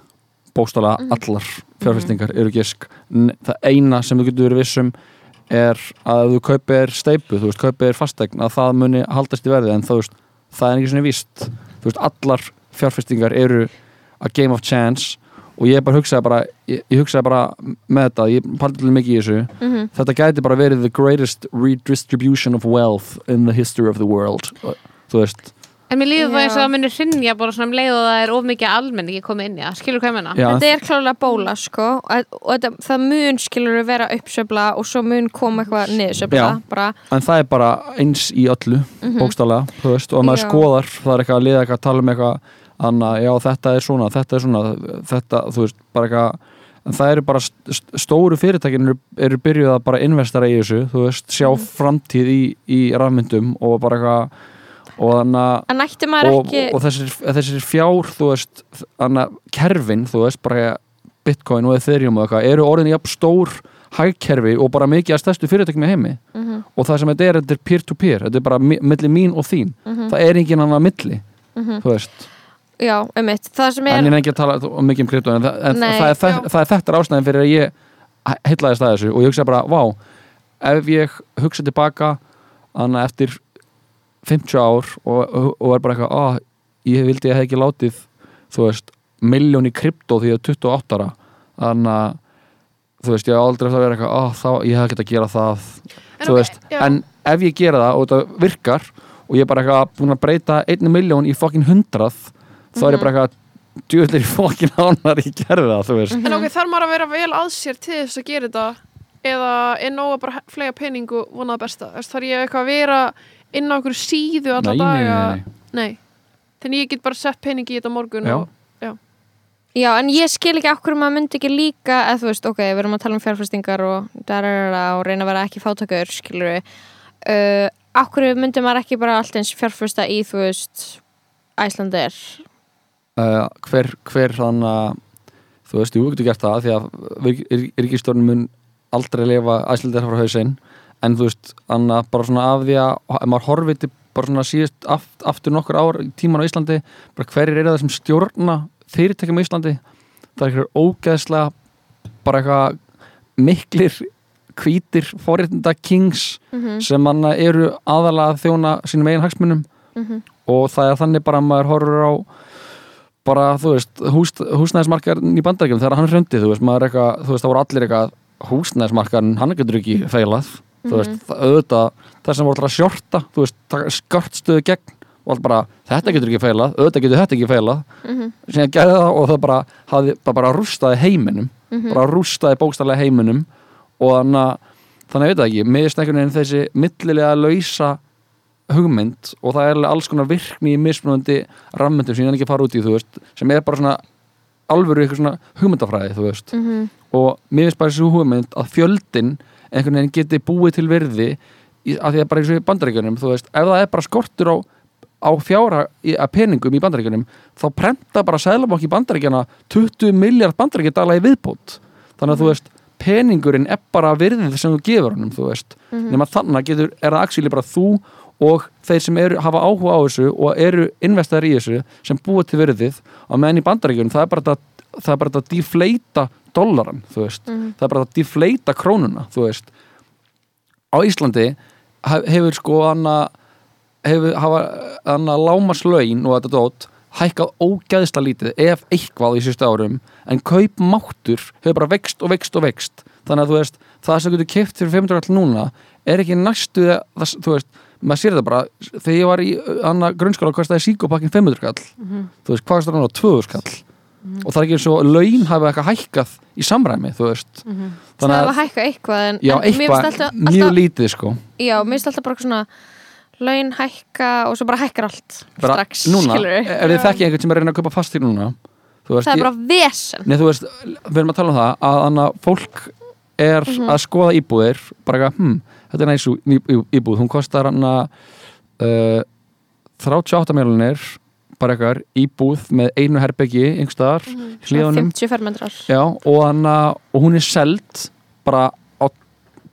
D: Bókstala
B: Mhm.
D: allar fjárfestingar eru gisk. N það eina sem þú getur verið vissum er að ef þú kaupir steipu, þú veist, kaupir fastegn að það muni haldast í verði en þú veist, það er ekki svona víst. Þú veist, allar fjárfestingar eru a game of chance og ég bara hugsaði bara, ég, ég hugsaði bara með þetta, ég paldi til mikið í þessu.
B: Mhm.
D: þetta gæti bara verið the greatest redistribution of wealth in the history of the world þú veist.
C: En mér líður það eins og það munir hrinja bara svona um leið og það er of mikið almenningi komið inn í það. Skilur hvað ég menna?
B: Þetta er klálega bóla sko. Og, og þetta, það mun skilur vera uppsöfla og svo mun koma eitthvað bara,
D: en það er bara eins í öllu bókstaflega, þú veist, og maður skoðar það er eitthvað að liða eitthvað að tala um eitthvað anna, já þetta er svona, þetta er svona þetta, þú veist, bara eitthvað en það eru bara st st- stóru fyrirtækin eru, eru byrjuð að bara investara í þessu þú veist, sjá
B: Mhm.
D: framtíð í, í rafmyndum og bara eitthvað og þannig að og,
B: ekki
D: og þessir, þessir fjár þú veist, anna, kerfin þú veist, bara bitcoin og ethereum og eitthvað, eru orðin jafn stór hægkerfi og bara mikið að stærstu fyrirtækjum í heimi.
B: Mhm,
D: og það sem þetta er, þetta er peer-to-peer þetta er bara mi- milli mín og þín.
B: Mhm,
D: það er engin annar milli
B: mhm.
D: þú veist,
B: já, það sem
D: en
B: er
D: er ekki að tala um mikið um krypto en, það, en
B: Nei,
D: það, er, það, það er þetta ástæðin fyrir að ég heitlaðist að þessu og ég hugsa bara, vá ef ég hugsa tilbaka þannig eftir 50 ár og, og er bara eitthvað, á, ég vildi að ég hef ekki látið þú veist, miljón í krypto því að 28 ára. Þannig að þú veist, ég hef aldrei eftir að vera eitthvað, á, þá, ég hef ekki að gera það.
E: En
D: þú veist,
E: já.
D: en ef ég gera það og þetta virkar og ég er bara eitthvað að breyta einni miljón í fokkin hundrað þá er ég bara eitthvað djúðlir fokkin ánar í gerði það, þú veist.
E: En ok, þarf maður að vera vel að sér til þess að gera þetta eða er nóg að bara flega pening og vona það besta? Þarf ég eitthvað að vera inn á okkur síðu alla
D: Nei,
E: daga?
D: nei, nei.
E: Nei. Þannig ég get bara sett pening í þetta morgun
D: Já.
E: og,
B: Já, en ég skil ekki okkur maður myndi ekki líka eða þú veist, ok, við erum að tala um fjárfæstingar og, darara, og reyna að vera ekki fátakur skilur við uh, okkur myndi maður ekki bara allt eins fjárfæsta í, þú veist Æslandir
D: uh, hver, hver þann að þú veist, jú, getur gert það því að ríkistjórnum mun aldrei lifa æslandir frá hausinn en þú veist, þannig að bara svona af því að ef maður horfið til bara svona síðust aft, aftur nokkur ár í tíman á Íslandi bara hverjir eru það sem stjórna fyrirtækjum á Íslandi það er eitthvað ógeðslega bara eitthvað miklir hvítir forréttinda kings
B: Mhm.
D: sem manna eru aðalega að þjóna sínum eigin hagsmunum
B: Mhm.
D: og það er þannig bara að maður horfur á bara, þú veist, hús, húsnæðismarkaðin í bandarækjum þegar hann hrundi, þú veist, maður er eitthvað þú veist, það voru allir eitthvað, húsnæðismarkaðin hann getur ekki feilað, þú veist það, auðvitað, það sem voru alltaf sjorta þú veist, skartstöðu gegn og allt bara, þetta getur ekki feilað, auðvitað getur þetta ekki feilað,
B: Mhm.
D: síðan gerði það og það bara, hafði, það bara rústaði heiminum
B: Mhm.
D: bara rústaði bókstallega heiminum og þannig að þannig að ég veit það ekki, miðist einhvern veginn þessi millilega lausa hugmynd og það er alls konar virkni í mismunandi rammyndum sem ég er ekki að fara út í veist, sem er bara svona alvöru eitthvað svona hugmyndafræði veist.
B: Mhm.
D: og mér finnst bara þessu hugmynd að fjöldin einhvern veginn geti búið til virði í, að því að bara eins og í bandaríkjunum ef það er bara skortur á á fjára í, að peningum í bandaríkjunum þá prenta bara sæðlabokk í bandaríkjana 20 miljard bandaríkjadala í viðbót. Þannig að þú veist peningurinn er bara virðið sem þú gefur honum þú veist, nema þannig getur er það axíli bara þú og þeir sem eru, hafa áhuga á þessu og eru investaðar í þessu sem búið til virðið og meðan í bandaríkjunum það er bara þetta það er bara að defleita dollaran, þú veist, það er bara að defleita krónuna, þú veist. Á Íslandi hef- hefur sko hana hefur hana lámaslaun og þetta dót hækkað ógæðsla lítið ef eitthvað í síðustu árum en kaupmáttur hefur bara vext og vext og vext. Þannig að þú veist, það sem getur keft fyrir 500 all núna er ekki næstu það, þú veist, maður sér þetta bara þegar ég var í hana grunnskóla kostaði síkópakkin 500 kall. Þú veist, hvað kostar hann á? 200 kall og það er ekki eins og laun hafa eitthvað hækkað í samræmi, þú veist.
B: Það
D: þannig
B: var
D: að,
B: að hækka eitthvað en,
D: já, eitthvað
B: alltaf,
D: mjög lítið sko.
B: Já, mér finnst alltaf bara svona laun hækka og svo bara hækkar allt
D: bara
B: strax,
D: núna, ef þið þekki einhvern sem er að reyna að kaupa fastir núna þú veist,
B: Það er bara vesen.
D: Þú veist, við erum að tala um það að fólk er
B: Mhm.
D: að skoða íbúðir bara eitthvað, hm, þetta er næst íbúð. Hún kostar hann að uh, 38 miljonir bara eitthvað, íbúð með einu herbeggi einhverstaðar,
B: Svona
D: hlíðunum
B: 50 fermetrar.
D: Já, og, og hún er seld bara á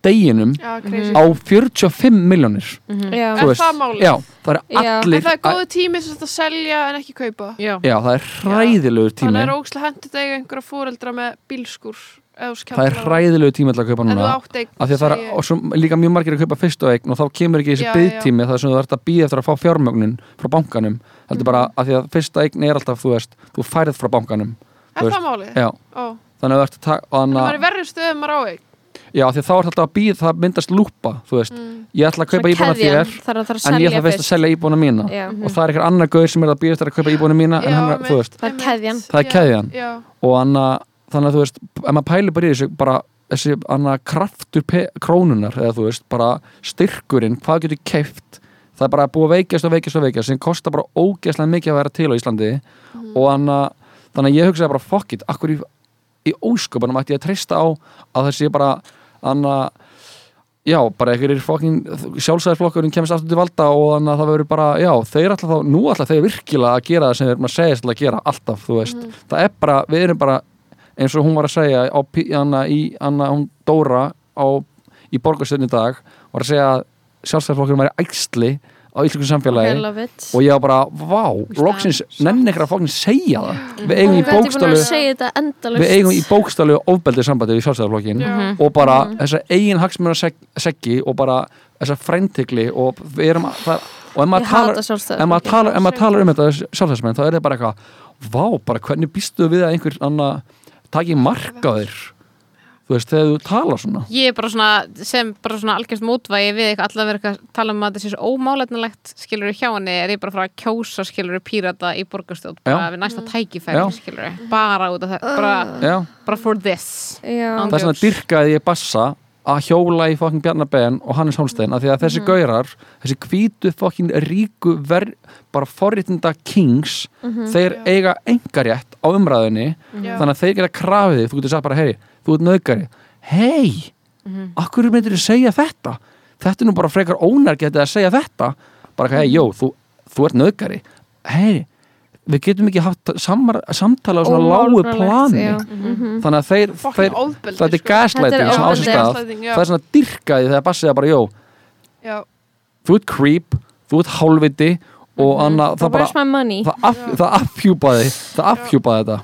D: deginum
E: já,
D: á 45 miljonir
B: Já,
E: Er það málið?
D: Já, það er
B: Já.
D: allir
E: En það er góðu tími sem þetta selja en ekki kaupa?
C: Já.
D: Já, það er hræðilegur tími.
E: Þannig er ógslag hendið eiga einhverja fóreldra með bílskur
D: Það er hræðilegur tími til að kaupa
E: En
D: núna.
E: eign
D: af því að það er og svo líka mjög margir að kaupa fyrstu eign og þá kemur ekki þessi byggtími það sem þú ert að býða eftir að fá fjármögnun frá bankanum. Heldur bara
E: Mhm.
D: að því að fyrsta eign er alltaf þú veist, þú færið frá bankanum.
E: Er það málið?
D: já,
E: Ó,
D: þannig að þú ert að taka
E: en
D: þannig
E: er verri stöðum maður á eign.
D: Já, af því að þá ert alltaf að býða það myndast lúpa, þú veist,
E: Mm.
D: ég ætla að kaupa íbúna þér
B: Það er að að
D: en ég ætla að
B: fyrst.
D: selja íbúna mína.
B: Já.
D: og það er eitthvað annar gauður sem er að býða eftir að kaupa íbúna mína en
E: Já,
D: hann er, þú veist,
B: Það er keðjan.
D: Það er
E: Já,
D: keðjan.
E: Já,
D: og anna, þannig að þú veist ef maður pælir bara í þessu bara þessi anna, kraftur krónunar eða þú veist, bara styrkurinn hvað getur keift það er bara búið veikjast og veikjast og veikjast sem kostar bara ógeðslega mikið að vera til á Íslandi. Og anna, þannig að ég hugsaði bara fuck it, akkur í, í ósköpunum ætti ég að treysta á að þessi bara anna, já, bara einhverjir fokkin sjálfsæðisflokkurinn kemst aftur til valda og þannig að það verður bara, já, þeir ætla þá nú ætla þeir virkilega að gera það sem þeir maður segist til að gera alltaf, þú veist, það er bara við erum bara, eins og hún var að segja á, hana, í, hana, hún Dóra á, í borgarstöðin í dag var að segja að sjálfstæðisflokkurinn væri æxli á íslensku samfélagi. Og ég var bara, vá, loksins nenni ykkur að fokkin segja það. Við eigum í
B: þetta endalaust.
D: við eigum í bókstálu ofbeldið sambandi við sjálfstæðarflokkin
E: Já.
D: og bara þessa eigin hagsmuna seggi og bara þessa fræntikli og við erum að, það, og ef maður talar, talar, talar um þetta sjálfstæðismenn þá er það bara eitthvað, vá, bara hvernig býstu við að einhver annar taki marka á þér þú veist, þegar þú talar svona.
C: Ég er bara svona, sem bara svona algjörst mótvægi við eitthvað allavega verið að tala um að þetta sé svo ómálefnilegt skilur hjá henni, er ég bara frá að kjósa skilur pírata í borgarstjórn bara við næsta tækifæri
D: Já.
C: skilur bara út af það, bara, bara for this.
D: Það er svona
C: Jós.
D: dyrkaði ég bassa að hjóla í fokkin Bjarnabenn og Hannes Holstein af því að þessi gaurar, þessi hvítu fokkin ríku ver, bara forréttinda kings, þeir eiga engarétt á umræðinni
E: Já.
D: þannig að þeir geta krafið þig, þú getur sagt bara heyri, þú ert nöðgari hei, akkur myndir þið segja þetta? Þetta er nú bara frekar ónærgetið að segja þetta. Bara hei, jó, þú, þú ert nöðgari hei, við getum ekki haft samar, samtala á svona lágu plani
B: já. Mhm.
D: þannig að þeir, þeir
E: ofbeldi,
D: þetta er
E: sko.
D: gaslighting sem á sér
B: ofbeldi.
D: stað
E: Gaslighting, já.
D: það er svona dyrkaði þegar bassið er bara, jó,
E: Já,
D: þú ert creep þú ert hálfviti og annað, það bara, það, af, það afhjúpaði það afhjúpaði þetta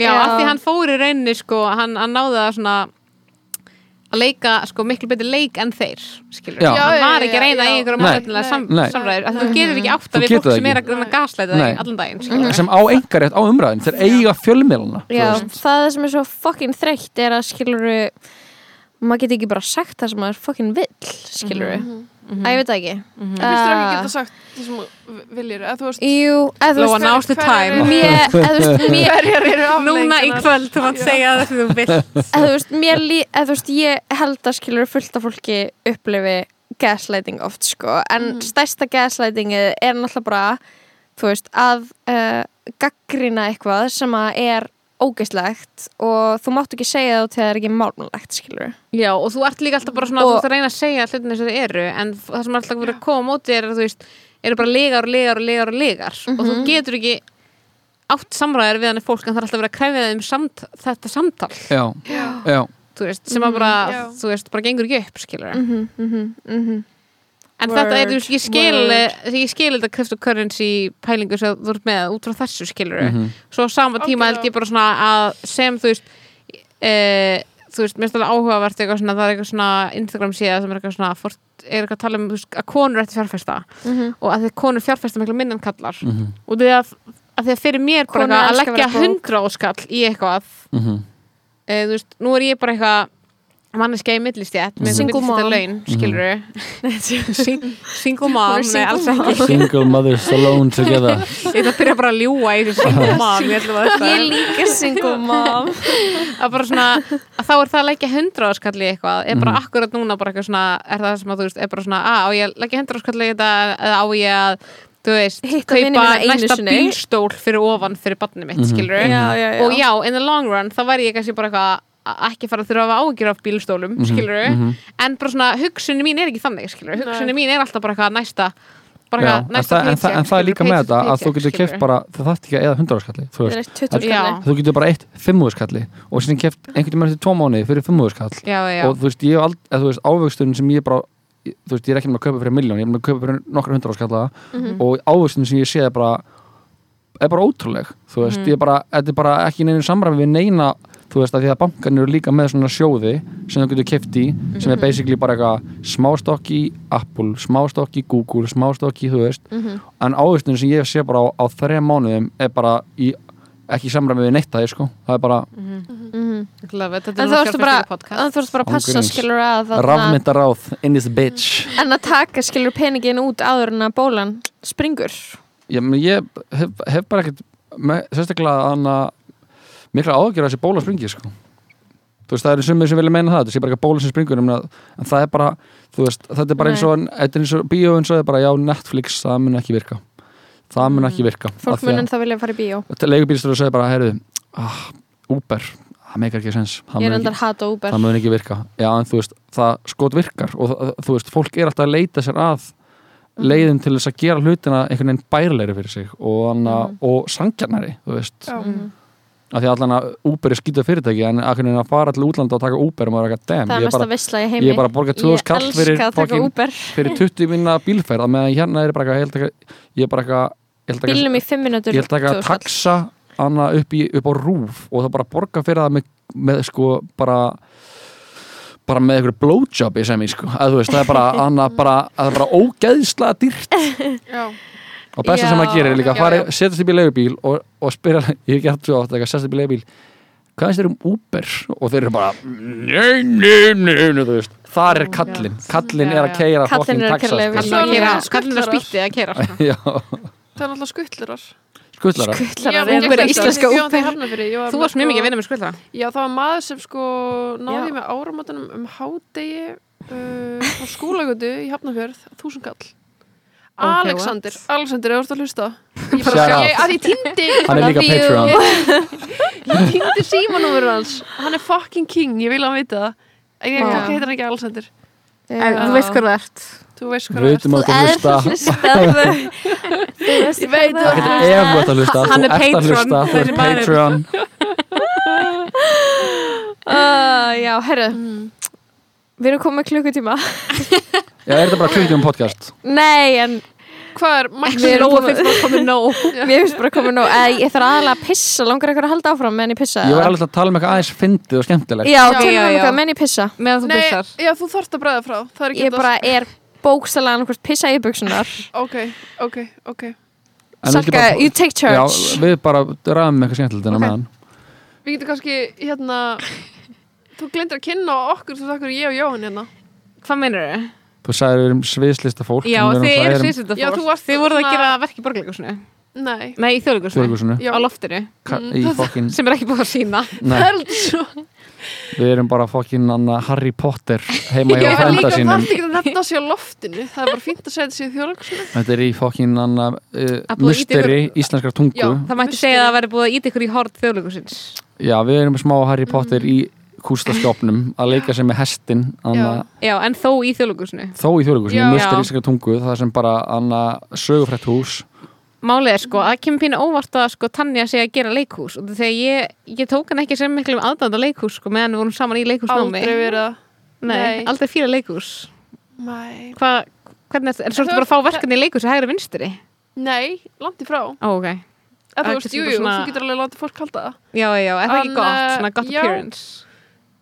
C: Já,
B: Já.
C: af því hann fór í rauninni sko, hann, hann náði að svona að leika sko miklu betur leik en þeir skilur,
D: Já.
E: Já,
C: var ekki að reyna í einhverjum
D: Nei.
C: málefnilega sam, samræður, þú getur ekki átt að við fólk
D: það
C: sem er að reyna að gaslæta
D: Nei.
C: þig allan daginn skilur.
D: sem á engarétt á umræðin þeir eiga veist.
B: það sem er svo fucking þreytt er að skiluru maður getur ekki bara sagt það sem maður fucking vill skiluru
C: Mhm.
B: að ég veit það ekki.
E: Sagt það sem þú viljir, eða þú veist
B: þú
C: Lóa,
B: veist
C: now's the
E: hver-
C: time.
E: hver-
B: mér, eða þú veist, mér
E: Hverjar eru
C: Núna í kvöld þú mátt segja það sem þú vilt.
B: Þú veist, mér lí, þú veist, ég held að skilur fullt af fólki upplifi gaslighting oft, sko, en stærsta gaslightingið er náttúrulega bara þú veist, að uh, gaggrina eitthvað sem að er ógeislegt og þú mátt ekki segja þá til það er ekki málmulegt, skilur
C: Já, og þú ert líka alltaf bara svona,
B: Og-
C: þú ert að reyna að segja hlutin eins og þeir eru, en það sem er alltaf verið að koma á móti er að þú veist, eru bara legar og legar og legar og legar og þú getur ekki átt samræðir við hann fólk en það er alltaf verið að krefja þeim samt, þetta samtal,
D: já, já,
C: þú veist, sem að bara,
E: Já.
C: þú veist, bara gengur ekki upp, skilur
B: mm -hmm, mm -hmm.
C: En
B: Word,
C: þetta er, þú veist, ég skil,
B: word.
C: ég skil þetta cryptocurrency pælingu sem þú ert með út frá þessu skilur
D: Mhm.
C: svo á sama tíma held ég bara svona að sem þú veist e, þú veist, mér finnst alveg áhugavert eitthvað svona, það er eitthvað svona Instagram síða sem er eitthvað svona fort, er eitthvað að tala um veist, að konur ætti fjárfesta.
B: Mhm.
C: og að því konur fjárfesta miklu minn en kallar
D: mhm,
C: og því að, að því að fyrir mér
B: Konur
C: að leggja hundra áskall í eitthvað
D: mhm,
C: e, þú veist, nú er ég bara eitthvað manneskja í millistjætt með
B: Single mom.
C: laun, skilur single mom, nei,
B: single
C: alls ekki
D: single mothers alone together.
C: Ég ætla að byrja bara að ljúa í þessu single mom Ég
B: Ég líka single mom.
C: Að bara svona að þá er það að leggja hundra áskalli eitthvað. Er bara
D: Mhm.
C: akkurat núna bara eitthvað svona er það sem að þú veist, er bara svona að á ég að leggja hundra áskalli í þetta eða á ég að þú veist,
B: Hitta
C: kaupa næsta bílstól fyrir ofan fyrir barnið mitt,
D: Mhm.
C: skilur
B: já.
C: og já, in the long run, þá væri ég kannski bara eitthvað að ekki fara að þurfa ágjur af bílstólum
D: Mhm,
C: skilur
D: mhm.
C: en bara svona hugsunni mín er ekki þannig skilur hugsunni mín er alltaf bara eitthvað næsta bara
D: Já,
C: eitthvað
D: en,
C: næsta
D: það, en, það,
C: paycheck,
D: en það er líka
C: skilurðu,
D: með þetta að þú getur keft bara, það þarf ekki að eða hundraðarskalli þú veist,
B: 20
C: Já.
B: skalli
D: þú getur bara eitt fimmúðskalli og sinni keft einhvern veginn eftir tvo mánuði fyrir fimmúðskall
C: já, já,
D: og þú veist, ég hef ald, eða, þú veist, ávöxtun sem ég bara þú veist, ég er ekki með að kaupa fyrir miljón ég er með að kaupa fyrir nokkra hundraðarskalla og ávöxtun sem ég sé er bara er bara ótrúleg, þú veist, ég er bara þetta er bara ekki neina samræmi við neina þú veist, að því að bankarnir eru líka með svona sjóði sem þú getur keft í, sem er basically bara eitthvað smástokk í Apple smástokk í Google, smástokk í þú veist. En ávöxtun sem ég sé bara á, á þreja mánuðum er bara í ekki samræmi við neitt það, sko, það er bara
C: Love it, þetta
B: En
C: er
B: þú
C: nú
B: ertu bara, en bara að passa skilur að þarna-
D: rafmyndaráð in this bitch.
B: En að taka skilur peningin út áður en að bólan springur.
D: Meni, ég hef, hef bara ekkert sérstaklega þannig mikla ágjör að þessi bóla springi sko. þú veist það eru sumir sem vilja meina það þetta sé bara ekki bóla sem springur en, en það er bara þú veist þetta er bara eins og, þetta er eins og svo er bara já Netflix það mun ekki virka. Það mun ekki virka
B: Fólk mun en það vilja fara í bíó.
D: Leigubílstur og segir bara heyrðu ah, Uber, það meikar ekki sens það
B: Ég er
D: mun ekki,
B: hata Uber.
D: það mun ekki virka. Já en þú veist það skot virkar og það, þú veist fólk er alltaf að leita sér að leiðin til þess að gera hlutina einhvern veginn bærilegri fyrir sig og, mm. og sangjarnari þú veist.
E: Já.
D: Af því að allan að Uber er skýta fyrirtæki en að, að fara til útlanda og taka Uber? Og maður er ekki
B: Það
D: damn,
B: er
D: er
B: mesta
D: bara,
B: vissla í heimi
D: ég er bara að borga 2000 kall fyrir,
B: að Uber.
D: fyrir 20 minna bílferð. Að meðan hérna er bara eitthvað, ég held ekki- ég er bara eitthvað
B: Bílnum í 5 minútur
D: ég held ekki að taxa hana upp, í, upp á rúf og það bara borga fyrir það með, með sko bara bara með einhverju blowjob í sem ég sko. Að þú veist, það er bara, bara, að það er bara ógeðslega dýrt.
E: Já,
D: og besta
B: Já,
D: sem maður gerir er líka að fara, setjast upp í leigubíl og, og spyrja, ég hef gert svo oft eitthvað, setjast upp í leigubíl. Hvað finnst þér um Uber? Og þeir eru bara nei, nei, nei, nei, þú veist. Þar er kallinn, kallinn er að keira
B: Kallinn er að keyra leigubíl.
C: Kallinn er að
E: er
C: er að að keira sko.
D: já,
E: það er náttúrulega skuttlurar
D: Skuttlarar
B: Skuttlarar er
E: gekk
B: íslenska
E: var
C: Þú varst mjög
E: sko-
C: mikið að vinna með skvöldra
E: Já, það var maður sem sko náði með áramótanum um hádegi uh, á skólagötu í Hafnarfjörð, þúsund kall. Alexander, Alexander, ef þú ert að hlusta. Ég bara,
D: Shout out.
E: ég, að ég týndi,
D: Hann er líka. Patreon
E: ég týndi símanúmerur hans. Hann er fucking king, ég vil að hann vita það. En ég hvað heitir hann ekki Alexander.
C: En þú veist hvað það ert
E: Þú veist hvað
D: Við veitum að
B: Þú
D: þú
B: ert
E: Ég veit
B: hvað
E: það.
B: það
D: þú ert að hlusta,
C: Hann er Patreon,
D: Þú
C: maður.
D: Patreon
B: Uh, Já, herru,
E: Mm.
B: við erum komið klukkutíma
D: Já, er þetta bara klukkutíma podcast
B: Nei, en
E: Hvað er Max?
B: Við erum
C: Lóa
B: búin-
C: finnst bara komið nóg
B: mér finnst bara komið nú Æ, Ég þarf aðalega að pissa, langar eitthvað að halda áfram meðan ég pissa
D: Ég var alveg að tala um eitthvað aðeins fyndið og skemmtilegt
B: Já,
E: já,
B: um eitthvað meðan ég pissa
C: meðan þú
E: Nei,
C: pissar
E: já, þú þarft að bræða frá. Það er ekki
B: Ég bara er bókstælega annarkvort pissa í buksunar
E: Ok, ok, ok.
D: En við
B: Salka,
D: bara-
B: you take
D: Já,
B: charge
D: við bara ræðum eitthvað skemmtilegt en á
E: Ok.
D: meðan
E: Við getum kannski, hérna, þú glindir að kynna á okkur, þú þakkur ég og Jóhann hérna.
C: Hvað meinur þau?
D: Þú sagðir við erum sviðslista fólk
C: Já, þið eru sviðsölda
E: Já, þú
C: fólk
E: varst
C: Þið voruð að gera verk í borgleikusinu
E: Nei.
C: Nei, í
E: Já.
C: Á loftinu
E: Mm,
D: Í fokkin
C: sem er ekki búið að sína
D: Nei, við erum bara fokkin Anna Harry Potter heima hjá
E: Já, en
D: frænda
E: líka það
D: sínum
E: er ekki að nefna sig á loftinu. Það er bara fínt að segja þetta sér þjóðleikusinu.
D: Þetta er í fokkin Anna uh,
C: Að að ýta
D: musteri íslenskar tungu
E: Já.
C: Það mætti segja að það væri búið að íta ykkur í hort þjóðleikusins
D: Já, við erum smá Harry
E: Mm.
D: Potter í kústaskjópnum að leika sem með hestin Anna,
C: Já, en þó í þjóðleikusinu
D: þó í þjóðleikusinu,
E: Já.
D: musteri
C: Já.
D: íslenskar tungu það sem bara Anna sögufrætt hús
C: Málið er sko, að kemur pínu óvart að sko Tanja sé að gera leikhús og þegar ég, ég tók hann ekki sem miklu aðdæmda leikhús sko meðan við vorum saman í leikhúsnámi
E: Aldrei verið að...
C: Nei,
E: Nei.
C: aldrei fíla leikhús
E: Nei.
C: Hvað, hvernig er, er svo
E: Það-
C: bara að fá verkefni í leikhús hægri vinstri?
E: Nei, langt í frá.
C: Ó, ok Það
E: þú
C: er
E: veist,
C: kannski
E: jú,
C: bara
E: jú,
C: svona-
E: þú getur alveg látið fólk halda það.
C: Já, já, er það ekki gott,
E: eh,
C: svona gott
E: já.
C: appearance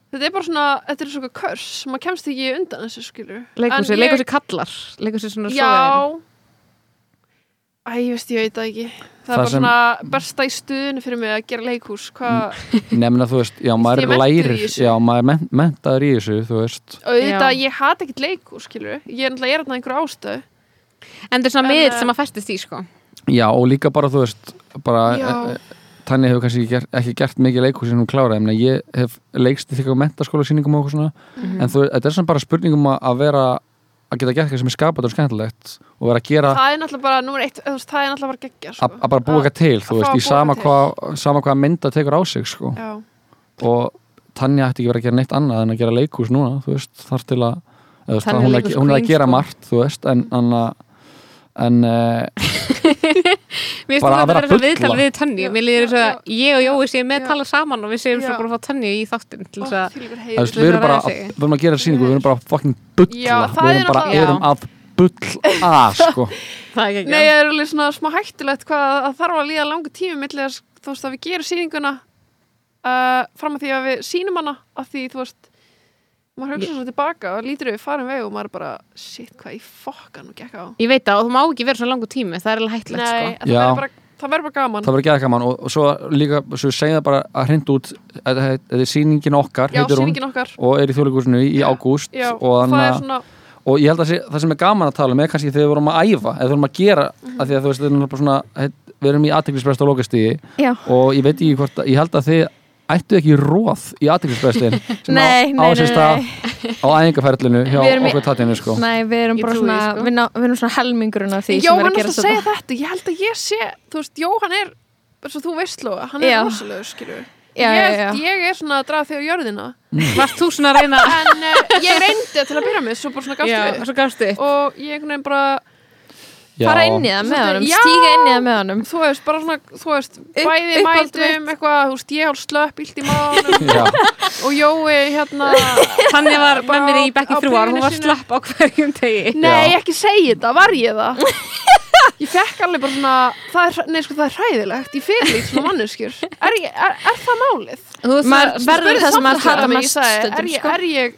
E: Þetta er bara svona, þetta er svona körs, maður kemst ekki undan þessu, skilur.
C: Leikhúsi,
E: En ég-
C: leikhúsi kallar Leikhúsi svona
E: Já. Æ, ég veist, ég veit það ekki. Það,
D: Það
E: er bara
D: sem-
E: svona besta í stuðinu fyrir mig að gera leikhús. Hvað,
D: nefna þú veist, já, maður
E: er
D: lærir já, maður er men- menntaður í þessu þú veist,
E: auðvitað,
C: Já.
E: ég hat ekkert leikhús, skilur. Ég er náttúrulega, ég er náttúrulega einhver ástöð.
C: En þetta er svona miðl
E: eh,
C: sem að festist í sko
D: já, og líka bara þú veist bara, Tanja hefur kannski gert, ekki gert mikið leikhús en hún kláraði, en ég hef leikst í þykka mentaskóla sýningum og eitthvað svona
E: Mhm.
D: en þú, þetta er svona bara spurningum að- að vera að geta gert eitthvað sem er skapað og skemmtilegt og vera að gera
E: Það er náttúrulega bara, númer eitt, það er náttúrulega bara geggja, sko.
D: að að bara búa eitthvað til, þú
E: að
D: veist, í
E: að
D: sama hvað sama hvað mynda tekur á sig, sko
E: Já.
D: og Tanja ætti ekki verið að gera neitt annað en að gera leikhús núna, þú veist, þar til að eða, hún, er, að- er að gera margt, þú veist en, en, en uh,
C: Mér finnst það
D: að
C: að
D: vera
C: viðtal við Tönni Mér líður þess að ég og Jói séum með
E: já.
C: tala saman og við séum svo bara að fá Tönni í þáttin til þess að
D: við erum bara að, við erum að gera sýningu, við erum bara að fucking
E: það
D: við
E: er
D: erum bara erum að bulla, sko.
C: Það er ekki
E: Nei, það er alveg svona smá hættulegt hvað að þarf að líða langu tími millir þess, þú veist, að við gerum sýninguna uh, fram að því að við sýnum hana að því, þú veist maður hugsa svo tilbaka og lítur við farin veg og maður bara, shit, hvað í fokkan og gekk á
C: Ég veit það og þú má ekki vera svona langu tími Það er alveg hættilegt
E: Nei,
C: sko
E: en það
D: Já.
E: verður bara, það verður bara gaman
D: það verður ekki gaman og, og svo líka, svo segja bara að hrinda út þetta þetta er sýningin okkar,
E: Já,
D: heitir hún
E: sýningin okkar
D: og er í þjóðleikúsinu í ágúst
E: Já,
D: og,
E: það
D: þannig að-
E: svona
D: og ég held að það sem er gaman að tala um er kannski þegar við vorum að æfa eða við vorum að gera,
E: Mhm.
D: af því að þú veist, við erum í aðteklisbrest og lokastíði
B: Já.
D: og ég veit ekki hvort, að- ég held að þið ættu ekki róð í aðteklisbrestin sem á,
B: nei,
D: stað á æfingarferlinu hjá okkur tatinu sko.
B: Nei, við erum bara svona,
C: sko.
B: við, ná, við erum svona helmingurinn af því sem er að
E: er
B: gera
E: alltaf að segja þetta, ég held að ég sé þú veist, Jóhann er, eins og þú veist Lóa hann er
B: Já.
E: rosalegur, skilju
B: Já,
E: ég,
B: já, já.
E: ég er svona að draga þig á jörðina
C: Varst þú svona að reyna
E: en uh, ég reyndi til að byrja með svo bara svona gafstu og ég einhvern veginn bara.
B: Fara inn í það með honum, stíga inn í það með honum.
E: þú veist, bara svona, þú veist, bæði mætum eitthvað, þú veist, ég hálf slöpp illt í
D: Já,
E: og Jói, hérna
C: Þannig var
E: Bara
C: með mér í bekki ár Hún var slapp á hverjum degi.
E: Nei, ekki segja þetta, var ég það? Ég fekk alveg bara svona það er, nei, sko, það er hræðilegt, ég fyrir lít svona manneskjur. Er, ég, er, er það málið?
C: Þú
B: verður það sem
E: Spurði
B: hata mest stundum,
E: er, ég,
B: sko.
E: er ég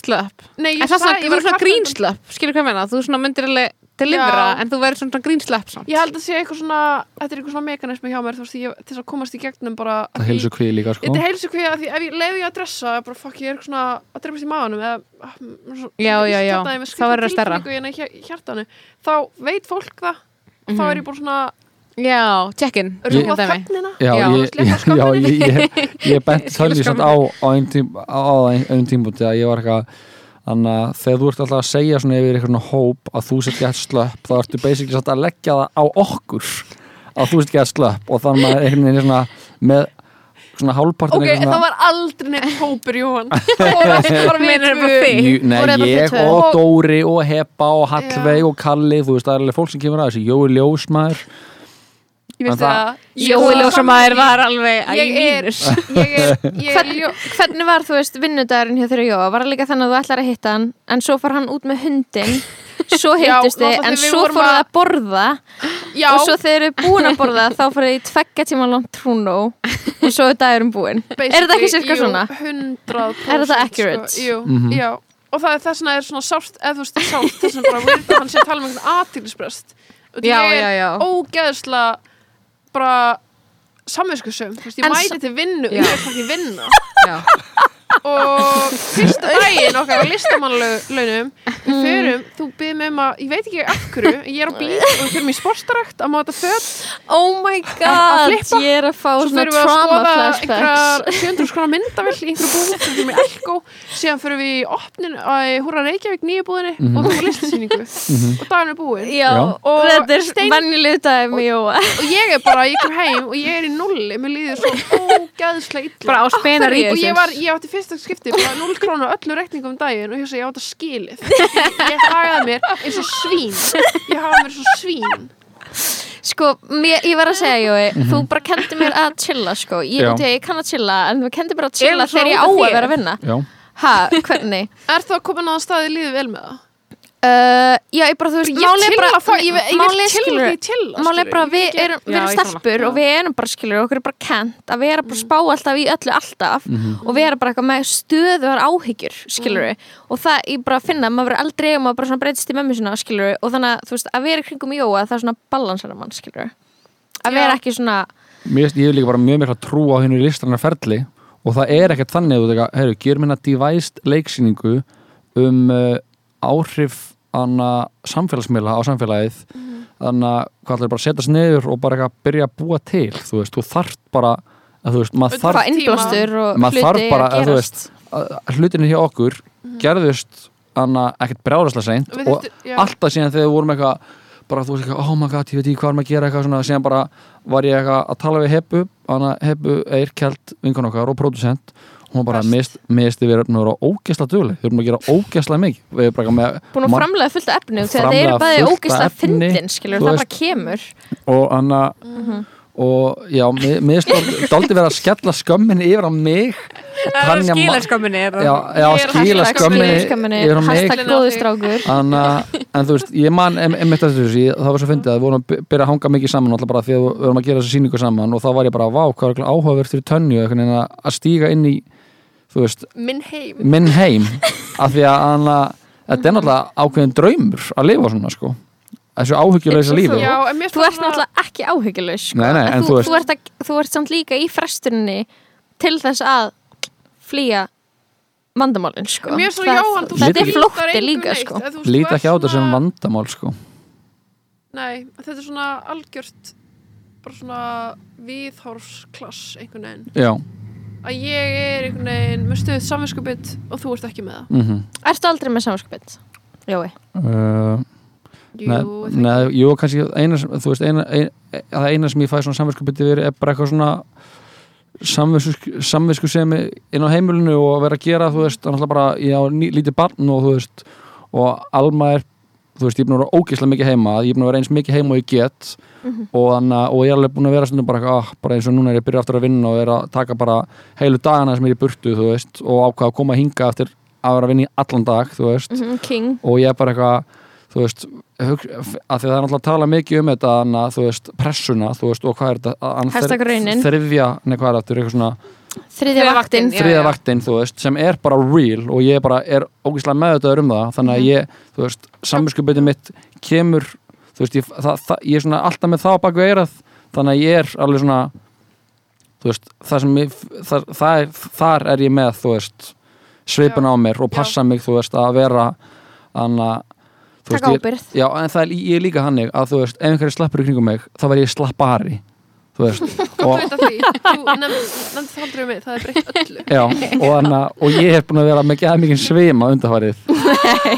C: slöpp
E: nei, ég var
C: svona
E: að
C: grínslöpp Skilur hvað ég meina, þú svona myndir alveg delivera
E: Já.
C: En þú verður svona grínslöpp samt
E: ég held að sé eitthvað svona þetta er eitthvað svona mekanismi hjá mér þú veist, ég, til þess að komast í gegnum bara að
D: það heilsu kvið líka sko.
E: Þetta heilsu kvíða því ef ég leiði ég að dressa bara fokk ég er eitthvað svona að dreifast í maðanum eða ah, mm, svo-
C: Já, já, já. Þá verður það stærra.
E: þá veit fólk það og þá
C: Mhm.
E: er ég bara svona
C: Já, check-in
D: Já, ég, benti tölni samt á á einn tím, á ein- einum tímúti að ég var eitthvað þannig að þegar þú ert alltaf að segja svona yfir einhvern hóp að þú sett gett slöpp þá ertu basically satt að leggja það á okkur að þú sett gett slöpp. Og þannig að einhvern veginn er svona með svona hálfpartin
E: Ok, það var aldrei neitt hópur, Jóhann. Bara
D: ég og Dóri og Heppa og Hallveig og Kalli þú veist, það er alveg fólk sem kemur að þessu. Jói Ljósmaður
E: Ég veist
D: það-
E: það
C: Jói Ljósamæður var alveg
E: er,
C: mínus
E: er, er
B: hvernig var, þú veist, vinnudagurinn hjá þeirra Jóa? Var það líka þannig að þú ætlar að hitta hann en svo far hann út með hundin svo hittust þið, en svo
E: vorum
B: fóruð
E: að-
B: að borða
E: Já,
B: og svo þeir eru búin að borða þá fóruð þið í tveggja tíma langt trúnó og svo er dagurinn búinn Er þetta ekki sirka
E: jú,
B: svona?
E: 100%
B: Er þetta accurate?
E: Sko, jú,
D: Mhm.
E: já Og það er þess vegna er svona sárt, eða þú veist, sárt þess að hann sé að tala um einhvern aðtílisbrest Og
C: já,
E: er
C: já.
E: Bara samvinskusum, ég mæti til vinnu
C: Já.
E: ég er ekki vinna. og fyrsta daginn okkar á listamannlaunum við förum, þú byrðum um að ég veit ekki af hverju, ég er á bíl og við förum í sportarakt að máta föt.
B: Oh my
E: Að
B: god,
E: flippa.
B: ég er að fá
E: svo
B: svona
E: förum við að
B: trauma
E: skoða
B: flashbacks.
E: einhverjar 700 skona myndavill í einhverju svo förum við í Elko, síðan förum við í opnin að húra Reykjavík nýju búðinni og þú var listasýningu. Og daginn er búin
B: Já.
E: Og
B: þetta er
E: Stein-
B: vennilegu daginn með Jóa.
E: og ég er bara, ég kom heim og ég er í nulli mér líður svo ógæðslega illa. Og ég var, ég átti fyrsta skipti bara 0 krónu á öllu reikningum um daginn og ég hugsa, ég átti að skilið. Ég, ég hagaði mér eins og svín. Ég hagaði mér eins og svín.
B: Sko, mér, ég var að segja Jói þú bara kendi mér að chilla sko. Ég, að ég kann að chilla, en þú kendi mér að chilla þegar ég á að vera að vinna.
D: Já,
B: Ha, hvernig?
E: er það komin á það staði lífið vel með það?
B: Uh, já, ég bara, þú veist,
E: ég
B: er
E: chilla
B: bara
E: það, ég,
B: er, er bara að við erum, við erum stelpur og við erum bara skilur okkur er bara kent að vera bara að spá alltaf í öllu alltaf og við erum bara eitthvað með stöðuðar áhyggjur skilur og það ég bara að finna að maður verður aldrei og maður bara svona breytist í mömmu sinna skilur og þannig að þú veist að vera í kringum jóa það er svona balansara mann skilur að
E: Já.
B: vera ekki svona
D: mér finnst ég hef líka bara mjög mikla trú á hennu listrarnar ferli og það er ekkert þannig að þú gerum hérna devised leiksýningu um uh, áhrif anna samfélagsmiðla á samfélagið. Þannig að hvað ætlar bara að setjast niður og bara eitthvað að byrja að búa til þú veist, þú þarft bara að þú veist, maður þarf þarf bara
B: að
D: að veist að hlutinni hjá okkur gerðust anna ekkert brjáðaslega seint og
E: já.
D: alltaf síðan þegar við vorum eitthvað bara þú veist eitthvað, oh my god, ég veit ekki hvað er maður að gera eitthvað svona, síðan bara var ég eitthvað að tala við Heppu, hana Heppu Eir Kjeld, vinkon okkar og producent hún var bara, mist, mist við erum að vera ógesla dugleg, við erum að gera ógesla mikið. Við erum bara með
B: búin að framlega fullt af efni þegar þeir eru bæði
D: fullt af
B: ógeðslega
D: efni,
B: fyndin skilur það bara kemur.
D: Og anna og já, mér finnst daldi verið að skella skömminni yfir á mig.
C: Það er skilarskömminni er
D: já, já,
E: er hashtag
D: skömminni
B: skömminni
D: yfir á mig.
B: hashtag góðu strákur.
D: Anna, en þú veist, ég man em- þessu, ég, það var svo fyndið að við vorum að by- byrja að hanga mikið saman alltaf bara því að við vorum að gera þessu sýningu saman og þá var ég bara, vá, hvað er eitthvað áhugaverð fyrir tönju að stíga inn í veist,
E: minn heim
D: minn heim af því að anna, þetta er náttúrulega ákveðin draumur að lifa svona, sko þessu
B: og
D: lífi
B: þú.
E: Já,
B: þú ert náttúrulega ekki áhyggjulegs sko.
D: Nei, nei, en
B: þú,
D: þú veist-
B: þú, ert að, þú ert samt líka í frestuninni til þess að flýja vandamálin sko.
E: Er
B: þetta er flótti líka sko.
D: líta ekki á þetta sem vandamál, sko
E: Nei, þetta er svona algjört bara svona viðhórsklass einhvern veginn
D: já,
E: að ég er einhvern veginn með stöð samvinskupið og þú ert ekki með það
D: mhm
B: Ertu aldrei með samskupið? Jói
D: uh,
E: Jú, er
D: nei,
E: ekki?
D: jú, kannski eina, þú veist, eina, ein, það eina sem ég fæ svona samviskupið yfir er bara eitthvað svona samvisku, samvisku sem inn á heimilinu og að vera að gera, þú veist, þannig að bara ég á ný, lítið barn og þú veist og Alma er, þú veist, ég er búin að vera ógeðslega mikið heima, ég er búin að vera eins mikið heima og ég get. Og, þannig, að- og ég er alveg búin að vera stundum bara, ah, bara eins og núna er ég byrja aftur að vinna og er að taka bara heilu dagana sem er í burtu, veist, og ákvað að koma að hinga eftir að vera að vinna í allan dag,
B: Mhm, King.
D: Og ég er bara eitthvað veist, að því það er náttúrulega að tala mikið um þetta, þú veist, pressuna og hvað er þetta hann
B: Hashtag
D: þri-
B: raunin.
D: þriðja, nei hvað er þetta, eitthvað svona
B: Þriðja vaktin
C: vaktin, Já,
D: þriðja
C: já.
D: vaktin, þú veist, sem er bara real og ég bara er ógeðslega meðvitaður um það þannig að
B: Mhm.
D: ég, þú veist, samvinskupið mitt kemur, þú veist, ég, það, það, ég er svona alltaf með það á baku eirað þannig að ég er alveg svona þú veist, það sem ég, það, það er, þar er ég með, þú veist svipun
E: Já.
D: á mér og passa mig, þú veist, að vera veist,
B: taka
D: ég-
B: ábyrð
D: Já, en það er, ég er líka hannig að þú veist, ef einhverju slappur í kringum mig þá verð ég slappari þú veist, og,
E: veit að því, þú nefnd það aldrei um mig, það er breytt öllu.
D: Já, og, hana, og ég er búin að vera með gæða mikið svima undarfarið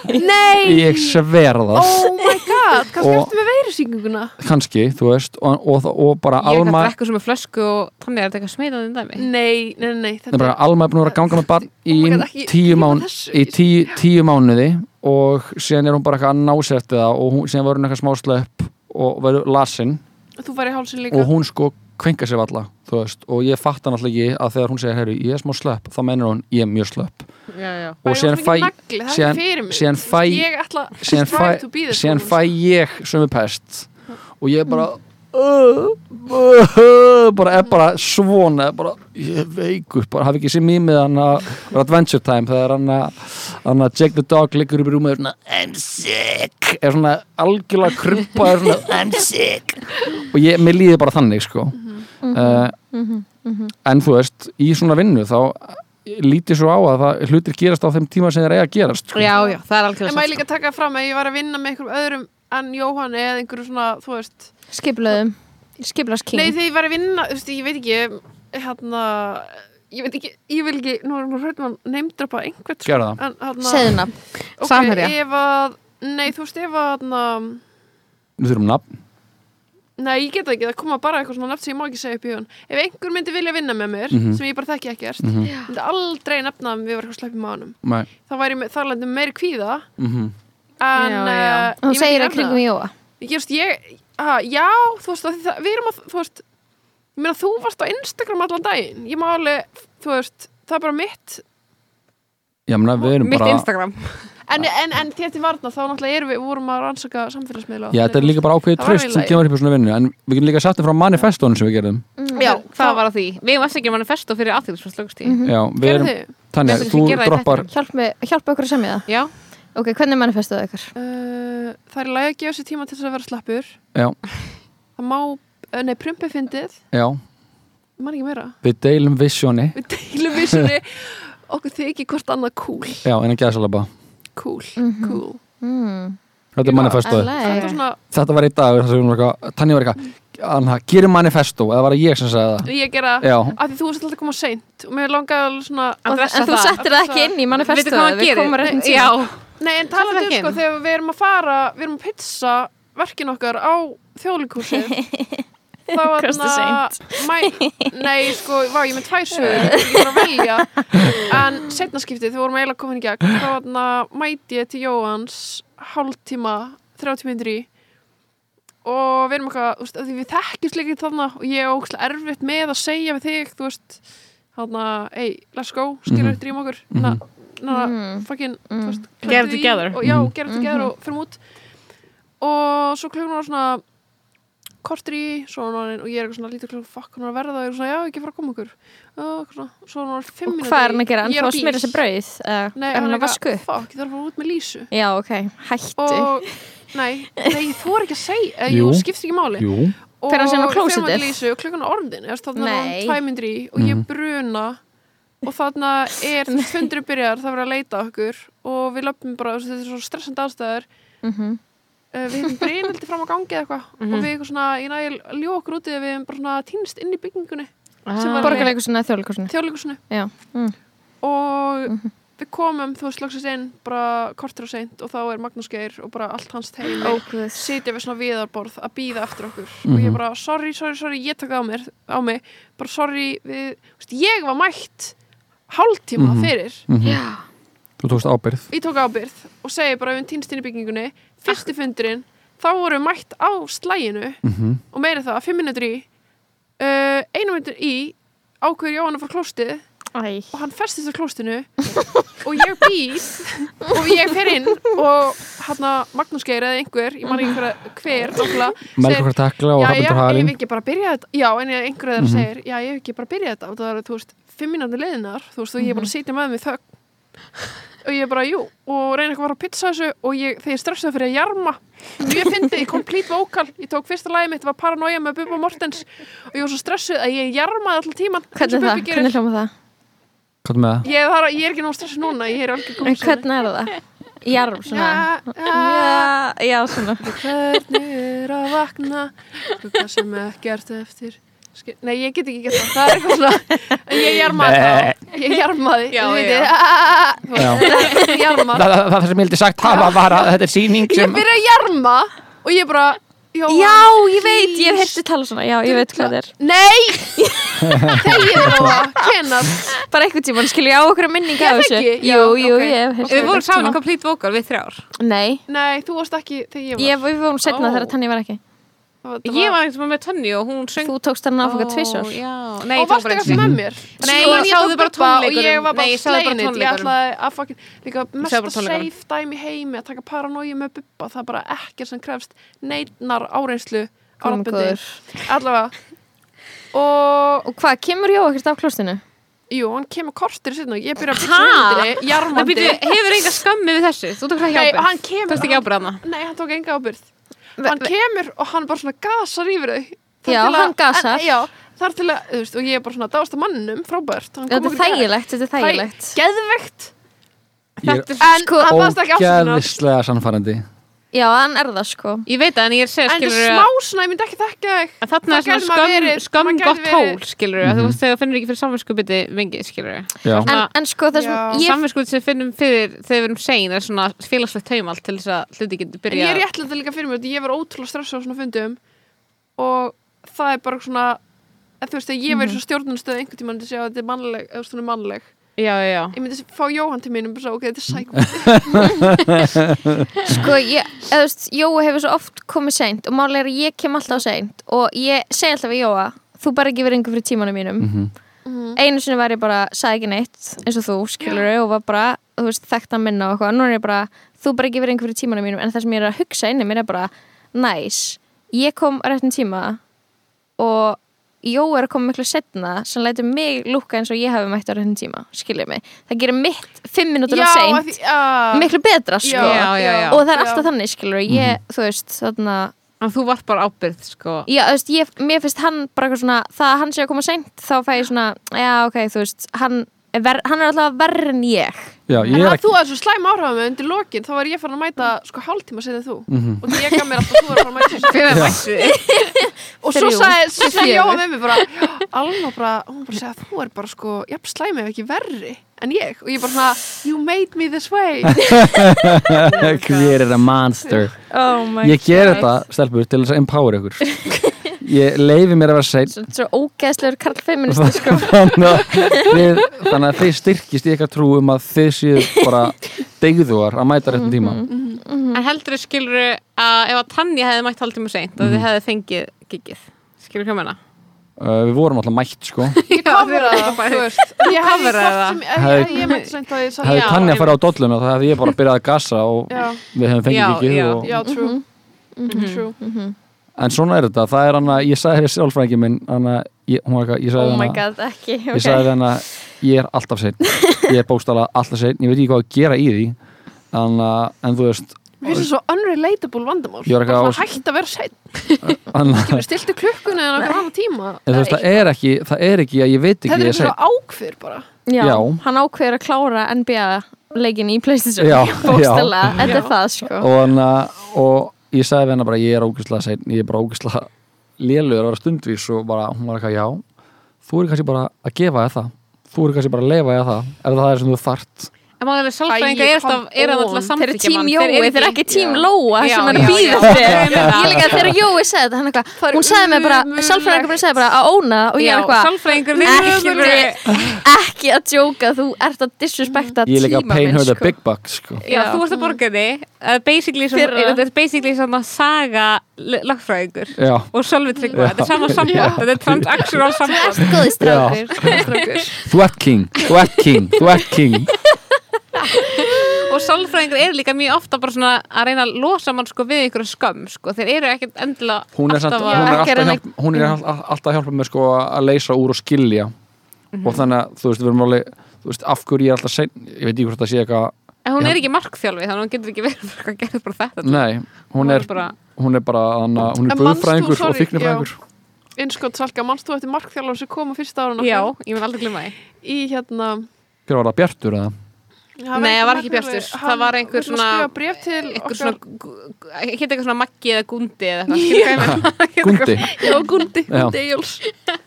E: Nei,
D: ég sver það,
E: oh my god, kannski ertu með veirusýkinguna.
D: Kannski, þú veist og, og, og bara
C: Ég
D: Alma
C: drekka svo með flösku og þannig er þetta eitthvað smeitandi dæmi.
E: Nei, nei, nei,
D: Nei, bara, Alma er búin að vera að ganga með barn í
E: Oh God, ekki-
D: tíu,
E: ekki
D: mán, í tíu, tíu mánuði og síðan er hún bara eitthvað að násett það og hún, síðan var hún eitthvað smá slöpp og verður lasin.
E: Þú fær í hálsin líka.
D: Og hún sko kvenka sér valla þú veist, og ég fatt hann alltaf ekki að þegar hún segir ég er smá slöpp, þá mennur hún ég er mjög slöpp.
C: Já, já.
D: Og síðan fæ, síðan fæ
E: strive
D: fæ, ég sömu pest. Og ég bara uh, uh, bara er bara svona bara, ég er veikur, bara hafi ekki sér mýmið hann að Adventure Time þegar hann að Jake the Dog liggur upp í rúmið og er svona I'm sick. Er svona algjörlega kruppa er svona I'm sick. Og ég, mér líði bara þannig sko uh, en þú veist í svona vinnu þá lítið svo á að það hlutir gerast á þeim tíma sem þeir eiga að gerast sko.
C: Já, já, það er algjörlega
E: En maður líka taka fram að ég var að vinna með einhverjum öðrum en Jóhanni eða einhverju svona, þú veist
B: skipulöðum skipulaðs king
E: Nei, þegar ég var að vinna, þú veist, ég veit ekki hérna, ég veit ekki ég vil ekki, nú er nú hrættum að neymdrapa einhvern sko,
D: Gerðu það.
E: en hérna
B: segðuna
E: ok,
C: Samherja.
E: ef að, nei, þú veist, ef að hérna,
D: við þurfum nafn
E: nei, ég get það ekki, það koma bara eitthvað svona nafn sem ég má ekki segja upp í hún ef einhver myndi vilja vinna með mér,
D: Mhm.
E: sem ég bara þekki ekkert
D: mm
E: myndi aldrei nefna að við varum eitthvað sleppið mánum
D: -hmm.
E: þá væri ég með- þar lendum meiri kvíða.
D: Mm
E: en
C: Já, já.
E: eh,
B: og hún
E: ég myndi
B: segir
E: nefna
B: að kringum Jóa.
E: Já, þú veist, því það, við erum að, þú veist, ég meina, þú varst á Instagram allan daginn, ég má alveg, þú veist, það er bara mitt,
D: Já, menna, við erum
C: Mitt
D: bara
C: Instagram
E: en, en, en þér til varna, þá náttúrulega erum við, vorum að rannsaka samfélagsmiðla.
D: Já, þetta er líka bara ákveðið
E: Það
D: tröst sem kemur upp í svona vinnu en við getum líka sagt það frá manifestónu sem við gerðum
E: Já,
C: Það var á því Við hefum eftir ekki manifesto fyrir
B: Mhm.
D: Já, við
E: Gerðu
D: erum,
E: þið?
D: Tanja, þú
C: að það
D: droppar
B: hjálpa, hjálpa okkur að semja það
C: Já,
B: ok, hvernig manifestuðu ykkur?
E: Uh, það er lægi að gefa sér tíma til þess að vera slappur.
D: Já.
E: Það má, uh, nei, prumpi fyndið,
D: Já,
E: man ekki meira.
D: við deilum
E: cool,
D: en að gæsalaba
E: cool.
B: Mm.
D: Þetta er
B: Æ,
E: svona,
D: Þetta var í dag, að Tanja var eitthvað, gerir manifestó eða var það ég sem sagði það?
E: Ég gera,
D: Já,
E: af því þú varst alltaf að koma seint og mér langaði alveg svona,
B: en
C: dressa
B: þú settir það ekki inn í
C: hann
B: við komum rétt
C: Nei,
B: tíma.
C: Já,
E: Nei, en
C: það
E: um sko, þegar við erum að fara, við erum að pizza verkin okkar á þjóðleikúsið þá var
B: Kostu
E: mæ, Nei, sko, vá, ég með tvær sögur ég var að velja en setna skiptið, þegar vorum eiginlega komin í gegn þá var mæti ég til Jóhans hálftíma, 30 minnur í og við erum eitthvað þú veist, við þekkjumst líka þarna og ég er ógæslega erfitt með að segja við þig þú veist, þarna, hey, let's go skilur,
D: Mhm.
E: drýjum okkur
D: Mhm.
E: na, na,
B: Mm.
E: fucking,
B: Mm.
E: þú veist
C: Get it
E: klæddu í
C: together.
E: og, já,
D: Mhm.
E: get it together og fyrir út og svo klukkan var svona kortur í, svo var hann og ég er eitthvað svona lítið fuck, hann er að verða og ég er svona, já, ekki fara að koma okkur og svona, var fimm
B: og
E: mínútur
B: hvað er hann að gera? hann
E: ég er
B: þá
E: á
B: að smyrja
E: bíl.
B: sér brauð eða
E: Nei,
B: er hann að vasku upp?
E: fuck, ég þarf að fara út með lísu
B: já, ok, hættu
E: og, nei, nei, þú er ekki að segja eh, jú, skiptir ekki máli
D: jú
E: og
B: Fer hann á
E: til Lísu og klukkan er orðin þannig að
B: Nei.
E: hann tvæmyndir í og ég
D: Mhm.
E: bruna og þarna er fundur byrjar, það verður að leita að okkur og við löpum bara, þetta er svo stressandi aðstæður
B: Mhm.
E: uh, við hefum breynildi fram á gangi eða eitthvað
C: Mhm.
E: og við eitthvað svona, ég næði að ljó okkur úti við hefum bara svona týnst inn í byggingunni var-
B: borgarleikusinu eða þjóðleikusinu
E: þjóðleikusinu
B: já, mm.
E: og
B: Mhm.
E: við komum, þú veist, loksins inn bara kortur og seint og þá er Magnús Geir og bara allt hans teimi
B: óguð
E: sitja við svona viðarborð að býða eftir okkur og ég
D: Mhm.
E: bara, sorry, sorry, sorry, ég taka á mér á mig, bara sorry við, veist, ég var mætt hálftíma
D: Mhm.
E: fyrir
D: Mhm.
B: já,
D: Þú tókst ábyrð
E: ég tók ábyrð og segi bara við týnst inn í byggingunni fyrsti fundurinn, þá vorum við mætt á slæginu
D: Mhm.
E: og meira það, fimm minnur í uh, einu minnur í ákveður Jóhann að fara á klóstið
B: æ
E: og hann festist á klóstinu og ég býð og ég fer inn og hann Magnús Geir eða einhver, ég man ekki hver, hver náttúrulega, segir- ég hef ekki bara byrjað þetta já, en einhverju þeirra
D: Mhm.
E: segir, já, ég hef ekki bara byrjað þetta og það er, þú veist, fimm mínútur leiðinar þú veist, og ég er bara að sitja með mig þögn og ég er bara, jú, og reyna eitthvað að fara að pizza þessu og ég, þegar ég stressaði fyrir að jarma ég fyndi, ég complete vocal ég tók fyrsta lagi mitt, var paranoia með Bubba Mortens og ég var svo stressuð að ég jarmaði allan tíman
B: hvernig það, hvernig hljóma það?
D: Hvað með það?
E: ég, þar, ég er ekki nóg stressuð núna, ég er alveg
B: en
E: góð
B: hvernig er það? Jarm svona.
E: Já, já,
B: Já, já, svona.
E: Hvernig er að vakna? Skugga sem ekkert eftir Nei, ég get ekki gert það, það er eitthvað svona ég jarmaði þá. Ég jarmaði
C: Já,
E: þið
C: já.
E: vitið, ah,
D: Já.
E: Ég jarma
D: Það, það, það sem ég vildi sagt hafa var að þetta er síning
E: Ég
D: sem
E: byrja að jarma Og ég bara
B: Já, ég veit, ég hef heyrti tala svona. Já, ég veit hvað það er.
E: Nei! Þegið Lóa, kennar
B: Bara einhvern tímann skilur ég á okkur minning
E: Ég
B: af þessu.
E: þekki, já,
B: Jú, jú,
E: ok.
B: ég hef heyrt
C: Við vorum
B: tímann.
C: complete vocal við þrjár.
B: Nei,
E: Nei, þú varst ekki þegar ég var.
B: ég, við vorum setna þegar Tanni var ekki
E: Það
C: Ég var veginn með Tönni og hún söng
B: Þú tókst hann
C: Já, nei,
E: Og
C: var bara
E: ekki með mér?
C: Nei, ég
E: tók
C: bara
E: Og ég var bara
C: Nei, ég
E: ætlaði að fucking Líka mesta safe dæmi í heimi Að taka paranói með Bubba Það er bara ekkert sem krefst Neitnar Áratbundi
B: góður.
E: Allavega. Og
B: Og hvað, kemur Jó ekkert af klostinu?
E: Jú, hann kemur kortir sinna Ég byrja að byggja
C: Það
E: Jarmandi.
C: hefur enga skammi við þessu? Þú tókst ekki hana
E: Nei, hann tók enga ábyrgð Hann kemur og hann bara svona gasar yfir þau. Þar
B: Já,
E: til að-
B: hann gasar.
E: en, Já, þar til að, þú veist, og ég er bara svona dást að mannum, frábært.
B: Þetta er þægilegt, þetta er þægilegt.
D: er
E: En
B: Sko-
E: hann baðst ekki afsökunar.
D: ógeðislega sannfærandi
B: Já, hann er það sko
C: Ég veit það, en ég er segja,
E: En þetta
C: skilur
E: er smá svona, ég myndi ekki þekka þig
C: að þarna
E: Það
C: er svona
E: gæti maður
C: skömm,
E: verið-
C: skömm
E: maður gæti
C: gott
E: verið-
C: hól, skilur þú
D: Mhm.
C: veist þegar þú finnur ekki fyrir samvinskupiti vingi, skilur.
D: Já.
B: En,
C: Svona-
B: en sko það sem ég
C: Samvinskupiti sem finnum fyrir þegar við erum sein er svona félagslegt taumalt til þess að hluti getur
E: En ég er réttlega líka fyrir mér, ég var ótrúlega stressað á svona fundum og það er bara svona að þú veist, að ég verið svo stjórnumstöð einhvern tímann til að sjá að þetta er mannleg, eða svona mannleg
C: Já, já.
E: Ég myndi fá Jóhann til mín og bara svo, ok, þetta er sæk
B: Sko, ég, eða þú veist, Jóa hefur svo oft komið seint og málega er að ég kem alltaf seint og ég segi alltaf við Jóa þú bara ekki verið einhver fyrir tímanum mínum
D: Mhm.
B: einu sinni var ég bara, sagði ekki neitt eins og þú, skilur og var bara, þú veist, þekkt að minna og eitthvað, nú er ég bara, þú bara ekki verið einhver fyrir tímanum mínum en það sem ég er að hugsa inni mér er bara næs, ég kom réttin tíma og Jó er að koma miklu setna sem lætur mig lúka eins og ég hafi mætt á réttin tíma skilur mig, það gerir mitt fimm mínútur
E: Já,
B: á
E: að
B: seint
E: já.
B: miklu betra sko
C: Já, já, já.
B: og það er
E: Já.
B: alltaf þannig skilur ég, þú veist, þarna
C: En þú var bara ábyrgð, sko.
B: já, þú veist, ég, mér finnst hann bara eitthvað svona það að hann sé að koma seint, þá fæ ég svona já, ok, þú veist, hann ver, hann er alltaf verri en ég.
D: Já,
E: En
D: ég er
E: að
D: ekki
E: þú að svo slæm áhrifum með undir lokin þá var ég farin að mæta sko hálftíma setið þú.
D: Mhm.
E: og því ég gaf mér alltaf þú er farin að mæta
C: Fyrir að mættu
E: og svo sagði. Jóhann með mér bara Alma bara, hún bara segja þú er bara sko jafn slæm ef ekki verri en ég. Og ég bara svona, you made me this way.
D: Hver er a monster?
B: Oh my
D: Ég ger þetta, stelpur, til þess að empower ykkur Ég leifi mér að vera sein
B: svo, svo ógeðslegur karl feministi sko.
D: þannig, þannig að þið styrkist í eitthvað trú um að þið séu bara degðuar að mæta réttum tíma.
C: En heldur þið skilur að ef að Tanja hefði mætt hálftíma seint að þið hefði fengið gigið. Skilur hvað menna?
D: uh, Við vorum alltaf mætt sko.
E: Ég kofra það, veist. Ég hvort
C: það.
D: Hefði-
E: ég-
D: farið á dolluna þá hefði ég bara byrjað að gassa og við hefum fengið ekki
C: já,
D: og,
E: já, true. True
D: En svona er þetta, það er hann að ég sagði við sjálfræðingi minn hann að ég, hún var eitthvað, ég
B: oh
D: sagði
B: my
D: hann að
B: god, ekki
D: ég
B: okay.
D: sagði að ég er alltaf sein ég er bókstala alltaf sein, ég veit ekki hvað að gera í því en, en þú veist
E: Mér finnst það svo unrelatable vandamál.
D: Eitthvað á-
E: svona hægt að vera Við stiltu klukkunni en okkur annan tíma.
D: En þú veist, það er ekki það er ekki að ég veit ekki
E: Þetta
D: að
E: er
D: er sein
E: ákfyr bara.
B: Já,
D: Já.
B: hann ákveður að klára NBA leikin í Playstation bókstala, þetta er það sko.
D: Og, og ég sagði við hennar bara ég er ógæslega sein, ég er bara ógæslega lélugur að vera stundvís. Og bara hún var eitthvað já, þú er kannski bara að gefa það. Þú er kannski bara að þér það ef það er sem þú þart
C: En maður er sálfræðinga er alltaf, er
E: come
C: alltaf
E: on.
B: þeir eru tím Jói, þeir eru ekki tím. Lóa sem hann býður fyrir. ég líka þegar Jói sagði þetta hann eitthvað,
E: Það
B: hún sagði mér bara,
E: ömurlegt.
B: sálfræðingur bara sagði bara að óna og ég er eitthvað
C: sálfræðingur
B: Ekki- ekki að djóka, þú ert að disrespekta
D: ég er líka
B: tíma
D: að pay
B: minn
D: her the
B: sko.
D: big bucks sko.
C: Já, þú varst að borga
B: Fyrra.
C: þetta er basically svona saga lagfræðingur og Tryggva, þetta er sama samband þetta er transactional samband.
D: þú ert king,
C: og sálfræðingur eru líka mjög ofta bara svona að reyna að losa mann sko við einhverju skömm sko, þeir eru ekkert endilega
D: hún er, samt,
C: alltaf
D: hún er, alltaf, hjálp, hún er all- all- alltaf að hjálpa mér sko að leysa úr og skilja. Og þannig að þú veist, við erum alveg þú veist, af hverju ég er alltaf sein ég veit ekki hvort það sé eitthvað
C: en hún er ekki markþjálfi þannig að hún getur ekki verið að gera bara þetta.
D: Nei, hún er,
C: bara,
D: hún er bara hana, hún er buðfræðingur og
E: sorry,
D: þyknifræðingur
E: Innskott Salka, mannst þú eftir markþjálfur sem kom á fyrsta árun
C: já, ég mun aldrei glemma því.
E: Í hérna
D: hver var það, Bjartur eða?
C: Nei, það var ekki Bjartur. Það var einhver svona-
E: Hann bref til
C: Einhver
E: okkar.
C: svona, hétt eitthvað svona Maggi eða Gundi eða eitthvað, ég?
D: Gundi,
E: Já, Gundi. Gundi Egil's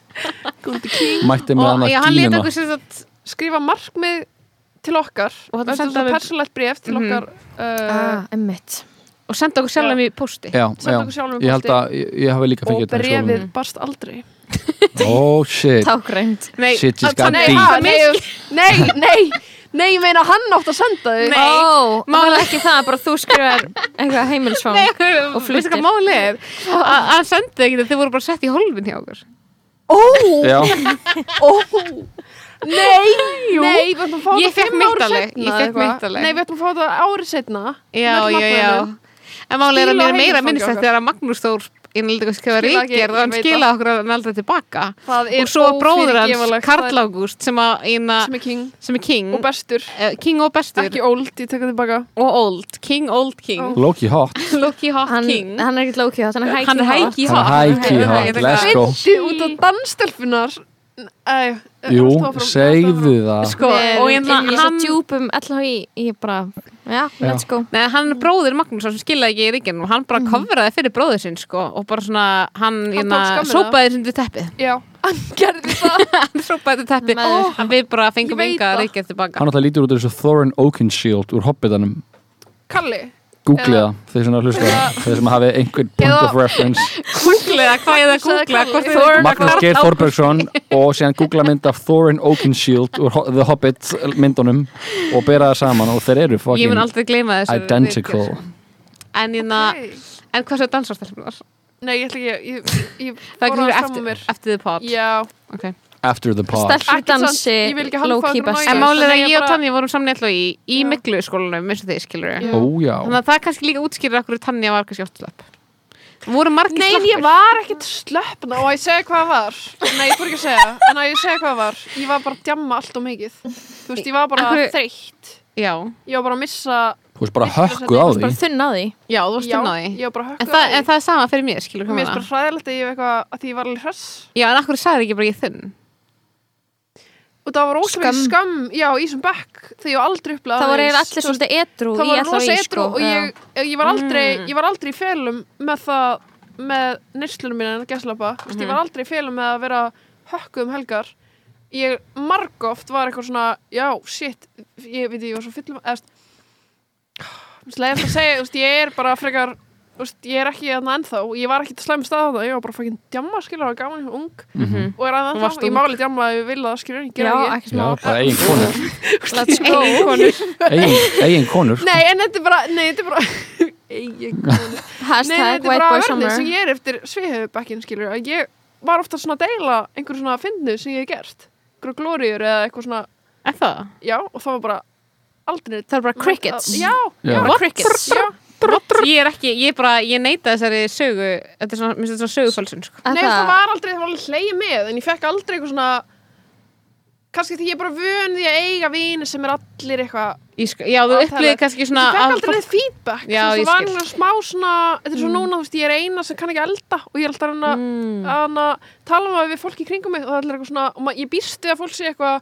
E: Gundi King.
D: Mætti með
C: Og hann sem sagt,
E: skrifa markmið til okkar.
C: Og
E: er
C: senda
E: persónlegt bref til
C: Mhm.
E: okkar uh,
B: ah, emmitt
C: og senda okkur sjálfum
E: Já.
C: í posti.
D: Já, ég held að ég, ég hafi líka
E: og
D: fengið þetta í
E: brefið barst aldrei.
D: Oh shit,
B: tágrænt.
C: Nei,
D: Shit
C: að-
D: deep.
E: ha,
C: það
E: nei, nei, nei, ég meina hann átt að senda þig
C: Nei.
B: ó,
C: Mál-
B: mála ekki það, bara þú skrifar eitthvað heimilsfang
C: Nei,
B: Og fluttir.
C: veistu hvað málið er? Að hann sendi ekki þetta, þið voru bara sett í hólfin hjá okkur.
E: Ó,
D: já,
E: ó Nei, nei, við ætlum að fá
C: Ég
E: þetta
C: fékk
E: fimm
C: mitt
E: ári
C: alveg,
E: seinna
C: ég
E: eða
C: fékk
E: eitthvað.
C: mitt alveg.
E: Nei, við ætlum að fá þetta árið setna
C: Já, já, já. En málið er að mér er meira
E: okkar.
C: þegar að Magnús Þór
E: ekki,
C: ríkjörð og hann skilaði okkur hann aldrei tilbaka.
E: Það er
C: Og svo bróður hans. Karl
E: er-
C: Ágúst, sem, að, eina,
E: sem er king.
C: sem er king,
E: og bestur.
C: Eh, king og bestur.
E: Ekki old, ég tek það tilbaka.
C: Og old, king, old king.
D: Loki hot
C: Loki hot
B: hann,
C: king.
B: hann er lókið hann er
C: Hann er hæki
D: Hann
C: hot.
D: er hæki hot,
C: Ég-
D: let's go.
E: Fyndi út af danstelfunar Æ,
D: Jú, segðu það.
C: Sko, og ég
B: í
C: hann,
B: svo djúpum LHI ég bara, já, let's go.
C: Nei, hann er bróðir Magnús sem skilaði ekki í ríkjörn og hann bara kofraði fyrir bróður sinn sko og bara svona, hann,
E: Hann skammina.
C: sópaði þessum til teppið.
E: Já, hann gerði það.
C: Hann sópaði til teppið hann við bara fengum
E: Ég
C: enga ríkjörn tilbaka
D: Hann alltaf lítur út af þessu Thorin Oakenshield úr Hobbitanum.
E: Kalli
D: Googlið það, þeir sem að hlusta. Þeir sem hafi einhvern point of reference.
C: Googlega, hvað ég það? Að googla þið-
D: Magnús Geir Þorbergsson og síðan googla mynd af Thorin Oakenshield úr The Hobbit myndunum og bera það saman og þeir eru
C: Ég
D: fucking identical.
C: En, hérna,
E: Ok.
C: en hvað svo dansarstælpunar?
E: Nei, ég ætla ekki ég, ég,
C: Það kemur
E: aðeins fram á
C: eftir, eftir the pod
E: Já,
C: okay.
D: After the pod
B: stelpur
E: Ekki sant,
B: dansi
E: ég vil ekki halda
B: low-key
E: ykkur á
B: best
E: nægju.
C: En málið er að
E: ég
C: og
E: bara-
C: Tanja vorum saman eitthvað í, í
E: Já.
C: miklu skólanum eins og þið skilur
E: já,
C: Þannig að það kannski líka útskýrir okkur Tanja var kannski oft slapp Voru margir
E: Nei, en
C: slappir
E: ég var ekkert slöppna og að ég segja hvað var. Nei, ég fór ekki að segja En að ég segja hvað var. Ég var bara að djamma allt og mikið. Þú veist, ég var bara
C: hverju-
E: þreytt.
C: Já,
E: Ég var bara að missa
D: þú veist bara hökkuð á því.
B: Bara þunn á því.
C: Já, þú inn á því.
E: ég var bara
C: En það, en það er sama fyrir mér, skilur
E: Mér finnst bara hræðilegt að ég hef eitthvað að því ég var alveg hress.
C: Já, en akkur sagði ekki bara ég þunn
E: Og það var óslega
B: Skömm.
E: skam, já, í þessum bekk Þegar ég var aldrei upplegað
B: það voru eiginlega allir svolítið edru
E: Það var rosa etru
B: sko
E: og ég, ég, var aldrei,
C: Mm.
E: ég var aldrei í felum með það með neyslunum mínu en gæslapa mm
C: Mhm.
E: ég var aldrei í felum með að vera hökkuð um helgar ég margóft var eitthvað svona já, shit, ég veit ég var svo fyllum eða slegðast að segja, ég er bara frekar veist, ég er ekki þarna ennþá. Ég var ekki til slæmi stað ég var bara fucking djamma skilur, það var gaman, var ung.
C: Mhm.
E: og er
C: varst
E: þá, ég máli djamma ef ég vil það skilur, ég
B: já,
E: gera ekki.
D: Já, bara eigin konur.
B: let's go.
D: eigin, eigin konur
E: Nei, en þetta er bara, nei, þetta er bara eigin konur. Nei, þetta er bara verðið sem ég er eftir sviðhefubekkin, skilur. Að ég var ofta svona að deila einhver svona fyndnu sem ég hef gert. Einhverju glóriur eða eitthvað svona.
C: Er það?
E: já, og það var bara aldrei
B: það er bara crickets.
E: Já,
D: Já.
B: bara crickets.
E: Já
C: Ég er ekki, ég bara, ég neita þessari sögu Þetta er svona, minnst þetta er svona sögufölsun sko.
B: Að
E: Nei, það var aldrei, það var alveg hleyið með en ég fekk aldrei eitthvað svona kannski því ég er bara vön því að eiga vini sem er allir eitthvað
C: sko, Já, þú
E: Átalegt.
C: upplýði kannski svona
E: ég fekk
C: að
E: aldrei
C: fólk-
E: neitt feedback
C: Já,
E: það var
C: skil.
E: einhver smá svona þetta er svo núna, þú veist, ég er eina sem kann ekki elda og ég er alltaf að
C: Mm.
E: að hana, tala um við fólk í kringum mig og það er allir eitthvað svona, og ma- ég býst við að fólk sé eitthvað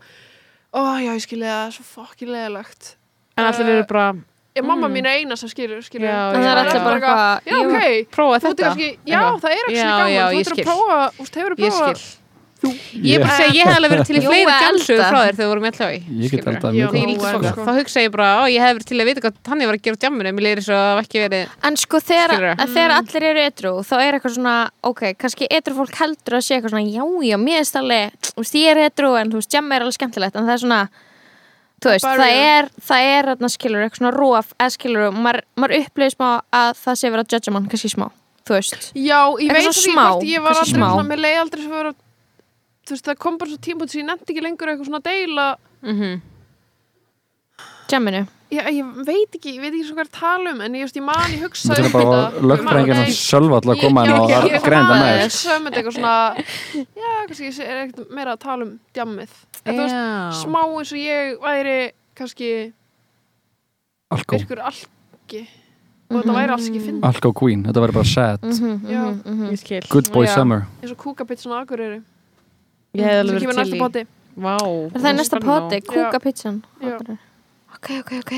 E: ó já ég skilja það, svo fokkin leðilegt
C: En allir eru bara
E: ég mamma
C: Mm.
E: mín er eina sem skilur, skilur
C: Já,
B: það er
C: já.
B: bara eitthvað
E: já ok,
C: Prófa
E: þú ert
C: þetta.
E: kannski, já það er ekki gaman,
C: já,
E: þú ert að
C: skil.
E: prófa þú hefur að
C: Ég
E: prófa
C: skil. Ég bara að segja, ég hef alveg verið til í fleiri dansögu frá þér þegar við vorum í alltaf
D: Ég get
E: Já,
D: mjög
E: er sko.
C: þá hugsa ég bara, ó, ég hef verið til að vita hvað hann var að gera á djamminu, mér leiðir svo að ekki verið
B: en sko þegar, þegar allir eru edru þá er eitthvað svona, ok, kannski edru fólk heldur að sé eitthvað svona, já, já, mér er alveg þú veist, ég er edru en þú veist, jamma er alveg skemmtilegt en það er svona þú veist,
E: Barrier.
B: það er, það er þarna skilur, eitthvað svona róf, eða skilur maður, maður upplifir smá að það sé verið að judge mann kannski smá, þú veist
E: já, ég veit
B: svo
E: ekki hvort ég var aldrei svona, mér leið aldrei vera þú veist, það kom bara svo tímpúnt sem ég nefndi ekki lengur eitthvað svona deila
C: Mhm.
B: jamminu,
E: ég, ég veit ekki, ég veit ekki svo hvað er að tala um en ég, veist, ég man, ég hugsa
D: Þetta er bara lögfrængin hans sölva til að koma inn og
E: ég, ég,
D: greinda með
E: ég hugsa um þetta eitthvað svona já, kannski ég er ekkert meira að tala um djammið. En þú veist,
C: Já.
E: smá eins og ég væri kannski
D: Alko,
E: virkur algi og þetta væri alls ekki fyndið.
D: Alko Queen, þetta verður bara sad.
E: Já.
C: Ég skil.
D: Good boy
C: Já.
D: summer.
E: Eins og kúkapitt svona
C: Ég hef
E: sem
C: verið
E: næsta
C: til í
E: bóti
C: Vá.
B: Það er næsta poti,
E: Já.
B: Ok, ok, ok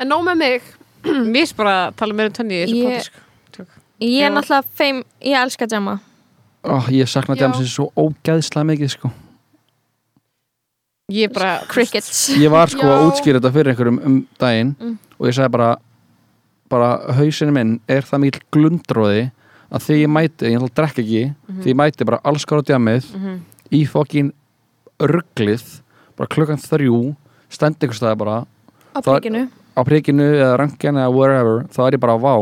E: En nóg með mig
C: Mér er bara að tala meira um tönni í þessu
B: Ég-.
C: Tjók.
B: Ég er náttúrulega feim, ég elska djama
D: Ó, ég sakna
E: Já.
D: djamsins svo ógæðslega mikið sko.
C: Ég er bara
B: Crickets
D: ég var sko að
E: Já.
D: útskýra þetta fyrir einhverjum um daginn
B: Mm.
D: og ég sagði bara bara hausinu minn er það mikil glundróði að því ég mæti, ég ætla að drekka ekki því ég mæti bara alls á djamið
C: Mhm.
D: í fokkin örglið bara klukkan þrjú stend einhvers staði bara
B: á
D: Það-
B: príkinu
D: á prikinu eða rangjan eða wherever þá er ég bara vá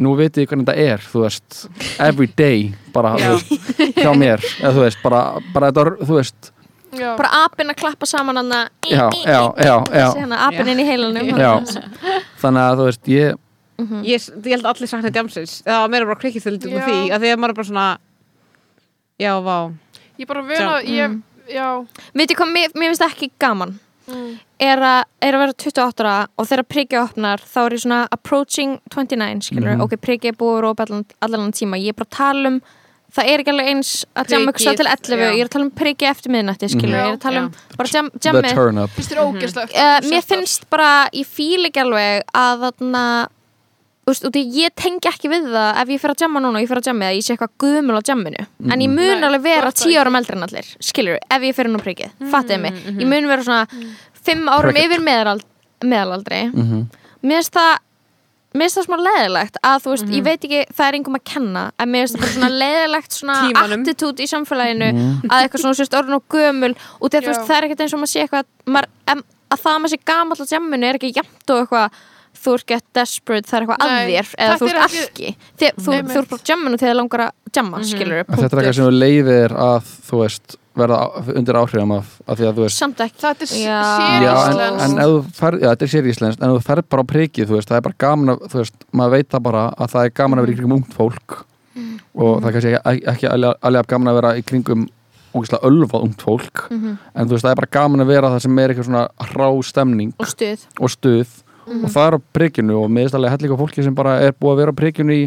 D: nú veit ég hvernig þetta er þú veist, every day bara þú hjá mér. Eða þú veist, bara, bara þetta, þú veist
E: Já,
B: bara apinn að klappa saman hann að
D: já, já, já, já,
B: hérna, apinn
C: Já.
B: inn í heilanum.
D: Þannig að þú veist, ég
C: ég, ég held að allir sakna djamsins það var meira bara kveikið til
E: Já.
C: því að því að maður bara svona já, vá.
E: Ég bara vil að ég, Já,
B: veitir hvað, mér, mér finnst ekki gaman
E: mm.
B: er að, er að vera 28 ára og þegar prikið opnar þá er ég svona approaching 29 skilur,
D: Mhm.
B: ok, prikið er búið og allan, allan tíma, ég er bara að tala um það er ekki alveg eins að jamma ykkur stað til 11
C: já.
B: ég er að tala um prikið eftir miðnætti skilur,
E: Mhm.
B: ég er að tala um
C: Já.
B: bara jam,
D: the
B: jammið
D: turn up
E: finnst þér ógeðslegt
B: uh, mér finnst bara, ég fíl ekki alveg að þarna þú veist, út í ég tengi ekki við það ef ég fer að jamma núna og ég fer að jamma það, ég sé eitthvað guðmul á jamminu en ég mun
E: Nei,
B: alveg vera
E: þú ert það
B: tíu
E: ekki.
B: árum eldri en allir skilur, ef ég fer nú prikið, mm, fattið mig ég mun vera svona fimm árum
D: Pricked.
B: yfir meðalald, meðalaldri
D: mm
B: mér finnst það mér finnst það smá leðilegt að þú veist,
C: Mhm.
B: ég veit ekki, það er einhverjum að kenna en mér finnst það bara svona leðilegt svona
C: Tímanum.
B: attitút í samfélaginu að eitthvað svona sérst orðin og gömul og að þú
E: Já.
B: veist, það er ekkert eins og maður sé eitthvað maður, em, að það að maður sé gamall á jamminu er ekki jæmt og eitthvað þú ert gett desperate, það er eitthvað að þér eða þú
E: er
B: ert
E: ekki-
B: Þið, þú, ert bara á jamminu þegar þig langar að jamma mm skilur,
D: þetta er eitthvað sem þú leiðir að þú veist, verða undir áhrifum af, af því að þú veist
B: samt ekki.
E: Þetta er
B: Já.
E: sér
D: Já, en,
E: íslenskt
D: en ef þú ferð, já, þetta er sér íslenskt en ef þú ferð bara á prikið, þú veist, það er bara gaman að, þú veist, maður veit það bara að það er gaman að vera í kringum ungt fólk. Og það er kannski ekki, ekki alveg, gaman að vera í kringum ógeðslega ölvað ungt fólk.
B: Mhm.
D: en þú veist, það er bara gaman að vera það sem er eitthvað svona hrá stemning.
B: Og stuð.
D: Og stuð og það er á prikinu og meðist alveg hellinga fólki sem bara er búið að vera á prikinu í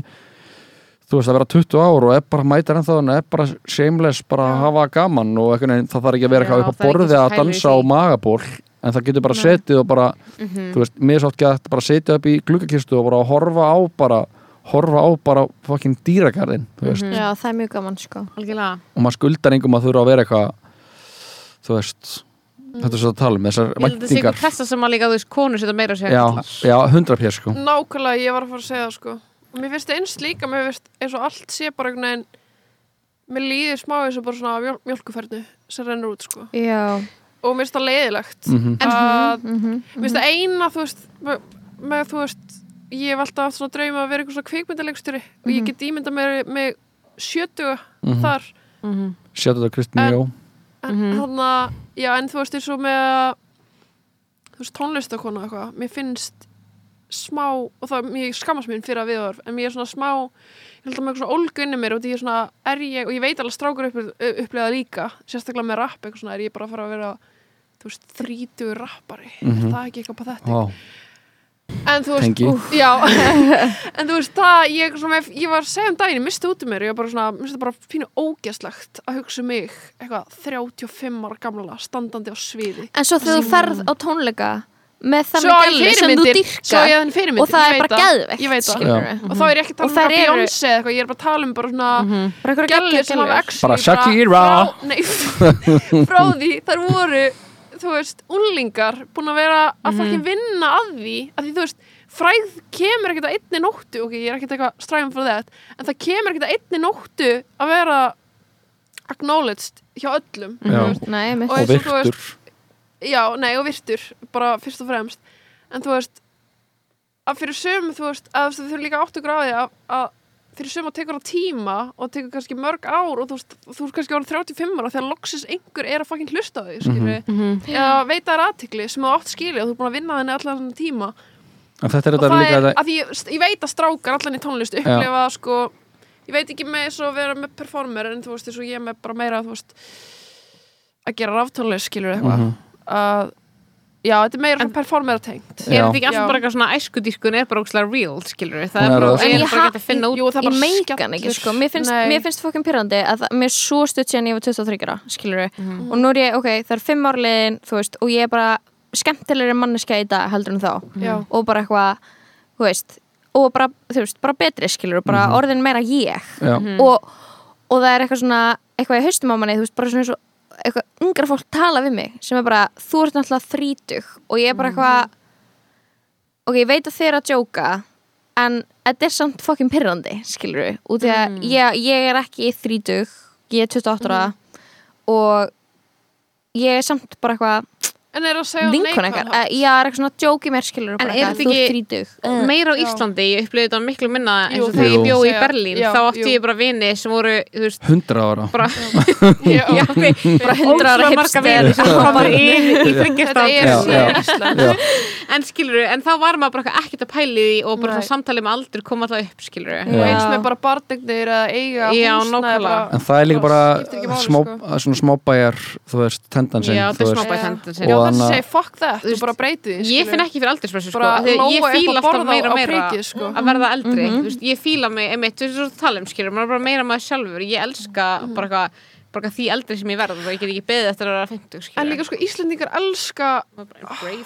D: þú veist að vera 20 ár og er bara mætar ennþá en er bara shameless bara að hafa gaman og veginn það þarf ekki að vera eitthvað upp á borði
C: ekki
D: að dansa á magaból en það getur bara setið og bara þú veist, mér er svo oft gett bara setja upp í gluggakistu og bara horfa á bara horfa á bara fucking dýragarðin þú veist,
B: já, það er mjög gaman sko.
C: Algjörlega.
D: Og maður skuldar engum að þurfa að vera eitthvað þú veist þetta er svo að tala um þessar
C: það
D: væntingar.
C: pressa sem að líka þú veist konur setja meira sér
D: já, já, 100 pér sko.
E: Nákvæmlega, ég var að fara að segja það sko. Og mér finnst eins líka, mér finnst eins og allt sé bara einhvern veginn mér líður smá eins og bara svona mjöl, mjölkufernu sem rennur út sko.
B: Já,
E: og mér finnst það leiðilegt
D: Mhm.
E: að
B: mhm,
E: mér finnst það eina þú veist með, með þú veist ég hef alltaf haft svona drauma að vera eitthvað svona kvikmyndalegstjóri og ég get ímynda mér með sjötuga
D: Mhm.
E: þar.
D: Sjáðu þetta Kristinn
E: En-
C: Mhm.
E: þannig að, já en þú veist eins og með þú veist tónlistakona eitthvað, mér finnst smá, og það, mér skammast mín fyrir að viðhorf, en mér er svona smá ég held að mér er svona ólgu inni mér og því ég er svona er ég, og ég veit alveg strákur upp, upplega líka, sérstaklega með rapp eitthvað svona, er ég bara að fara að vera þú veist, þrítugur rappari.
D: Mhm.
E: er það ekki eitthvað pathetic.
D: Vá,
E: en þú veist, úff, já. En þú veist, það, ég, svona, ég var að segja um daginn, ég misti út um mér, ég var bara svona misti bara pínu ógæslegt að hugsa um mig eitthvað 35 ára gamla standandi á sviði.
B: En svo þegar þú ferð á tónleika með þannig gæli sem þú dyrka og það er bara geðveikt
E: ég veit það.
B: skilurðu.
E: og þá er ég ekki að tala um Beyoncé eða eitthvað, ég er bara að tala um bara svona
B: bara eitthvað
E: gæli sem hafa nei, frá því þar voru þú veist, unlingar búin að vera að fokkin vinna að því að því þú veist, fræð kemur ekkert að einni nóttu, ok, ég er ekkert eitthvað stræðum fyrir þetta, en það kemur ekkert að einni nóttu að vera acknowledged hjá öllum þú veist.
B: Nei.
E: Og
D: og
E: þú veist-
D: virtur.
E: Já, nei, og virtur, bara fyrst og fremst. En þú veist að fyrir söm, þú veist, að þú veist, þau líka áttu gráði að, að fyrir söm að tekur á tíma og tekur kannski mörg ár og þú veist, þú veist kannski árið 35 ára þegar loksis einhver er að fucking hlusta á því, skilur
C: Mhm.
E: eða veita þær aðtikli sem þú átt skilja og þú er búin að vinna þenni allan tíma.
D: En þetta er
E: og
D: þetta
E: það
D: líka
E: er, að því, ég- ég veit að strákar allan í tónlist upplifa sko, ég veit ekki með svo að vera með performer en þú veist, eins og ég er með bara meira veist, að gera ráftónlist skilur eitthvað.
D: Mhm.
E: að já, þetta er meira svona performer tengt.
C: Er þetta ekki alltaf bara eitthvað svona æskudískun er bara ógslag real, skilur við það er
D: er
C: bara, er
B: En
C: gett að finna út
E: Jú, það er bara
B: ekki
E: skellur.
B: sko. Mér finnst,
E: Nei.
B: mér finnst fokkin pyrrandi að mér er svo stutt síðan ég var 23 ára skilur
C: Mhm.
B: og nú er ég, ok, það er fimm árliðin þú veist, og ég er bara skemmtilegri manneska í dag heldur en þá.
E: Já.
B: og bara eitthvað, þú veist og bara, þú veist, bara betri skilur bara
D: Mhm.
B: orðin meira ég.
D: Já,
B: og, og það er eitthvað svona eitthvað eitthvað yngra fólk tala við mig sem er bara, þú ert náttúrulega þrítug og ég er bara eitthvað ok, ég veit að þið er að djóka en þetta er samt fokkin pyrrandi skilur við, út í að ég, ég er ekki þrítug, ég er 28 ára og ég er samt bara eitthvað
E: En er að segja
B: vinkun eitthvað, uh, ég er eitthvað svona djóki mér skilur
C: En er þetta ekki-
B: þrítug
C: meira á
E: Já.
C: Íslandi, ég upplifði þetta miklu minna eins og þegar ég bjó í Berlín
E: já,
C: þá átti ég bara vini sem voru þú veist,
D: 100 ára.
C: bara,
E: Já.
C: já, ok,
B: Bara 100 ára
C: ótrúlega marga
B: hipster.
C: vini sem komur inn í
E: Þetta er
D: Já,
E: svo
D: já.
E: Ísland
D: Já,
C: en skilur en þá var maður bara eitthvað ekkert að pæli því og bara það samtalið með aldur kom alltaf upp skilur
E: Og
D: Já.
E: eins með bara barnegnir að eiga
C: Já,
D: En það er líka bara
E: sko.
D: svona smábæjar, þú veist, tendansinn Þú
E: þessi
D: annað-
E: segi fuck that
C: Þú
E: og bara breyti því
C: ég finn ekki fyrir aldurspressu sko, að ég fíla
E: að
C: alltaf meira og meira
E: sko.
C: að verða eldri þú veist, ég fíla mig einmitt, þú veist, svo talum skilur, maður bara meira maður sjálfur. Ég elska bara eitthvað bara því eldri sem ég verð og ég get ekki beðið eftir að vera 50 skilur
E: En líka sko Íslendingar elska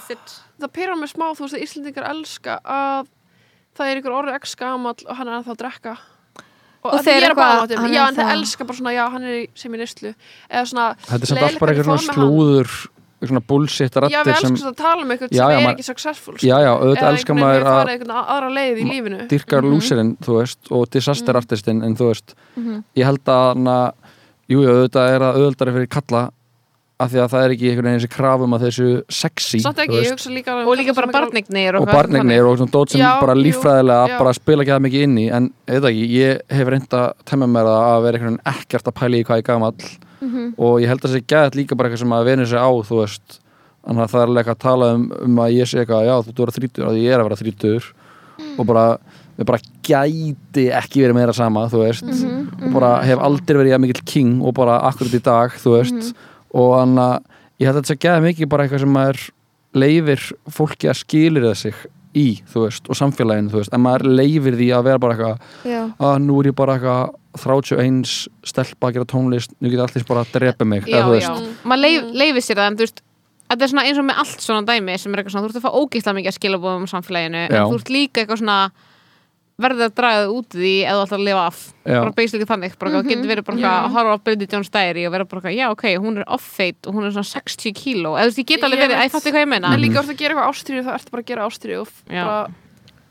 C: it.
E: Það pyrrar mig smá, þú veist að Íslendingar elska að það er ykkur orðið x gamall og hann er ennþá að drekka. Og,
B: Og
E: að
B: þeir
E: er
B: eitthvað,
E: bara já en það elska bara svona já hann er í- sem í nýstlu eða svona
D: Þetta er samt
E: leiðilegt
D: allt bara eitthvað
E: með hann.
D: Svona bullshit
E: já við
D: rattir sem
E: elskum að tala um eitthvað
D: Já,
E: sem
D: já,
E: er ekki successful sko.
D: Já, já, auðvitað
E: Eða
D: elskar maður að
E: farið einhvern aðra leið í lífinu
D: dyrkar
B: Mhm.
D: lúsirinn, þú veist og disaster
E: Mhm.
D: artistinn, en þú veist
B: Mhm.
D: ég held að hana, jú, jú, auðvitað er það auðvöldari fyrir kalla af því að það er ekki einhvern veginn þessi krafum að þessu sexy,
E: ekki, ég
D: veist,
E: hugsa líka
C: og líka bara
E: sem eitthvað-
C: barnignir
D: og
C: eitthvað
D: barnignir og svona dót sem
E: Já,
D: bara
E: jú,
D: líffræðilega
E: já.
D: bara spila ekki það mikið inn í en eða ekki, ég hef reynd að temma mér það að vera einhvern veginn ekkert að pæla í hvað ég gamall
B: Mhm.
D: og ég held að það sé gæðat líka bara eitthvað sem að venur sig á, þú veist. Þannig að það er alveg að tala um, um að ég sé eitthvað, já, þú ert að þrítur, að ég er að vera þrítur og bara, við bara gæti ekki verið meira sama, þú veist. Og bara hef aldrei verið jafn mikill king og bara akkurat í dag, þú veist. Og þannig að ég held að þetta sé gæða mikið bara eitthvað sem maður leifir fólki að skilir það sig í, þú veist, og samfélaginu, þú veist en maður leifir því að vera bara eitthvað að nú er ég bara eitthvað 31 stelpa að gera tónlist, nú get allir bara að drepa mig,
C: já,
D: eða
C: já, maður leif, leifir sér það en þú veist þetta er svona eins og með allt svona dæmi sem er eitthvað svona, þú ert að fá ógeðslega mikið að skilabóðum um samfélaginu,
D: Já.
C: en þú ert líka eitthvað svona verðið að draga það út því eða þú ætlar að lifa af,
D: Já.
C: bara basically þannig. Bara mm getur verið bara eitthvað að horfa á Bridget Jones Diary og vera bara já ok, hún er off-fate og hún er svona 60 kíló, eða þú veist, ég get alveg verið, ég fatti hvað ég meina.
E: En líka orðið að gera eitthvað ástriðu þá ertu bara að gera ástriðu og
C: Já.
E: bara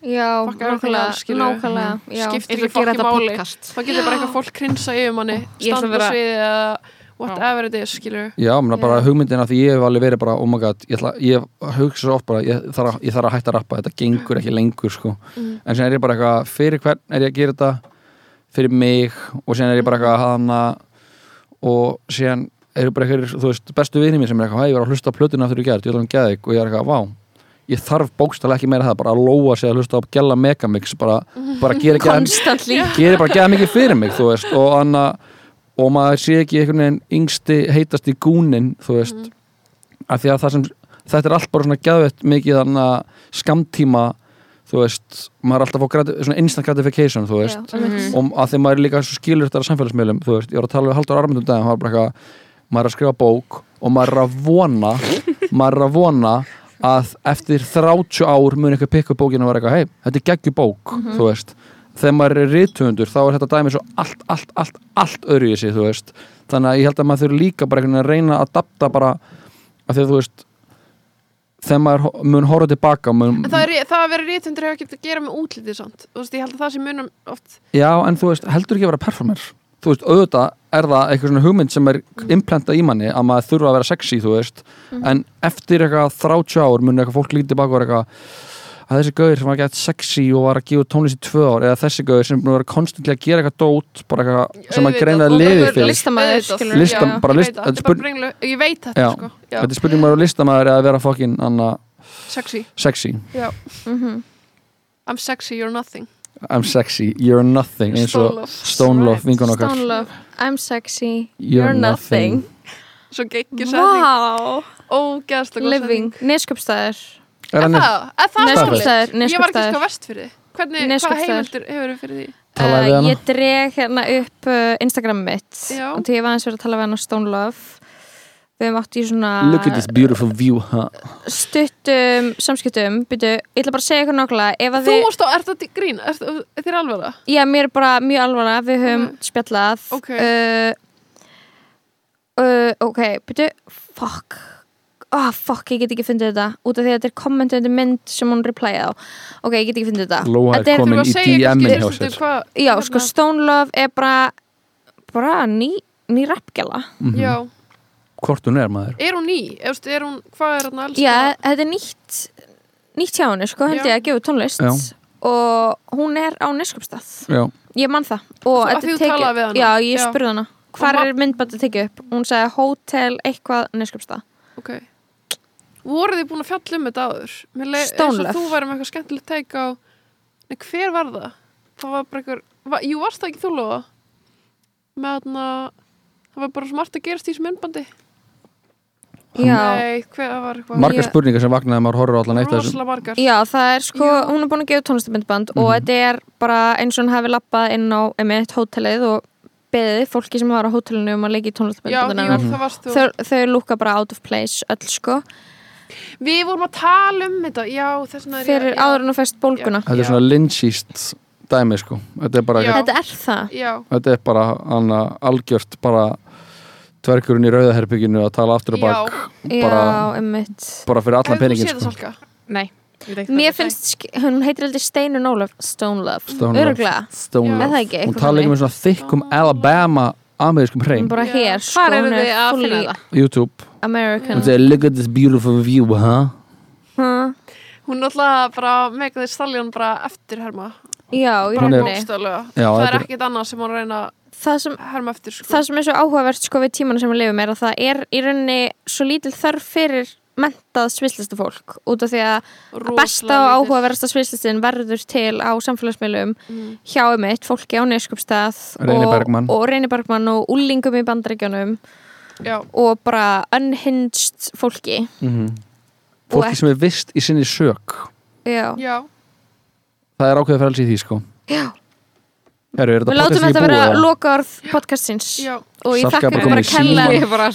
B: Já, nákvæmlega, nákvæmlega já.
E: skiptir ekki
C: þetta
E: máli.
C: podcast.
E: Þá getur bara eitthvað fólk krinsa yfir manni standa sviði eða whatever it is, skilur
D: Já, menn bara hugmyndin að því ég hef alveg verið bara, oh my god, ég, ætla, ég hugsa svo oft bara, ég þarf, ég þarf að hætta að rappa, þetta gengur ekki lengur, sko.
E: Mm.
D: En sen er ég bara eitthvað, fyrir hvern er ég að gera þetta, fyrir mig, og sen er ég bara eitthvað að hana, og sen eru bara eitthvað, þú veist, bestu vinið mér sem er eitthvað, hæ, ég var að hlusta á plötuna þegar ég gerði, ég ætla geða þig, og ég er eitthvað, vá, ég þarf bókstælega ekki meira það, bara að lóa sig að hlusta á Gella Megamix, bara, bara gera geða mikið fyrir mig þú veist, og, anna, og maður sé ekki einhvern veginn yngsti heitast í gúnin þú veist
E: Mhm.
D: af því að það sem, þetta er allt bara svona geðvett mikið anna, skamtíma þú veist, maður er alltaf að fá grati, svona instant gratification þú veist,
B: Já.
C: Mhm.
D: og að því maður er líka svo skilur þetta á samfélagsmiðlum, þú veist, ég var að tala við Haldur Armundum daginn, hann var bara eitthvað, maður er að skrifa bók og maður er að vona maður er að vona að eftir 30 ár mun eitthvað pikka upp bókinu og vera eitthvað, hei, þetta er geggju bók þú veist, þegar maður er rithöfundur þá er þetta dæmi svo allt, allt, allt allt öðru í sig, þú veist. Þannig að ég held að maður þurfi líka bara einhvern veginn að reyna að adapta bara, af því að þú veist þegar maður mun horfa tilbaka mun,
E: en það, er, það að vera rítundur hefur ekki að gera með útlitið samt. Þú veist, ég held að það sem munum oft
D: Já, en þú veist, heldur ekki að vera performer. Þú veist, auðvitað er það eitthvað svona hugmynd sem er implantað í manni að maður þurfa að vera sexy, þú veist. En eftir eitthvað 30 ár mun eitthvað fólk lítið baka og eitthvað að þessi gauður sem var gett sexy og var að gefa tónlist í tvö ár eða þessi gauður sem vera konstantli að gera eitthvað dót bara eitthvað sem að greina
E: og
D: að liði
E: bara
D: fyrir.
B: listamaður,
E: auðvitað.
B: skilurðu.
D: Lista-
E: Já, já,
D: bara
E: ég
D: list-
E: veit
D: þetta
E: sko. Já,
D: Þetta er spurning maður að listamæður eða að vera fokkin anna
E: sexy,
D: sexy.
B: Mhm.
E: I'm sexy, you're nothing.
D: I'm sexy, you're nothing eins og
E: Stone Love.
D: Stone Love,
B: I'm sexy
D: You're
B: You're nothing.
E: svo geggjur setning
B: Wow,
E: ógeðslega góð
B: living, neskjöpstæður
D: Er
E: Er það, er það
B: Neskjöpstæður,
E: ég var ekki sko vest fyrir því hvernig, hvað heimildur hefur þið fyrir því
D: Talaði við hana?
B: Ég dreg hérna upp uh, Instagram mitt
E: Já.
B: og því ég var aðeins verið að tala við hann á Stone Love við höfum átt í svona
D: Look at this beautiful view huh?
B: stuttum samskiptum byrju, ég ætla bara að segja eitthvað að
E: Þú varst á, ert þetta grín? Er þér alveg það?
B: já, mér er bara mjög alvarlega við höfum spjallað
E: Ok.
B: uh, uh, ok, byrju, fuck ah, fuck, ég get ekki fundið þetta. Út af því að þetta er kommentundi mynd sem hún replyið á. Ok, ég get ekki fundið þetta.
D: Lóa
B: Þetta
D: er komin í DM-in hjá sér.
E: Hvað,
B: já, sko, Stone Love er bara bara ný, ný rappgjala
D: Mhm.
E: Já,
D: Hvort hún er maður?
E: Er hún ný? Veist, er hún, hvað er hérna elsta?
B: Já, þetta er nýtt nýtt hjá henni, sko, held ég að gefa tónlist.
D: Já.
B: og hún er á Neskupstað
D: Já,
B: ég man það. Og
E: Þú-
B: þetta er tekið-? Já, ég spurði hana hvar er myndbætti tekið upp? Hún sagði hótel eitthvað Neskupstað
E: Ok. Voruð þið búin að fjalla um þetta áður? Leið eins og þú væri með eitthvað skemmtilegt teik á Nei, hver var það? Það var bara einhver va, Jú, varst það ekki þú lofa? Með þarna Það var bara svo margt að gerast í þessu myndbandi
B: Já,
E: Nei, eitthvað
D: margar
B: Ég-
D: spurningar sem vaknaði maður horfður á allan eitt af þessum
E: Rosalega margar
B: já, það er sko
E: Já.
B: hún er búin að gefa út tónlistamindband og
D: Mhm.
B: þetta er bara eins og hún hafi lappað inn á emitt hótelið og beðið fólki sem var á hótelinu um að leika í
E: þú
B: þau, þau lúka bara out of place öll sko
E: Við vorum að tala um þetta Já, þess vegna er ég-
B: fyrir
E: já,
B: áður en þú fest bólguna
D: Þetta er svona lynchist dæmi sko Þetta er bara,
E: Já.
B: þetta er það
E: Já,
D: þetta er bara hana, algjört bara tverkurinn í rauðaherbygginu að tala aftur og bak bara,
B: já, emitt
D: bara fyrir allan
E: Hefur þú
D: peningin
E: séð það
D: sko.
C: Nei, ég veit ekki
B: Mér finnst, hún heitir heldur Steinun Ólaf Stone Love,
D: Stone Love.
B: öruglega
D: Stone Love.
B: það ekki?
D: Hún
B: eitthvað
D: tala ekki
B: þannig?
D: með svona þykkum Alabama amerískum
B: Hún
D: hreim
B: bara hér, sko,
C: er. Hvar eru
B: hún
C: þið
B: er
C: að
B: fully
C: finna það?
D: YouTube
B: American
D: Hún segir look at this beautiful view huh?
B: huh?
E: Hún er alltaf bara Megan Thee Stallion bara eftir herma
B: Já, í
D: Hún
E: Bara
D: er-
B: rauninni
E: bókstaflega
D: Já,
E: Það
D: þetta
E: er
D: er-
E: ekkert annað sem hún reyna
B: það sem,
E: að herma eftir sko.
B: það sem er svo áhugavert sko við tímanu sem við lifum er að það er í rauninni svo lítil þörf fyrir mentað svislista fólk út af því að
E: Rosalega
B: besta og áhugaverðasta svislistin verður til á samfélagsmiðlum
E: Mm.
B: hjá emitt, fólki á neskupstað
D: Reyni
B: og, og Reyni Bergmann og úlingum í bandaríkjanum
E: Já,
B: og bara unhinged fólki.
D: Mm
B: Og
D: Fólki
B: ekki-
D: sem er vist í sinni sök.
B: Já,
E: já.
D: Það er ákveðið frelsi í því sko.
B: Já.
D: Heru, er
B: Við
D: þetta
B: látum þetta
D: ekki
B: vera lokaorð podcastins
E: Já,
B: og ég þakka
D: bara
B: kella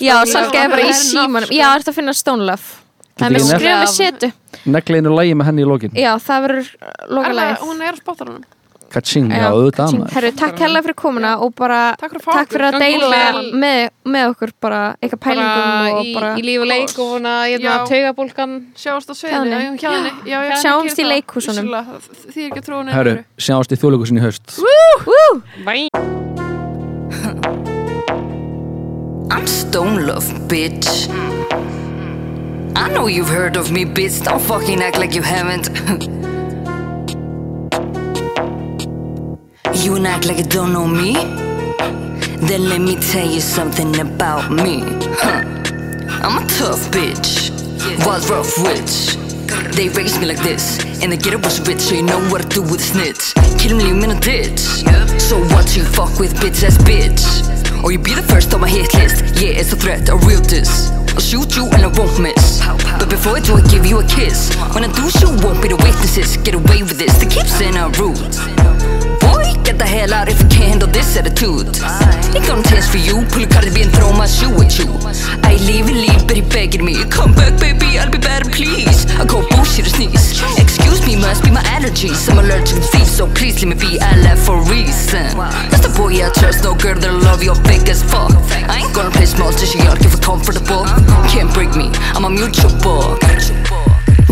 B: Já, Salka er bara í símanum.
E: sko.
B: Já, er að finna Stone Love. Það er
D: Getur
B: með
C: nefnt-
B: setu.
D: Negli einu lægi með henni í lokin.
B: Já, það verður
E: er
B: lokalæð
E: það, hún er á spottarunum
D: Kaching, já, auðvitað.
B: Herru, takk hella fyrir komuna og bara
E: Takk fyrir að
B: takk fyrir að deila með, með okkur bara eitthvað pælingum og
C: í,
B: bara
C: í líf og leik og svona hérna,
E: Já.
C: taugabólkan
E: Sjáumst á Já, já,
B: Sjáumst í leikhúsunum.
E: Því er ekki að trúa
D: Herru, sjáumst í þjóðleikursin í
C: Bæ.
F: I'm Stone Love, bitch. I know you've heard of me, bitch. Don't fucking act like you haven't. you and act like you don't know me? Then let me tell you something about me. Huh. I'm a tough bitch. Was rough witch. They raised me like this, and the ghetto was rich, so you know what to do with snitch. Kill him, leave him in a ditch. So watch you fuck with, bitch ass bitch? Or you be the first on my hit list. Yeah, it's a threat, a real diss. I'll shoot you and I won't miss. But before I do, I give you a kiss. When I do, you won't be the witnesses. Get away with this, the keeps in our roots. Get the hell out if you can't handle this attitude. Ain't gonna test for you, pull a card and throw my shoe at you. I leave and leave, but he begging me. Come back, baby, I'll be better, please. I call bullshit or sneeze. Excuse me, must be my allergies. I'm allergic to thieves, so please let me be. I left for a reason. That's the boy I trust, no girl that'll love you fake as fuck. I ain't gonna play small, just you if it comfortable. Can't break me, I'm a mutual bug.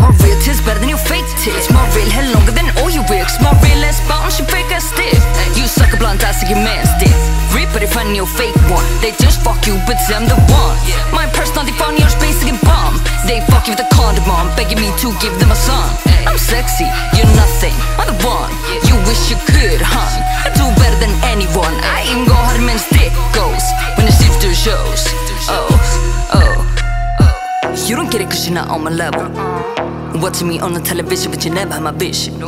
F: More real tits better than your fake tits. More real hair longer than all your wigs More real ass bounce, you fake ass stiff You suck a blunt ass like your man's dick. Rip but if I your fake one. They just fuck you but I'm the one. My personality found yours basic and bomb. They fuck you with a condom on Begging me to give them a son. I'm sexy, you're nothing I'm the one. You wish you could, huh? I do better than anyone. I even go hard men's dick goes When seems to shows. Oh, oh you don't get it cause you're not on my level. Watching me on the television, but you never have my vision.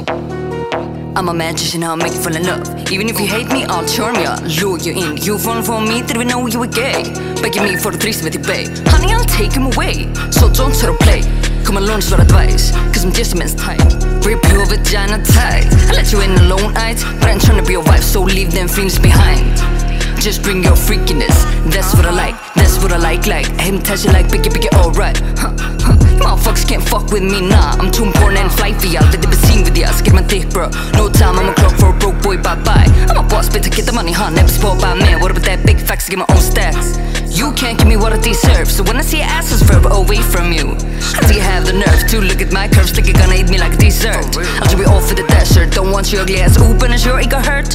F: I'm a magician, I'll make you fall in love. Even if you hate me, I'll charm ya, lure you in. You fall for me, didn't even know you were gay. Begging me for a threesome with your. Honey, I'll take him away. So don't try to play. Come alone, for advice, cause I'm just a man's type. Rip your vagina tight. I let you in alone, eyes, but I'm trying to be your wife, so leave them feelings behind. Just bring your freakiness. That's what I like. That's what I like. Like him touching like biggie biggie. Alright. Huh, huh. Motherfuckers can't fuck with me nah. I'm too important and fly for y'all. They been seen with y'all. Get my dick, bro. No time. I'm a clock for a broke boy. Bye bye. I'm a boss, bitch. I get the money, huh? Never spoiled by man. What about that big facts? I get my own stats. You can't give me what I deserve. So when I see asses verb away from you, how do you have the nerve to look at my curves like you're gonna eat me like dessert? I'll it all for the desert. Don't want your ugly ass open as your ego hurt.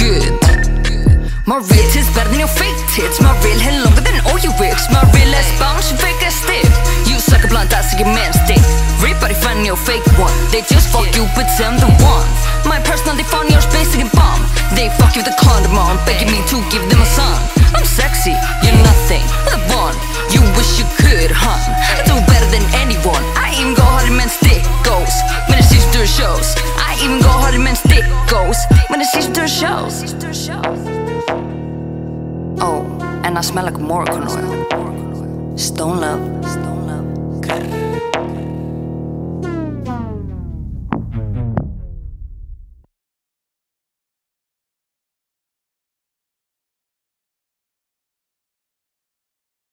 F: Good. My real tits better than your fake tits. My real head longer than all your wigs. My real ass bounce, fake ass stiff. You suck a blunt, I see your man's dick. Rip body find your fake one. They just fuck you, but I'm the one. My personal, they found yours basic and bomb. They fuck you with a condom on, begging me to give them a son. I'm sexy, you're nothing. The one you wish you could, huh? I do better than anyone. I even go hard in men's dick goes when it sees through shows. I even go hard in men's dick goes when it sees through shows. Oh, and I smell like more. Stone love. Stone love.